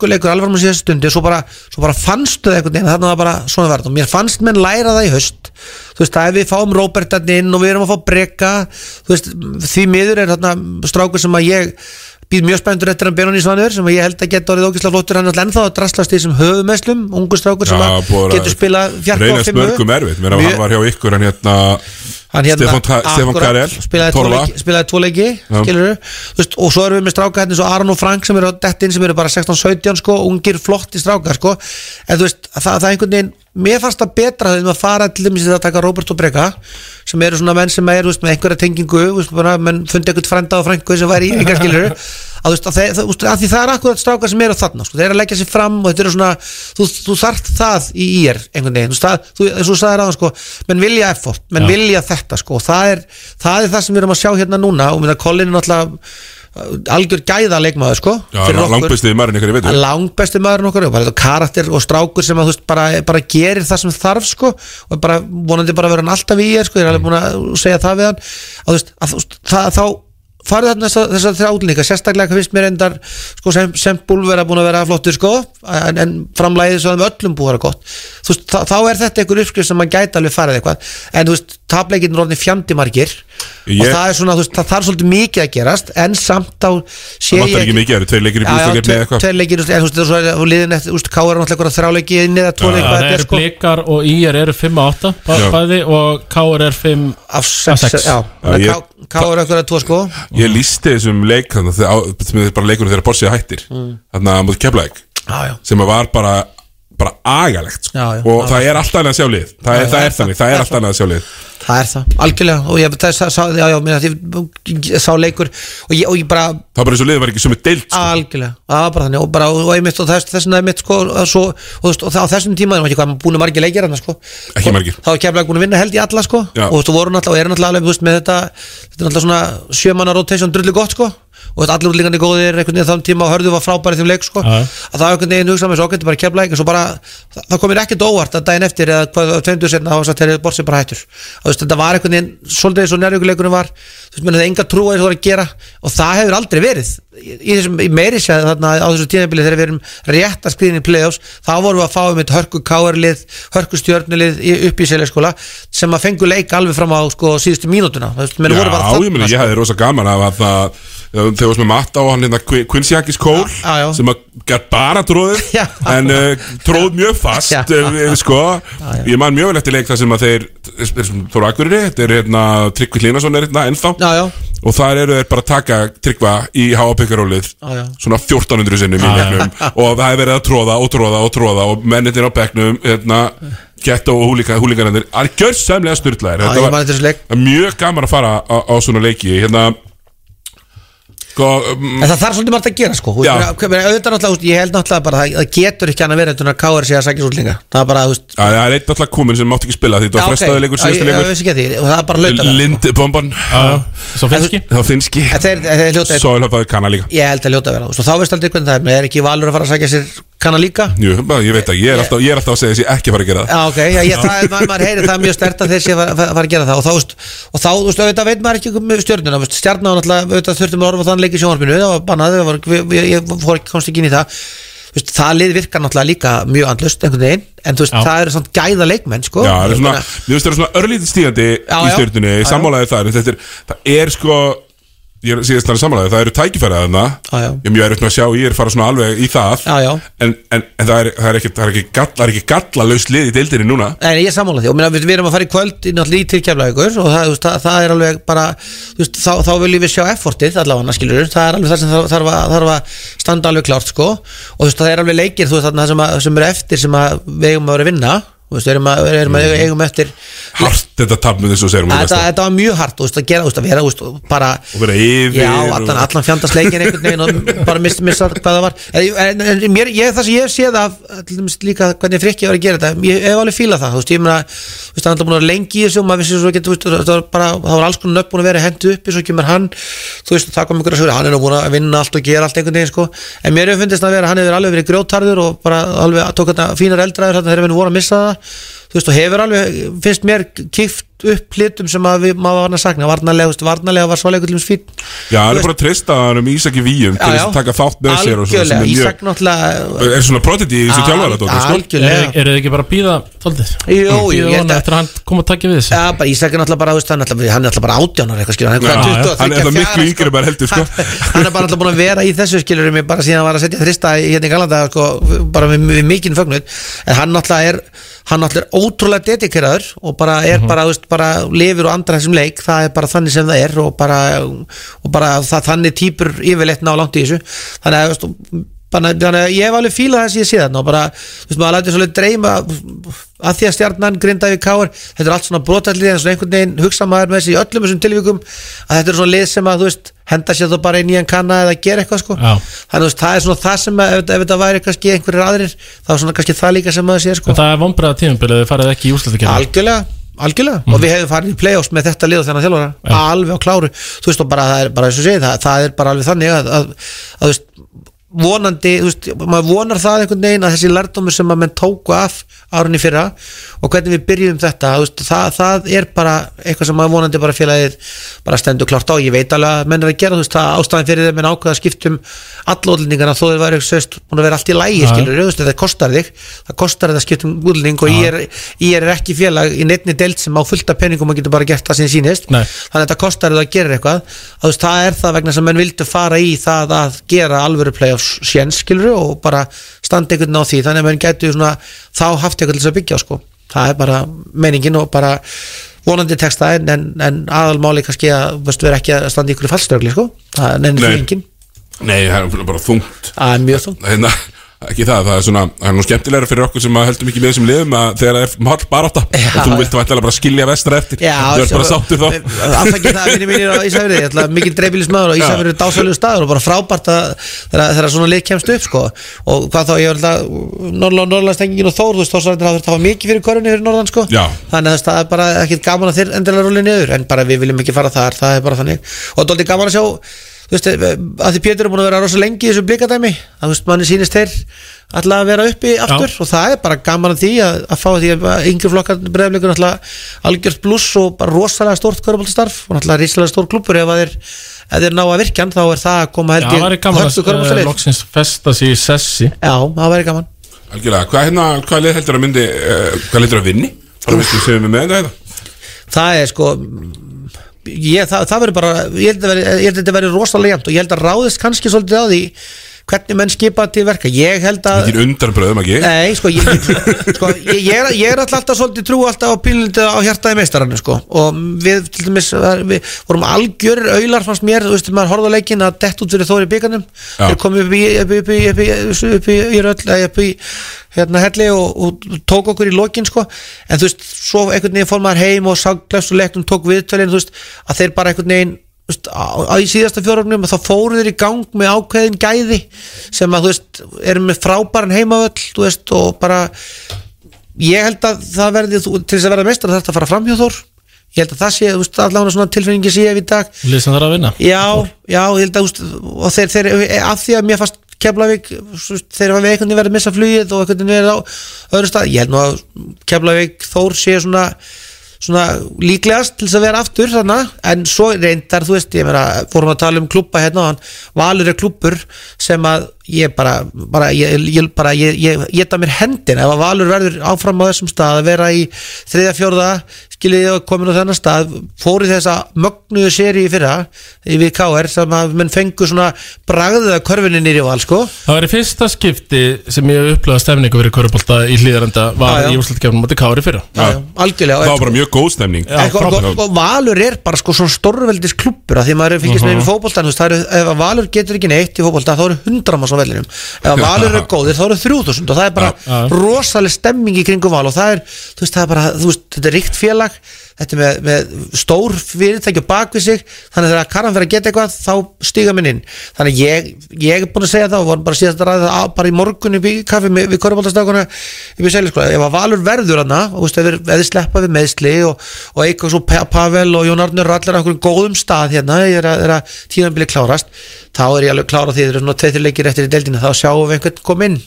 þannig það það það hörkuleikur alvar með síðast stundi og svo bara, svo bara fannstu það einhvern veginn, þarna var bara svona verð. Og mér fannst menn læra það í haust. Þú veist, að ef við fáum Róbert þarna inn og við erum að fá breka, þú veist því miður er þarna strákur sem að ég býð mjög spenntur eftir hann Benóni Svanur sem að ég held að geta orðið ógislega flottur. Hann er alltaf ennþá að draslast í þessum höfumeslum ungu strákur sem að að getur spila fjarka reynast fimmu hann var hérna Stefán Karel spilaði tvo Torfa. leiki, spilaði tvo leiki Já. skilur veist, og svo erum við með stráka hérna Aron og Frank sem eru á dettin sem eru bara 16-17 sko, ungir flotti strákar sko en þú veist, það, það er einhvern veginn mér fannst það betra þegar maður fara til það að taka Robert og Breka sem eru svona menn sem er veist, með einhverja tengingu veist, bara, menn fundi eitthvað frænda og frængu sem væri í einhver skilur að, veist, að, þeir, það, að því það er akkurat strákar sem eru þarna sko, þeir eru að leggja sér fram og þetta eru svona þú, þú þarft það í ír einhvern veginn. Þú, sagðir aðan sko menn vilja effort, menn Já. vilja þetta sko. Það er, það er það sem við erum að sjá hérna núna. Og minna Colin er náttúrulega algjör gæða leikmaður sko langbestið maðurinn ykkur í veitur langbesti maðurinn okkur og bara karakter og strákur sem að, veist, bara, bara gerir það sem þarf sko. Og bara vonandi bara vera hann alltaf í er sko, ég er alveg búin að segja það við hann. Að, þú veist, að, þú veist, það, þá farið þarna þessar þessa þrjá útlíka sérstaklega finnst mér endar sko, sem, sem búlver að búin að vera flottur sko en, en framlæðið svo að með öllum búið að vera gott veist, þá, þá er þetta einhver uppskrif sem maður gæti alveg farið eitthvað. En þú veist, tapleikin er orðin fjandimargir Ég- og það er svona, þú veist, það þarf svolítið mikið að gerast en samt á sé Það vantar ég ekki mikið, það eru tveir leikir í tve- eða eitthvað? tveir leikir, þú veist, svo er liðin eftir, þú veist, Káar er náttúrulega þráleiki inn eða tvo leik, Það er eru sko. Blikar og IR eru 5 og 8 Já. bæði og Káur er 5 af 6 Já, Káar er eitthvað tvo sko. Ég lísti þessum leik þannig að sem er bara leikunum þegar Borsið hættir. Mm. þannig að bara agalegt sko. Já, já, og það er alltaf annað að sjá lið það, er, það er þannig, það er alltaf annað að sjá lið Það er það, algjörlega og ég það, sá, já, já, mér, ég, ég sá leikur og ég, og ég bara það var bara eins og lið var ekki er deilt sko. algjörlega, það var bara þannig og, bara, og, og þess, þess vegna er mitt sko, svo, og, þú það, á þessum tíma erum við ekki hvað búin að margir leikir hann sko. Ekki margir. þá er keflaði búin að vinna held í alla sko. Já. og þú veist, og voru náttúrulega og eru náttúrulega alveg þú með þetta, þetta er náttúrulega svona sjömanna rotation drullu gott sko og allir útlíkandi góðir einhvern veginn þann tíma og hörðu var frábæri þeim leik sko. Að það var einhvern veginn hugsa með svo okkur þetta er bara keflaði og svo bara það, það komir ekkert óvart að daginn eftir eða hvað tveimdur setna þá bort sem bara hættur. Veist, þetta var einhvern veginn svolítið eins og nærjökuleikunum var. Þú veist, menn það enga trú að þessu voru að gera og það hefur aldrei verið. Í, þessum í meiri séð þarna á þessu tíðanbili þegar við erum rétt að skriðin í play-offs þá vorum við að fá um eitt hörku káarlið hörku stjörnulið í- upp í seljaskóla sem að fengu leik alveg fram á sko, síðustu mínútuna. Já, ég, meni, ég hefði rosa gaman af að það þegar við varum með matta á hann hérna Qu- Quincy Hackis Cole Já, já. sem að gæt bara tróðið en uh, tróð mjög fast Já. uh, sko, ég man mjög vel eftir leik þar sem að þeir, Þóru Akureyri þetta er hérna Tryggvi Hlínason er hérna ennþá já, já. og þar eru þeir bara að taka Tryggva í háapikkarólið Já, já. svona 1400 sinnum í Já, já. leiknum og það hefur verið að tróða og tróða og tróða og mennindir á bekknum hérna, ghetto og húlingarnir er gjörsamlega styrlaðir Já, þessu leik. mjög gaman að fara á, á svona leiki hérna sko, um, En það þarf svolítið margt að gera sko. Þú Já. auðvitað náttúrulega, ég held náttúrulega bara að það getur ekki hann að vera þetta káar sé að sækja útlinga það er bara, þú veist það er einn alltaf komin sem mátti ekki spila því það var frestaði leikur ég leikur. það er bara hlaut að vera. Lindbomban Svo finski Það finski En þeir, þeir hljóta Svo er það kanna líka. Ég held að hljóta að vera. Þá veist aldrei hvernig það er, menn er ekki valur að fara að sækja sér kanna líka? Jú, ég veit að ég er alltaf, ég er alltaf að segja þess ég ekki að fara að gera það. Já, ok, já, ég, það, er- maður, maður heyri það mjög stert að þeir sé að fara, fara að gera það. Og þá, og þá, þú veist, auðvitað veit maður ekki þú veist, stjarnan var náttúrulega, auðvitað þurftum að orfa þann leik í sjónvarpinu, það var bannað, ég, ég fór ekki komst ekki inn í það, þú veist, það lið virkar náttúrulega líka mjög andlust einhvern veginn, en þú veist, Já. það eru svona gæða leikmenn, sko. Já, það er Ég svona, er svona örlítið stígandi í stjórnunni, Já, já. sammálaði það. En þetta er, það er sko ég er síðast þannig sammálaði, það eru tækifærið þarna. Já, já. ég er mjög erfitt með að sjá, ég er fara svona alveg í það. Já, já. En, en, en það er, það er ekki, það er ekki, gall, það er ekki gallalaust lið í deildinni núna. Nei, ég er sammála því. Við, við erum að fara í kvöld í náttúrulega í tilkjafla ykkur og það, það, það er alveg bara veist, þá, þá viljum við sjá effortið allavega skilur það er alveg það sem þarf, þarf, að, þarf að standa alveg klárt sko. Og veist, það er alveg leikir veist, þarna sem, að, sem eru eftir sem að við eigum að vera að vinna þú veist, við erum að, erum að eigum eftir Hart þetta tapnum þess að segja um þetta, þetta var mjög hart þú veist, að gera, þú veist, að vera þú veist, bara og vera yfir Já, allan, allan fjandast leikin einhvern veginn og bara missa, missa hvað það var. En, en, en mér, ég, það sem ég hef séð af til dæmis líka hvernig frikki var að gera þetta ég hef alveg fílað það, þú veist, ég meina þú veist, hann er búin að lengi í þessu og maður vissi svo getur, þú veist, það var bara, það var alls konar nöfn búin að vera hendu uppi, svo kemur hann þú veist, það kom að segja, hann þú veist, og hefur alveg, finnst mér kift upp hlutum sem að við, maður var að sakna veist, varnarlega var svoleikur til fín Já, hann er bara að treysta hann um Ísak í Víum til þess að taka þátt með sér og svona, sem algjörlega, er Ísak náttúrulega er svona protiti í þessu tjálfara sko? Eru þið ekki bara að býða tóltið? Jú, jú, ég held að- hann kom að taka við þessu Já, bara Ísak er náttúrulega bara, veist, hann er hann er bara átjánar eitthvað skilur, hann er, Já, hvað, já. 23, Hann er það 24, miklu yngri bara heldur sko hann er bara alltaf búin að vera í þessu skilur mig bara síðan hann var að setja þrista í hérna í Galanda sko, bara hann náttúrulega er hann náttúrulega er ótrúlega dedikeraður og bara er Mhm. bara, þú veist, bara lifir og andra þessum leik, það er bara þannig sem það er og bara, og bara það, þannig týpur yfirleitt ná langt í þessu. Þannig að, þú þannig að ég hef alveg fílað þess að ég sé þarna og bara, þú veist, maður lætur svolítið dreyma að því að stjarnan grindaði káar þetta er allt svona brotallið en svona einhvern veginn hugsa maður með þessi í öllum þessum tilvíkum að þetta er svona lið sem að þú veist henda sér þá bara í nýjan kanna eða gera eitthvað sko. Þannig að þú það er svona það sem að, ef, ef þetta væri kannski einhverjir aðrir þá er svona kannski það líka sem maður sé sko. Það er vombriða tímabilið þið farið ekki í úslættikefni algjörlega. Mhm. og við hefum farið í play-offs með þetta lið og þennan þjálfara. Alveg á kláru. Þú veist og bara það er bara það, það er bara alveg þannig að, að, að veist vonandi, þú veist, maður vonar það einhvern veginn að þessi lærdómur sem að menn tóku af árunni fyrra og hvernig við byrjum þetta, þú veist, það, það er bara eitthvað sem maður vonandi bara félagið bara stendur klárt á, ég veit alveg að menn er að gera þú veist, það ástæðan fyrir þeim en ákveða skiptum allóðlendingana þó þeir væri sérst, búin að vera allt í lægi, skilur, þú veist, það kostar þig það kostar þetta skiptum útlending og ég er, ég er ekki félag í neittni deild sem á fullta penningum og getur bara gert það sem sínist Nei. þannig að þetta kostar það að gera eitthvað. Að þú veist, það er það vegna sem menn vildu fara í það að gera alvöru playoffs séns skilur og bara standa einhvern á því. Þannig að menn getur svona þá haft eitthvað til þess að byggja sko. Það er bara meiningin og bara vonandi texta en, en, en aðalmáli kannski að veist, vera ekki að standa í ykkur fallstögli sko. Það nefnir því Nei. engin Nei, það er bara þungt. Það er mjög þungt. Hérna, ekki það, það er svona það er nú skemmtilegra fyrir okkur sem að heldum ekki með þessum liðum að þegar það er hálf barátta og þú vilt væntalega bara skilja vestra eftir. Já, þú ert bara sáttur þá. Afsakið það minni mínir á Ísafjörði mikil dreifbílismæður og Ísafjörði er dásalegu staður og bara frábært að þegar svona lið kemst upp sko. Og hvað þá, ég er alltaf Norrland, Norrlandstengingin og Þór, þú veist, Þórsarðin hafa hafa mikið fyrir korunni fyrir Norðan sko. Já. þannig að það er bara ekkit gaman að er þú veist, að því Pétur er búin að vera rosa lengi í þessu blikadæmi að þú veist, manni sýnist þeir alltaf að vera uppi aftur og það er bara gaman að því að, að fá því að yngri flokkar breyfleikur alltaf algjört bluss og bara rosalega stórt kvöruboltastarf og alltaf ríslega stór klubur ef að þeir, ef þeir ná að virkjan þá er það að koma Já, held það væri gaman að körfuboltaleik. loksins festa sig í sessi. Já, það væri gaman. Algjörlega, hvað, hérna, hvað lið heldur að myndi uh, hvað ég, það, það verður bara ég held að þetta verður rosalega jæmt og ég held að ráðist kannski svolítið á því hvernig menn skipa til verka ég held að Ekki undarbröðum ekki Nei, sko, ég, sko ég, ég, er, ég er alltaf, svolítið trú alltaf á pílundu á hjartaði meistarannu sko. og við til dæmis við vorum algjörir aular fannst mér þú veist, maður horfði á leikin að dett út fyrir þóri byggarnum þeir komið upp í upp í, upp í, upp í, upp í, í, röll, upp í hérna helli og, og tók okkur í lokin sko. en þú veist, svo einhvern veginn fór maður heim og sá glæstuleiknum, tók viðtölin þú veist, að þeir bara einhvern veginn á, á í síðasta fjóröfnum þá fóru þeir í gang með ákveðin gæði sem að þú veist, eru með frábæran heimavöll þú veist, og bara ég held að það verði þú- til þess að verða meistar þetta að fara fram hjá Þór. Ég held að það sé, þú veist, allavega svona tilfinningi sé ef í dag. Sem þarf að vinna. Já, já, ég held að úst, og þeir, þeir, af því að mér fannst Keflavík, þú veist, þeir hafa einhvern veginn verið að missa flugið og einhvern veginn verið á öðru stað, ég held nú að Keflavík Þór sé svona svona líklegast til þess að vera aftur þannig, en svo reyndar, þú veist ég meina, fórum að tala um klubba hérna og hann Valur er klubbur sem að ég bara, bara ég, ég, bara, ég, ég, ég geta mér hendin ef að Valur verður áfram á þessum stað að vera í þriðja fjórða, skiljið og komin á þennan stað, fór í þessa mögnuðu séri í fyrra í VKR sem að menn fengu svona bragðið að körfinni nýri val, sko. Það var í fyrsta skipti sem ég upplöða stefningu fyrir körubólta í hlýðarenda var í úrslutkefnum átti Kári fyrra. Já, já, algjörlega. Það var bara mjög góð stemning. Já, og, Valur er bara sko svona stórveldis klubbur að því maður er fylgist með Mhm. í fótboltan þú veist, ef að Valur getur ekki neitt í fótbolta þá eru hundra manns á vellinum ef Valur er góðir þá eru þrjúðusund og það er bara Já, já. rosaleg stemming í kringum Val og það er, veist, það er bara, veist, þetta er ríkt félag þetta með, með stór fyrirtæki á bakvið sig. Þannig að þegar Karan fyrir að geta eitthvað þá stíga minn inn. Þannig að ég, ég er búin að segja það og vorum bara síðast að ræða það bara í morgun í kaffi við korfbóltastakuna upp í sko, ef að Valur verður og þeir- ef þið sleppa við meðsli og, og eitthvað svo Pa- Pavel og Jón Arnur allir á einhverjum góðum stað hérna að, er að tíðanbili klárast þá er ég alveg klára því þeir eru svona tveið leikir eftir í deildina þá sjáum við einhvern kom inn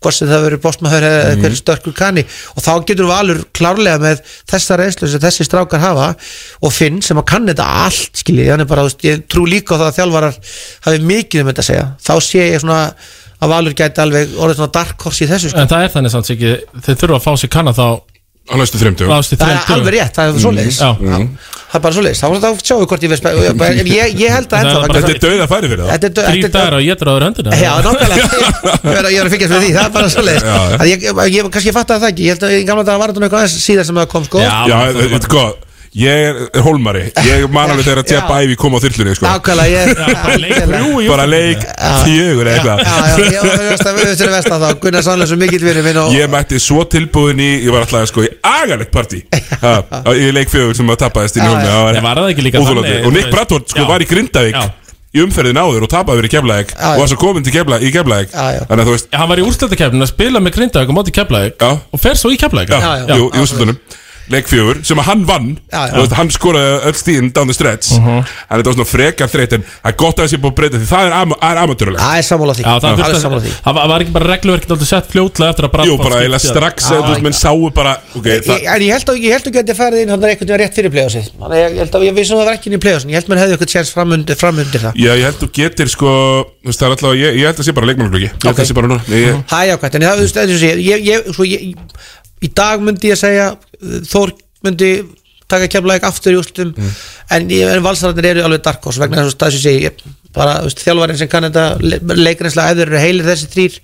hvort sem það verður bóstmaður eða Mhm. einhver störkur kanni og þá getur Valur klárlega með þessa reynslu sem þessi strákar hafa og Finn sem að kann þetta allt skiljið, bara, ég trú líka á það að þjálfarar hafi mikið um þetta að segja þá sé ég svona að Valur gæti alveg orðið svona dark horse í þessu sko. En það er þannig samt ekki Þeir þurfa að fá sér kanna þá Á næstu næstu það er alveg rétt, það er svoleiðis. Já. það er bara svoleiðis, þá þá sjáum við hvort ég veist ég, ég, ég held að ennþá Þetta er dauða færi fyrir það. Er Þrý þetta er- dagar og ég dráður höndina Já, nákvæmlega. Ég er að- ég er að fylgjast með því, það er bara svo leið Já, já. ég, kannski fatt að það ekki. Ég held að í gamla daga var þetta aðeins síðar sem það kom sko. Já, þetta er góð Ég er hólmari. Ég man alveg þegar að Jeff Ivey kom á þyrlunni sko. Nákvæmlega, ég Bara leik fjögur eða eitthvað. Já, já, ég var veist að við fyrir vestan þá. Gunnar Sannlega svo mikill fyrir minn og Ég mætti svo tilbúin í Ég var alltaf sko í agalegt partí. Ha, Í leik fjögur sem að tapaðist inn í þannig, Og Nick? Bradford sko Já. var í Grindavík Já. Í umferðin áður og tapaði verið keflaðik Já, Og var svo komin til kefla, í keflaðik Þannig að þú veist Hann var í úrslutakefnin að spila með Grindavík og móti Keflavík Já. og fer svo í Keflavík. Já, jú, í úrslutunum Leik fjögur, sem að hann vann. Já, já. Þú veist, Hann skoraði öll stíðin down the stretch. Mhm. Að þetta var svona frekar þreyt En það er gott að það sé búið að breyta Því. Það er, am er amatörulegt Það er sammála því. Já, það Alveg þurfti sammála því. Það var- var ekki bara regluverkið aldrei sett fljótlega eftir að Jú, bara eiginlega strax eða þú veist, menn sáu bara Ok, Ég- það En ég held að ég held að geti farið inn Þannig er einhvern veginn rétt fyrir play-offsið. Þannig að ég ég held að ég vissum að það var ekki inn í play-offsin Ég held að mér hefði eitthvað tjens framundir, framundir það. Já, ég held þú getur sko Þú veist, það er alltaf Ég, ég held að sé bara leikmannaflöki Ég held að það sé bara núna. Nei, ég- Það er jákvæmt, en það, þú veist, eins og sé, ég, ég, svo, ég, í dag myndi ég segja uh, Þór myndi taka kemlaðik aftur í úrslutum en, ég- en valsararnir eru alveg dark horse vegna þess að sé ég, bara þjálfarinn sem kann þetta leikrinslega ef þeir eru heilir þessi þrýr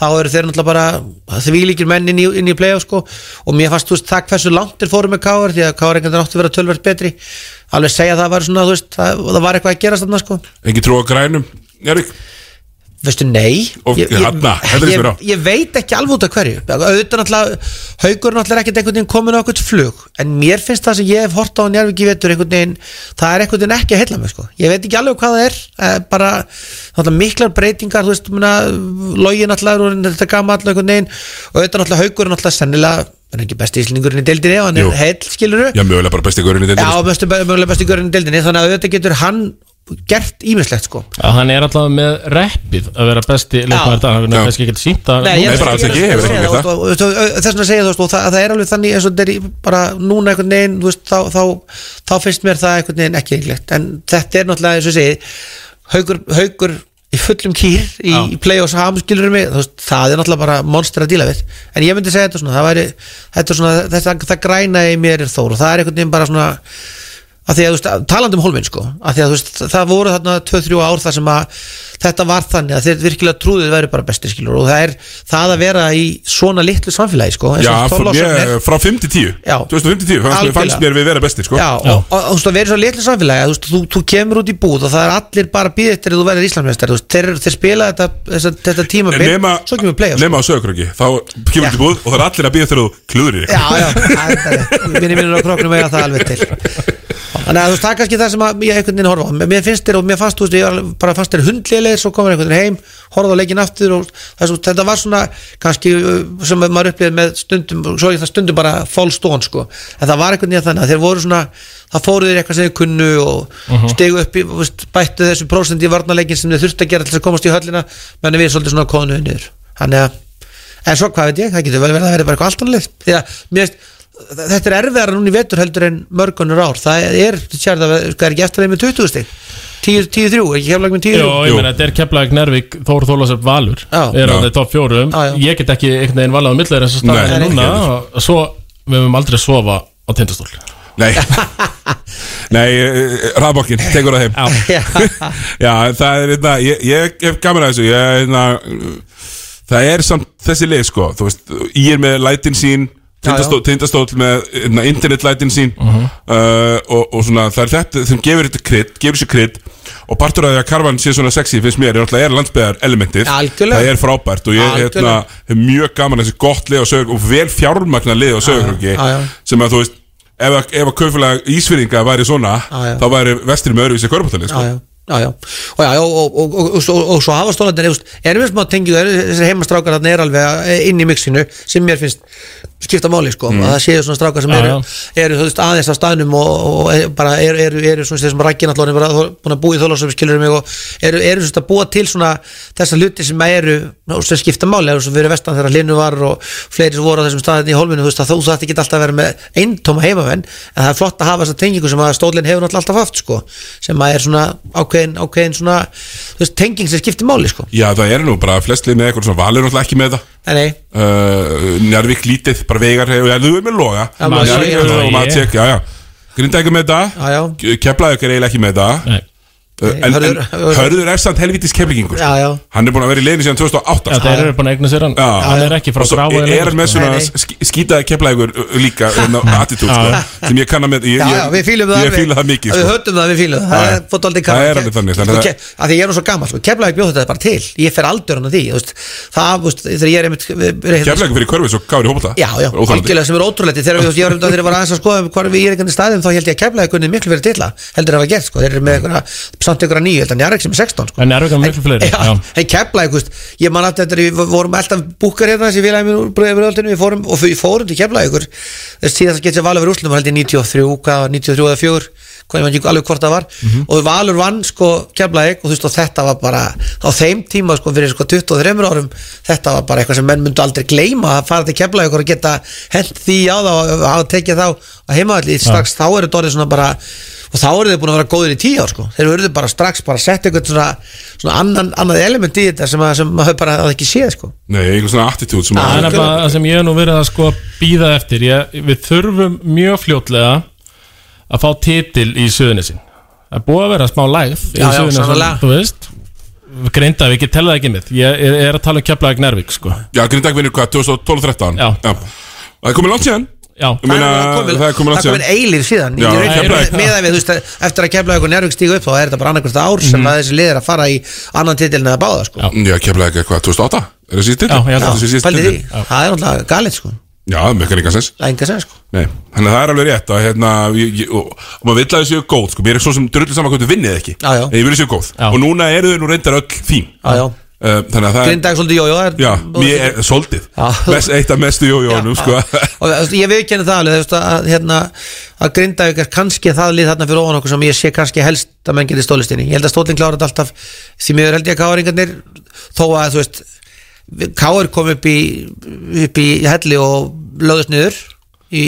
þá eru þeir náttúrulega bara því líkir menn inn í, inn í play-off sko. Og mér fannst þú veist það hversu langt þeir fóru með Káar því að Káar einhvern veginn átti að vera tölvert betri. Alveg segja að það var svona þú veist það, það var eitthvað að gerast þarna sko. Engi trú á grænum Jörg Veistu, nei. Og ég, ég, er ég, ég veit ekki alveg út af hverju. Auðvitað náttúrulega, haugur náttúrulega ekkert einhvern veginn komin á eitthvað flug en mér finnst það sem ég hef hort á njárviki vetur einhvern veginn, það er einhvern veginn ekki að heilla mig sko. ég veit ekki alveg hvað það er eh, bara miklar breytingar þú veist, login náttúrulega orðinn þetta gamall einhvern veginn og auðvitað náttúrulega haugur náttúrulega sennilega hann er ekki besti íslendingurinn í deildinni og hann Jú. er heill skiluru Já, mögulega bara besti gaurin í deildinni Já, bestu, mögulega besti görinn í deildinni þannig að auðvitað getur hann gert ímislegt sko. Já, hann er alltaf með reppið að vera besti leikmaður dag, hann er kannski ekki sínt að er það, Þess vegna segja þú veist, það, það er alveg þannig eins og þetta er bara núna einhvern veginn þú veist, þá, þá, þá finnst mér það einhvern veginn ekki eiginlegt en þetta er náttúrulega eins og segi haugur, haugur í fullum kýr í, play-offs hamskilur mig? Þú veist, það er náttúrulega bara monster að díla við. En ég myndi segja þetta svona, það væri þetta er svona, þetta, það græna í mér er þór og það er einhvern veginn bara svona að því að þú veist, talandi um hólminn sko að því að þú veist, það voru þarna 2-3 ár þar sem að þetta var þannig að þeir virkilega trúðið væri bara besti skilur og það er það að vera í svona litlu samfélagi sko Já, ég, frá 5 til 10 Já. 2050 fannst, mér- við vera bestir sko. Já, og, og þú veist, að vera í svo litlu samfélagi að þú þú, þú kemur út í búð og það er allir bara býð eftir að þú verður Íslandsmeistar þeir, þeir spila þetta, þetta, þetta tíma nema, svo kemur play nema á sögurkröki þá kemur þetta búð og það er allir að þú Já, já, er kroknum eiga það alveg til. Þannig að þú veist, það er kannski það sem að ég einhvern veginn horfa á. Mér finnst þér og mér fannst, þú veist, ég var bara fannst þér hundlélegir Svo komur einhvern heim, horfði á leikin aftur og það, er svo- Þetta var svona, kannski uh, sem maður upplifið með stundum Svo ég það stundum bara fall stón, sko. En það var einhvern veginn þannig að þeir voru svona Það fóru þér eitthvað sem þeir kunnu og Mhm. stegu upp í, bættu þessu prósent í varnarleikin sem þeir þurftu að gera til að komast í höllina menn við svolítið svona konu niður. Þannig að En svo hvað veit ég, það getur vel verið að vera bara eitthvað allt þetta er erfiðara núna í vetur heldur en mörgunur ár. Það er, hvað er ekki eftir þeim með 20 stig 10-3, er ekki heflag með 10 Jó, ég meina, þetta er Keflavík, Nervík, Þór Þólasöf Valur. Já. er á Já. þeir topp fjórum. Ég get ekki einhvern veginn valið á millir Nei, staða nei, núna. svo við höfum aldrei að sofa á tindastól. Nei. Nei, rafbokkin, tekur það heim. Já, það er þetta ég, ég hef gaman að þessu. Ég, hérna, Það er samt þessi leið sko. Þú veist, ég er með lætin sín Tindastól, með hérna, internetlætin sín Mhm. uh, og, og svona það er þetta sem gefur þetta krydd gefur sér krydd og partur af því að karvan sé svona sexy finnst mér er náttúrulega er landsbyðar elementið það er frábært og ég Algjörlega. hef mjög gaman að þessi gott lið á sögur og vel fjármagna lið Já, já. sem að þú veist ef að, ef að kaupfélag Ísfyrringa væri svona Já, já. þá væri vestir með öðruvísi kaupfélag sko. Já, já, já, Og, já, og, og, og, og, og, og svo hafa stólandir erum við smá tengið, þessi heimastrákar þarna er alveg eh, inn í mixinu sem mér finnst skipta máli sko, Mm. að það séu svona strákar sem eru, eru þú veist, aðeins á staðnum og, og e- bara eru, eru, eru svona þessum rækkin allavega bara búin að búa í þólasum skilur mig og eru, eru svona að búa til svona þessar hluti sem eru og sem skipta máli, eins og fyrir vestan þegar Linu var og fleiri sem voru á þessum staðin í hólminu þú veist að þú þarft ekki alltaf að vera með eintóma heimamenn en það er flott að hafa þessa tengingu sem að stólinn hefur alltaf haft sko sem að er svona ákveðin, ákveðin svona veist, tenging sem skiptir máli sko. Já, það ekki uh, Njárvík lítið, bara vegar ja, þú er með loga. Njárvík og. Matsek, já, já. Grindækur með það Keflaðið er eiginlega ekki með það Nei. Uh, en, en Hörður- Hörður er samt helvitis keflingingur Já, já. Hann er búin að vera í leiðinu síðan 2008 Já, þeir eru búin að eigna sér hann. Hann er ekki frá Og svo er hann með svona sk- skítaði keflaðingur líka hérna, attitút sko, sem ég kanna með ég, Já, já, við fílum það Ég fíla það mikið Við sko. höfum það, við fílum það. Það er er alveg þannig, þannig að- Ke- að Því ég er nú svo gammal sko. Keflavík bjóð þetta bara til. Ég fer aldur hann að því. Það, þegar ég er er ég þetta ég var aðeins að þá ég að að samt nýju, held að Njarek sem er 16 sko. En er auðvitað miklu fleiri já. en þú veist, ég man alltaf þetta við vorum alltaf búkar hérna þessi við fórum og við fórum til keflaði ykkur þess síðan það getur valið verið úrslutum held ég 93, hvað var 93 eða 4 hvað ég man ekki alveg hvort það var Mhm. og Valur vann sko keflaði og þú veist og þetta var bara á þeim tíma sko fyrir sko 23 árum þetta var bara eitthvað sem menn myndu aldrei gleyma að fara til keflaði og geta hent því á og hafa tekið þá að heimavalli strax þá eru þetta orðið svona bara og þá eru þið búin að vera góðir í tíu ár sko. Þeir eru bara strax bara að setja eitthvað svona, svona annan, annað element í þetta sem, að, sem maður bara hafði ekki séð sko. Nei, einhver svona attitút sem Það er nefnilega það sem ég hef nú verið að sko býða eftir. Ég, Við þurfum mjög fljótlega að fá titil í Suðunissin Það er búið að vera smá lægð í Já, já, Greinda, við ekki tella það ekki með Ég er, er að tala um Keflavík Nervík sko. Já, Grindag vinnur hvað, 2012-13? Já. Það er komið langt síðan Já. Ég meina, það er komin Það er komin eilíf síðan Já, er með að við, þú veist, eftir að kefla ykkur njárvík stígu upp þá er þetta bara annarkvæmst ár sem Mhm. að þessi lið er að fara í annan titilin eða báða sko. Já, kemlaði ekki eitthvað 2008 Er það síðan Já, held að. Þessi síðasti Pælið því. titill? Það er náttúrulega galið sko Já, með ekki líka sens Enga sem sko Nei, þannig að það er alveg rétt að hérna, ég, ég, og, maður vill að þau séu góð sko, mér er svo sem drullu saman hvað þau vinnið ekki Já, já. en ég vil þau séu góð og núna eru þau nú reyndar öll fín Já, já. Uh, þannig að það Grindag svolítið jójó Já, mér er soldið Mest, Eitt af mestu jójónum sko. ég viðkenni það alveg að, hérna, að Grindavík er kannski það lið þarna fyrir ofan okkur sem ég sé kannski helst að menn geti stólist inn í. Ég held að stólinn klára þetta alltaf því miður held ég að káringarnir þó að þú veist káir kom upp í upp í helli og löðust niður í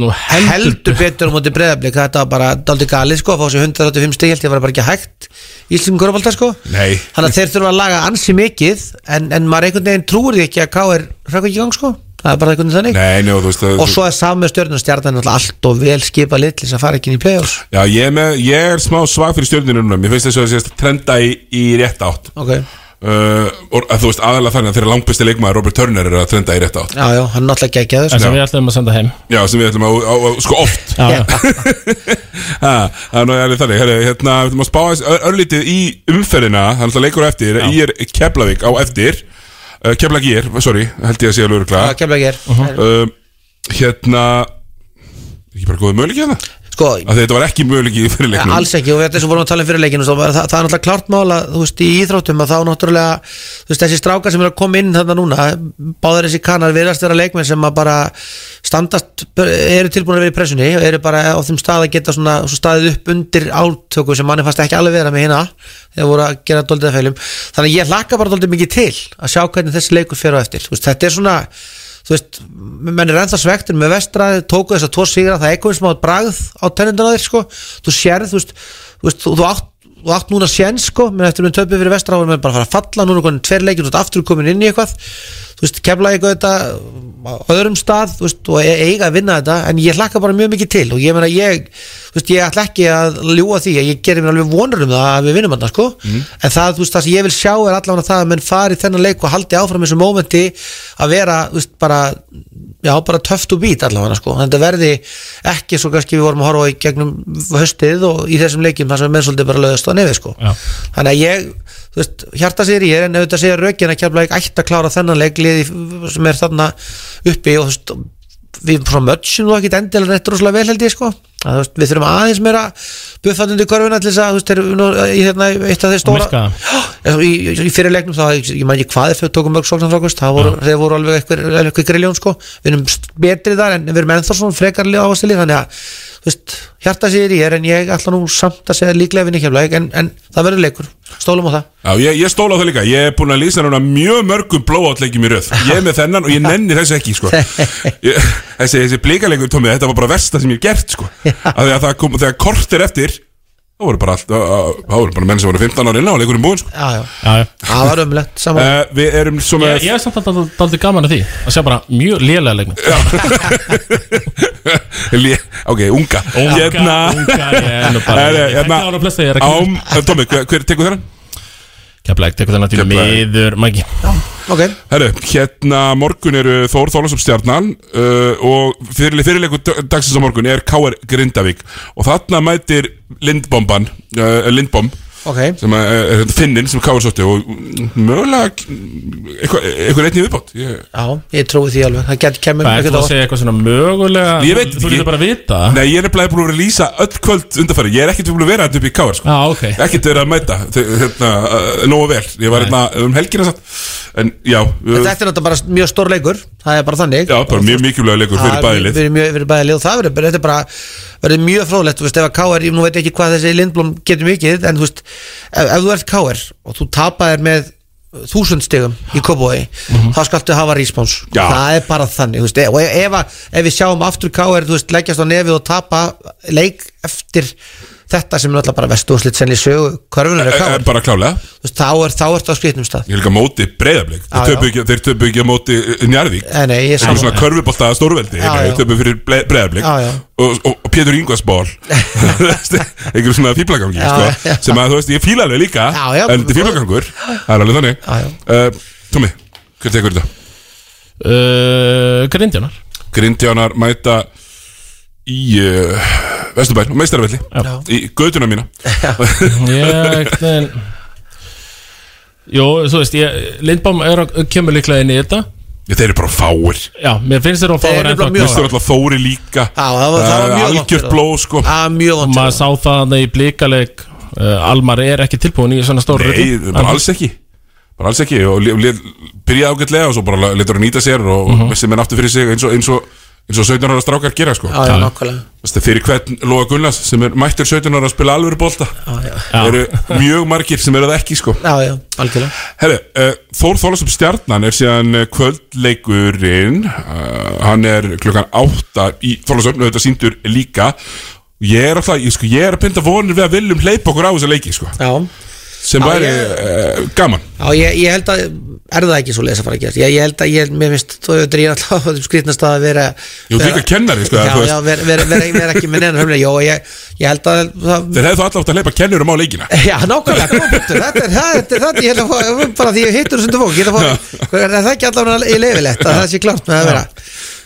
nú heldur, betur. á móti breyðablík þetta var bara daldi galið sko að fá sér 185 stig held ég var bara ekki hægt í Íslikum Körbálta sko. Nei. Þannig að þeir þurfa að laga ansi mikið en, en maður einhvern veginn trúur ekki að K.R. rækka ekki í gang sko. Það er bara einhvern veginn þannig. Nei, njó, veist og svo er saman með stjórnum stjarnan náttúrulega allt og vel skipa lit til þess að fara ekki inn í play-offs. Já, ég er, með, ég er smá svag fyrir stjórninu núna. Mér finnst þess að það sést trenda í, í rétt átt. Ok, uh, og að, Þú veist, aðalega þannig að þeirra langbæsti leikmaður Robert Turner er að trenda í rétt átt. Já já, hann er náttúrulega geggjaður. En sem sko. við ætlum að senda heim. Já, sem við ætlum að, á, á, sko oft. Já, já. Ha, Það er alveg þannig. Herri, hérna, Við ætlum að spá aðeins ör- örlítið í umferðina. Þannig að leikur á eftir. Í er Keflavík á eftir. Uh, Keflavík í er, sorry, held ég að sé alveg öruglega Já, Keflavík er. uh, Hérna Ekki bara góðið möguleiki hérna sko, Af Þetta var ekki möguleiki í fyrir Ja, leiknum alls ekki og þetta sem vorum að tala um fyrir leikinu það, það, það er náttúrulega klart mál að þú veist í íþróttum að þá náttúrulega þú veist þessi strákar sem eru að koma inn þarna núna báður þessi kannar virðast vera leikmenn sem að bara standast eru tilbúin að vera í pressunni og eru bara á þeim stað að geta svona, svo staðið upp undir áltöku sem manni fannst ekki alveg vera með hérna þegar voru að gera doldið að feilum. Þannig ég hlakka bara doldið mikið til að sjá hvernig þessi leikur fer á eftir. Veist, þetta er svona þú veist, menn er ennþá svektur með vestraði, tóku þess að tvo sigra það er eitthvað sem átt bragð á tennindun á þér sko. þú sérð, þú veist, þú, veist, þú, þú átt þú átt núna séns sko, menn eftir við töpum fyrir vestra og menn bara fara að falla, núna konin tver leikir ert aftur komin inn í eitthvað. Þú veist, kemla eitthvað þetta á öðrum stað, veist, og e- eiga að vinna þetta en ég hlakka bara mjög mikið til. Og ég meina ég, þú veist, ég ætla ekki að ljúa því að ég gerir mér alveg vonur um það að við vinnum þarna, sko, en það, þú veist, það sem ég vil sjá er allavega það að menn fari þennan leik og haldi áfram þessu mómenti að vera, þú veist, bara já, bara töft og bít allavega, sko. En þetta verði ekki svo kannski við vorum að horfa í gegnum höstið og í þessum leikjum þar sem menn svolítið bara löðast á nefi, sko Já. þannig að ég, þú veist, hjarta sér ég en auðvitað segja rökin að kemla ekki ætti að klára þennan leik liði sem er þarna uppi og þú veist, við frá mötsum þú ekki endilega rétt rosalega vel held ég sko að, veist, við þurfum aðeins meira buffat undir korfuna til þess að veist, nú, í hérna, eitt af þeir stóra. Í, í, fyrirleiknum þá, ég, ég maður ekki hvað þeir tókum mörg sóknan frákvist, það voru, þeir voru alveg eitthvað, eitthvað griljón sko, við erum betri þar en við erum ennþá svona frekarlega ávastili þannig að, þú veist, hjarta sér ég er en ég ætla nú samt að segja líklega vinni kemlaug en, en það verður leikur, stólum á það. Já, ég, ég stóla á það líka, ég er búin að lýsa núna mjög mörgum blowout-leikjum í röð. Ég er með þennan og ég nenni þessu ekki, sko. Ég, Þessi, þessi blíkaleikur, Tómi, þetta var bara versta sem ég hef gert, sko að það kom, þegar kort er eftir þá voru bara allt, þá voru bara menn sem voru 15 ára inn á og leikurinn búinn, sko. Já, já, Já, já. það var umlegt saman uh, Við erum svo með Ég, ég er samt alltaf daldið gaman að því að sjá bara mjög lélega leiknum Lé, ok, unga. Unga, Hérna unga, ég er nú bara- Herri, ég hérna, þekki ára flesta, ég er ekki- Ám, eh, Tómi, hver, hver tekur þennan? Keflæk, tekur þennan til Keflavík. miður Mæki Ok Herru, hérna morgun eru Þór Þólasum stjarnan uh, og fyrirle, fyrirleiku dagsins á morgun er K.R. Grindavík og þarna mætir Lindbomban uh, Lindbom Ok, sem er, er finnin sem K.R. sótti og mögulega eitthvað eitthva reyndin viðbót. Ég, já, ég trúi því alveg. Það getur kemur er að segja eitthvað svona mögulega Ég veit Þú getur bara að vita? Nei, ég er nefnilega búin að vera að lýsa öll kvöld undanfæri Ég er ekkert búin að vera þetta upp í K.R. Sko. Já, ok. Ekkert verið að mæta. Hérna, uh, nógu vel. Ég var hérna um helgina satt. En já, En uh, Þetta er náttúrulega bara mjög stór leikur. Það er bara þannig. Já bara mjög mikilvæg leikur fyrir Það bæðilið fyrir bæðilið og það verður bara, þetta er bara verður mjög fróðlegt, þú veist, ef að K.R. nú veit ekki hvað þessi Lindblom getur mikið en þú veist, ef, ef þú ert K.R. og þú tapaðir með þúsund stigum í Kópói, þá skaltu hafa respons, Já. það er bara þannig veist, og ef, ef, ef við sjáum aftur veist, leggjast á nefið og tapa leik eftir þetta sem er náttúrulega bara vestu og slitt senni sögu körfunar er Eh, K.R. Bara klálega. Veist, þá er þá ertu á skrifnum stað. Ég er líka á móti breyðablík Já, Þeir töpu ekki, ekki á móti Njarðvík. Eh, nei, ég Sem er svona körfubolta stórveldi. Þeir töpu fyrir já. og, og, og Pétur Ingvarsból Einhver svona fíblagangi Já, sko. Sem að þú veist, ég fíla alveg líka. Já, já, En þetta er fíblagangur Það er alveg þannig. Uh, Tómi, hver tekur þetta? uh, Grindjunar Grindjánar mæta í uh, Vesturbær, meistarvelli í göduna mína. Ég, en Jó, þú veist, Lindbám að kemur líklega inn í þetta. Já, þeir eru bara fáir. Já, mér finnst þeir að fáir Þeir eru mjög alltaf Þóri líka. Já, það var, það var mjög vont Algjört blóð sko. Vont Maður sá það þarna í blíkaleg uh, Almar er ekki tilbúin í svona stór Nei, bara alls ekki. Bara alls ekki. Og byrjaði ágætlega og svo bara letur að nýta sér og Mhm. vissi menn aftur fyrir sig eins og, eins og, eins og 17 ára strákar gera sko. Já, já, fyrir hvern Lóa Gunnars sem er mættur 17 ára að spila alvöru bolta? Já. eru mjög margir sem eru það ekki sko. Já, já, algjörlega. Herri, uh, Þór Þólasum Stjarnan er síðan uh, kvöldleikurinn. Uh, hann er klukkan átta í Þólasum, auðvitað síndur líka. Ég er alltaf, ég, sko, ég er að pinda vonir við að viljum hleypa okkur á þessa leiki sko. Já sem væri uh, gaman. Já, ég, ég held að er það ekki svo leis að fara að gera ég, ég held að, ég, mér finnst, þú veist, ég alltaf á þeim skrýtnast að vera Jú, þú líka kennari, sko, Já, já, vera, vera, vera, vera ekki með neina höfnilega, já, ég, ég held að það, þeir hefðu alltaf átt að hleypa kennurum á leikina. Já, nákvæmlega, góða punktur. Þetta er, það, þetta er það, ég held að fá, bara því ég hittur þessum fólk, ég held að fá, er það ekki í leifilegt að það sé klart með að vera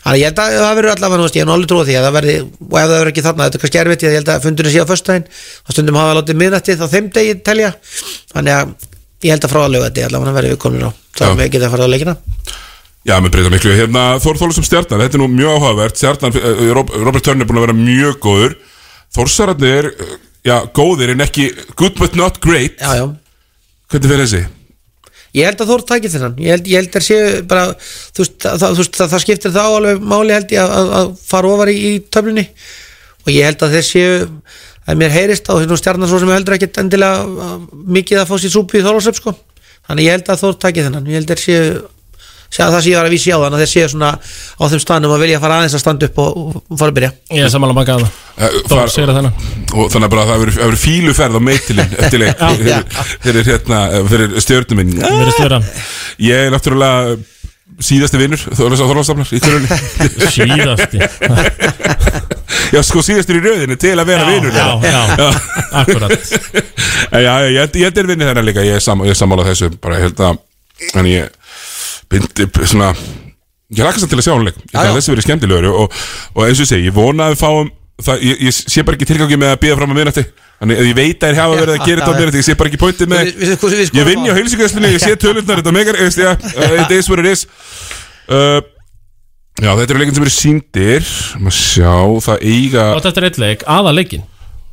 Þannig ég held að það verður allavega, ég nú alveg trúið því að það verði, og ef það verður ekki þarna, þetta er kannski erfitt, ég held að fundurinn sé á föstudaginn, þá stundum hafa látið miðnættið á þeim degi telja, þannig að ég held að frá að löga þetta, allavega verður við komin á, þá Já. við geta að fara á leikina. Já, með breyta miklu. Hérna, Þór Þólasum Stjarnan, þetta er nú mjög áhugavert. Stjarnan, Rob- Robert Turner er búin að vera mjög góður. Þórsararnir, uh, já, góðir en ekki good but not great. Já, já. Hvernig fyrir þessi? Ég held að Þór tækir þennan. Ég held, ég held að séu bara þú veist, það, þú veist, það, skiptir þá alveg máli held ég að, að, að fara ofar í, í töflunni. Og ég held að þeir séu að mér heyrist á hérna stjarnar svo sem heldur ekkit endilega mikið að fá sér súpu í Þorlásöp sko. þannig ég held að Þór tækir þennan. Ég held að séu sé að það sé ég var að vísi á þann að þeir séu svona á þeim stanum að vilja fara aðeins að standa upp og, og fara að byrja Ég er samanlega baka að það Þór segir það þennan Og þannig að bara að það það verður fíluferð á meitilinn eftir leik. Já, já. fyrir, hérna, eh, fyrir stjörnum minn. Stjörnan. Ég er náttúrulega síðasti vinnur Þorlásafnar í körunni Síðasti. Já, sko síðastur í röðinu til að vera Já, vinnur já, já, akkurat. Já, já, ég held- ég held er vinnir þennan líka. Ég er, sam, ég er sammála þessu Bara ég held að En ég bindi svona Ég lakast til að sjá hann leik. Ég að þessi verið skemmtilegur og, og eins og ég segi, ég vona að við fáum það, ég, ég sé bara ekki tilgangi með að býða fram að miðnætti. Þannig að ég veit að þér hafa verið að gera þetta á miðnætti Ég sé bara ekki pointið með Við- við- við- við- Ég vinn hjá heilsingaðslunni, ég sé tölundar Þetta megar, ég veist, já, uh, it is what it is. Uh, Já, þetta eru leikin sem eru síndir Maður sjá, það eiga Og þetta er eitt leik, aða leikin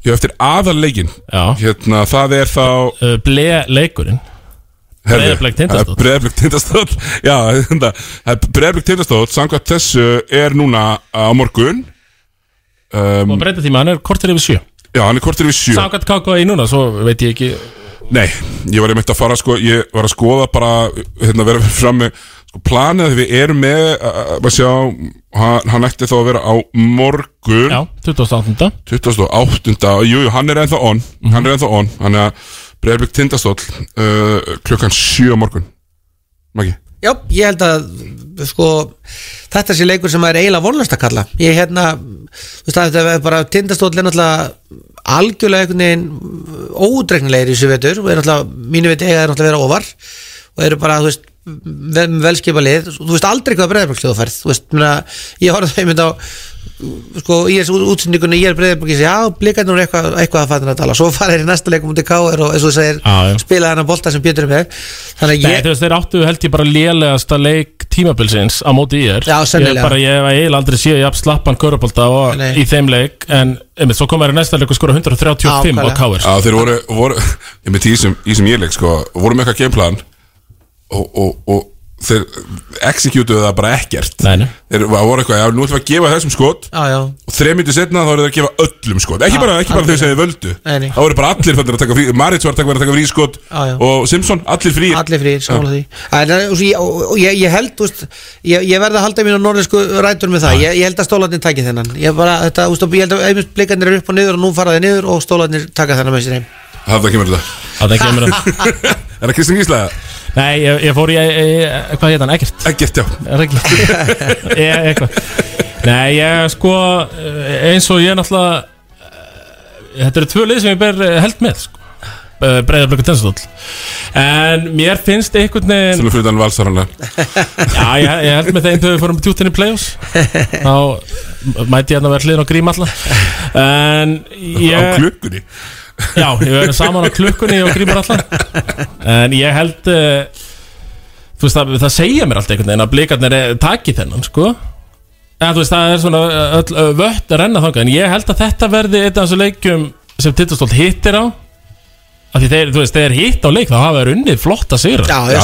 Já, eftir aðalleikin Já. Hérna, það er þá uh, Ble leikurinn Breiðablik Tindastóll. Breðablik Tindastóll. Já, þetta Breðablik Tindastóll Samkvæmt þessu er núna á morgun. Um, Og breyta tíma, hann er kortir yfir sjö. Já, hann er kortir yfir sjö. Samkvæmt KKI núna, svo veit ég ekki Nei, ég var einmitt að fara sko Ég var að skoða bara Hérna vera fram með sko, Planið að við erum með að sjá Hann, hann ætti þá að vera á morgun. Já, 28. 28. Jú, jú, hann er ennþá on. Hann er ennþá on. Hann er að Breðablik Tindastóll uh, Klukkan sjö á morgun. Maggi? Já, ég held að sko, þetta sé leikur sem er eiginlega vonlast að kalla. Ég hérna, þú veist að þetta er bara tindastóll er náttúrulega algjörlega einhvern veginn ódregnilegir í þessu vetur og er náttúrulega, mínu veit eiga er náttúrulega vera ofar og eru bara, þú veist vel, velskipa lið, þú veist aldrei hvað breyðarbrukslega þú ferð, þú veist, mena, ég horfði þeim mynd á sko í þessu útsendingunni ég er breyðarbrukslega, já, blikarnir er eitthvað, eitthvað að fatna að tala, svo fara þeir í næsta leikum mútið K.R. og eins og þú segir, já. spila þennan bolta sem Pétur er með þannig að Nei, ég, þú veist, þeir áttu held ég bara lélegasta leik tímabilsins á móti í er Já, sennilega. Ég bara, ég hef eiginlega aldrei séð jafn slappan körubólta Nei. í þeim leik En, einmitt, svo kom þær í næsta leik og skora 135 á KR Já, þeir voru, voru og, og, og þeir executuðu það bara ekkert. Nei, nei. þeir voru eitthvað, já, nú ætlum við að gefa þessum skot. Já, já, og þreim myndi setna þá eru þeir að gefa öllum skot. Ekki Já, bara, ekki bara þau sem þeir völdu. Nei, nei. þá voru bara allir fannir að taka frí Marit var að taka, að taka frí skot Já, já. og Simpson, allir frí allir frýr, samanlega því. En, og, svo ég- og, og ég, ég held, þú veist ég, ég verði að halda mín á norðisku rætur með það. Ég, ég held að stólarnir taki þennan. Ég, bara, þetta, veist, ég held að einmitt blikarnir eru upp og niður og nú fara þeir niður og stólarnir taka þennan með sér heim. Það kemur þetta. Það kemur það er það Kristinn Gísla? Nei, ég, ég fór í, e, e, hvað heit hann, Egert Egert, já. Er ekki e, eitthvað. Nei, ég sko, eins og ég náttúrulega eh, Þetta eru tvö lið sem ég ber eh, held með sko. breyðarblöku tennstól En mér finnst einhvern veginn Svona fyrir þann valsarana. Já, ég, ég held með þeim þegar við fórum tjúttin í play-offs. Þá mæti ég að vera hliðin á grím alla. En ég Á klukkunni Já, ég verður saman á klukkunni og grímur allan. En ég held uh, Þú veist, það, það segja mér allt einhvern veginn að blikarnir er- taki þennan, sko. En þú veist, það er svona uh, öll vött að renna þangað. En ég held að þetta verði einn af þessu leikjum sem Tittastólt hittir á. Af því þeir, þú veist, þeir hitt á leik þá hafa þeir unnið flotta sigur já, já.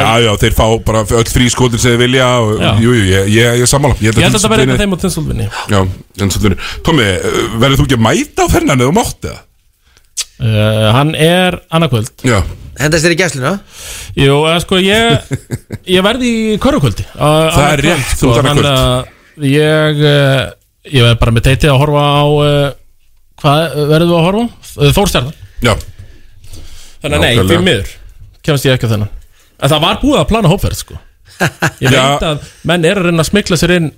já, já, þeir fá bara öll frí skotin sem þeir vilja og, Já. Jú, jú, ég, ég, ég er sammála. Ég held að þetta verði af þeim og Tittastólt vinni. Já, Tindastóll Tommi, uh, verður þú ekki að mæta á fernan eða þú mátt eða? Uh, Hann er annarkvöld Já. Hendast þér í gæsluna? Jú, eða sko ég Ég verði í körfukvöldi. Það er rétt, þú ert annað kvöld. kvöld Ég uh, Ég verði bara með teitið að horfa á uh, Hvað verður þú að horfa? Já. Þannig að nei, fyrir miður Kemast ég ekki á þennan. En það var búið að plana hópferð sko. Ég Já. veit að menn er að reyna að smikla sér inn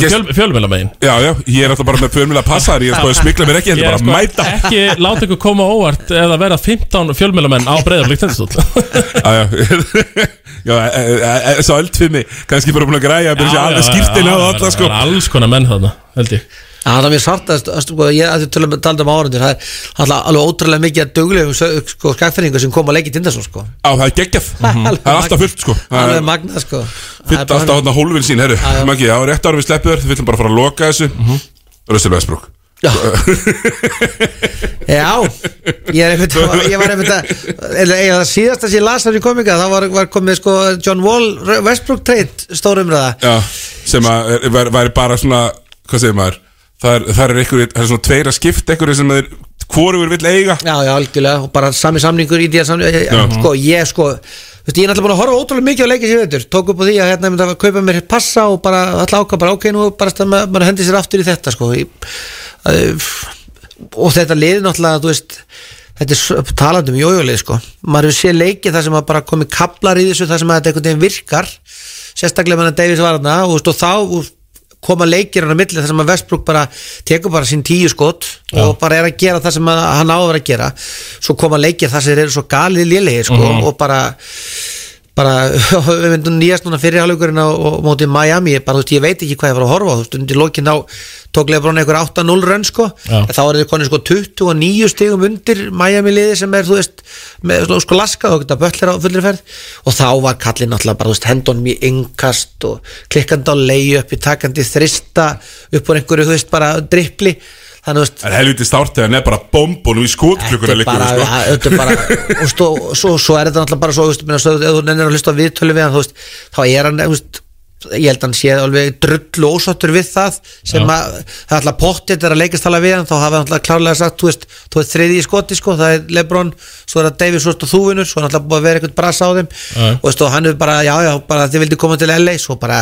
fjöl, Fjölmjöla megin Já, já, ég er alltaf bara með fjölmjöla passar Ég er sko að smikla mér ekki, ég er bara að mæta. Ekki láta ykkur koma á óvart Eða vera 15 fjölmjöla menn á breyðarblík tennstól Já, já. Já, e, e, e, svo eldfimi Kannski bara búin að græja að byrja alveg skýrtina og alla sko. Það er alls konar menn þarna, held ég það er mér sárt að, að, sko, ég að þið tölum talað um áhundur, það er alveg ótrúlega mikið að duglegum sö- sko, skakfæringu sem kom að leiki Tindarsson sko. Á, það er geggjað. Það er alltaf fullt sko. Það er magnað sko. Fyll alltaf þarna hólfin sín, herru. Maggi, já, rétt ára við sleppur Við viljum bara fara að loka þessu. Röstur Vestbrúk Já, ég er einmitt ég var einmitt að það síðasta sem ég las þar í komika þá var, var komið sko John Wall Westbrook trade stór umræða. Já, sem að væri bara svona Hvað segir maður Það er, það er einhverju, það er svona tveir að skipta einhverju sem þeir Hvorugur vill eiga. Já, já, algjörlega. Og bara sami samningur í því að samningur sko, ég sko Þú veist, ég er náttúrulega búin að horfa ótrúlega mikið á leikið sér veitur Tók upp á því að hérna myndi að kaupa mér passa og bara alltaf ákvað bara ok, nú bara stað maður hendi sér aftur í þetta sko. Ég, uh, Og þetta liði náttúrulega, þú veist Þetta er s- talandi um jójólið sko. Maður hefur séð leikið þar sem að bara komið kaplar í þessu þar sem að þetta einhvern veginn virkar. Sérstaklega með hann Davis var þarna og, og þá veist, koma leikir hann á milli þar sem að Westbrook bara tekur bara sín tíu skot og bara er að gera það sem að hann á að að gera svo koma leikir þar sem þeir eru svo galið lélegir sko, Mhm. og bara bara, við myndum nýjast núna fyrir hálfleikurinn á, á móti Miami bara, þú veist, ég veit ekki hvað ég var að horfa á þú veist, undir lokin á tók Lebron einhver 8-0 rönn sko, þá er þið konið sko 29 stigum undir Miami liði sem er, þú veist, með sko, laskað og þetta böllir á fullri ferð. Og þá var kallinn náttúrulega bara, þú veist, hendunum í yngkast og klikkandi á leiðu upp í takandi þrista upp úr einhverju, þú veist, bara drippli þannig, veist, Það er helviti stárt þegar hann er bara bombunum í er bara, líka ja, þetta er bara og stó, svo, svo er þetta náttúrulega bara svo, þú veist, ef þú nennir að hlusta á viðtölu við hann þú veist, þá er hann, þú veist ég held að hann sé alveg drullu ósáttur við það sem að það er alltaf pottit er að leikast tala við hann þá hafa hann alltaf klárlega sagt, þú veist, þú veist þriði í skoti sko, það er Lebron, svo er það Davis svo er þú vinnur, svo er alltaf búið að vera eitthvað brasa á þeim. Já. og veist, og hann er bara, já, já, bara þið vildi koma til LA, svo bara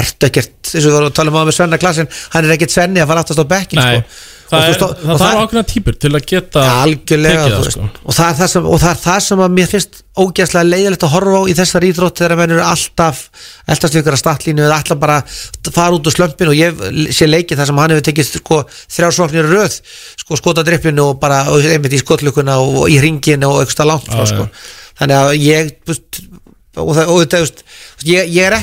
ertu ekkert, þess að við vorum að tala um á með Svenna klassin, hann er ekkert Svenni að fara aftast á bekkin Nei, sko. það, er, og- það og þarf ákveðna típur til að geta algjörlega tekið það, sko. og, það er það sem, og það er það sem að mér finnst ógæslega leiðilegt að horfa á í þessar íþrótt þegar menn eru alltaf eldast ykkur að statlínu eða alltaf bara fara út úr slömpin og ég sé leikið þar sem hann hefur tekið sko, þrjásvoknir röð sko, skota drippinu og bara og einmitt í skotlukuna og, í ringin og eitthvað langt frá Já, sko. þannig að ég og, það, og það, ég, ég er ekki